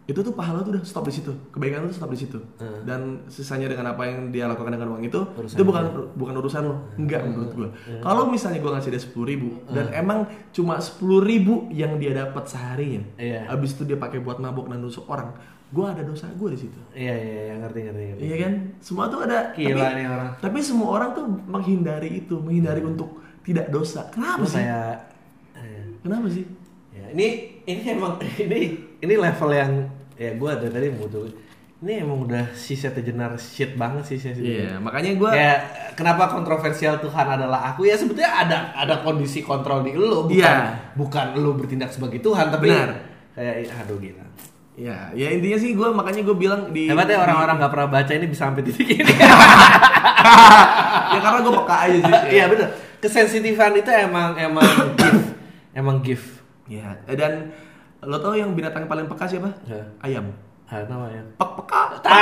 itu tuh pahala tuh udah stop di situ. Kebaikan lu tuh stop di situ. Hmm. Dan sisanya dengan apa yang dia lakukan dengan uang itu, Urusan itu bukan bukan urusan lu. Enggak menurut gua. Kalau misalnya gua ngasih dia sepuluh ribu dan emang cuma sepuluh ribu yang dia dapat seharinya, Iya. abis itu dia pakai buat mabok dan nusuk orang, gua ada dosa gua di situ. iya iya iya ngerti ngerti ngerti Iya kan? Semua tuh ada. Gila tapi, nih orang. Tapi semua orang tuh menghindari itu, menghindari untuk tidak dosa. Kenapa Gua sih? kayak eh, Kenapa sih? ya, ini ini emang ini ini level yang ya gue dari tadi mau tuh ini emang udah si setejenar shit banget sih saya Iya, makanya gua ya kenapa kontroversial Tuhan adalah aku ya sebetulnya ada ada kondisi kontrol di lu bukan Iya. bukan lu bertindak sebagai Tuhan tapi Benar. kayak aduh gila ya, ya intinya sih gua makanya gue bilang di hebatnya orang-orang nggak pernah baca ini bisa sampai titik ini ya karena gue peka aja sih. iya bener kesensitifan itu emang emang gift emang gift Ya, dan lo tau yang binatang paling peka siapa? Ya. Ayam. ah namanya Pek peka.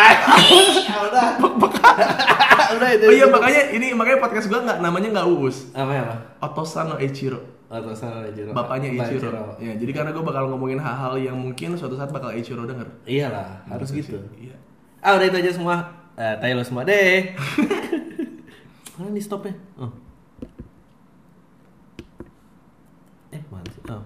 Ya udah udah itu Oh iya makanya ini makanya podcast gua nggak namanya nggak uus. apa ya pak Otosano Eiichiro. atau salah Jiro Bapaknya Bapak Eiichiro. Ya, jadi karena gue bakal ngomongin hal-hal yang mungkin suatu saat bakal Eiichiro denger. iyalah harus gitu Iya. ah udah itu aja semua eh, tayo lo semua deh mana nih stopnya oh at once. Oh,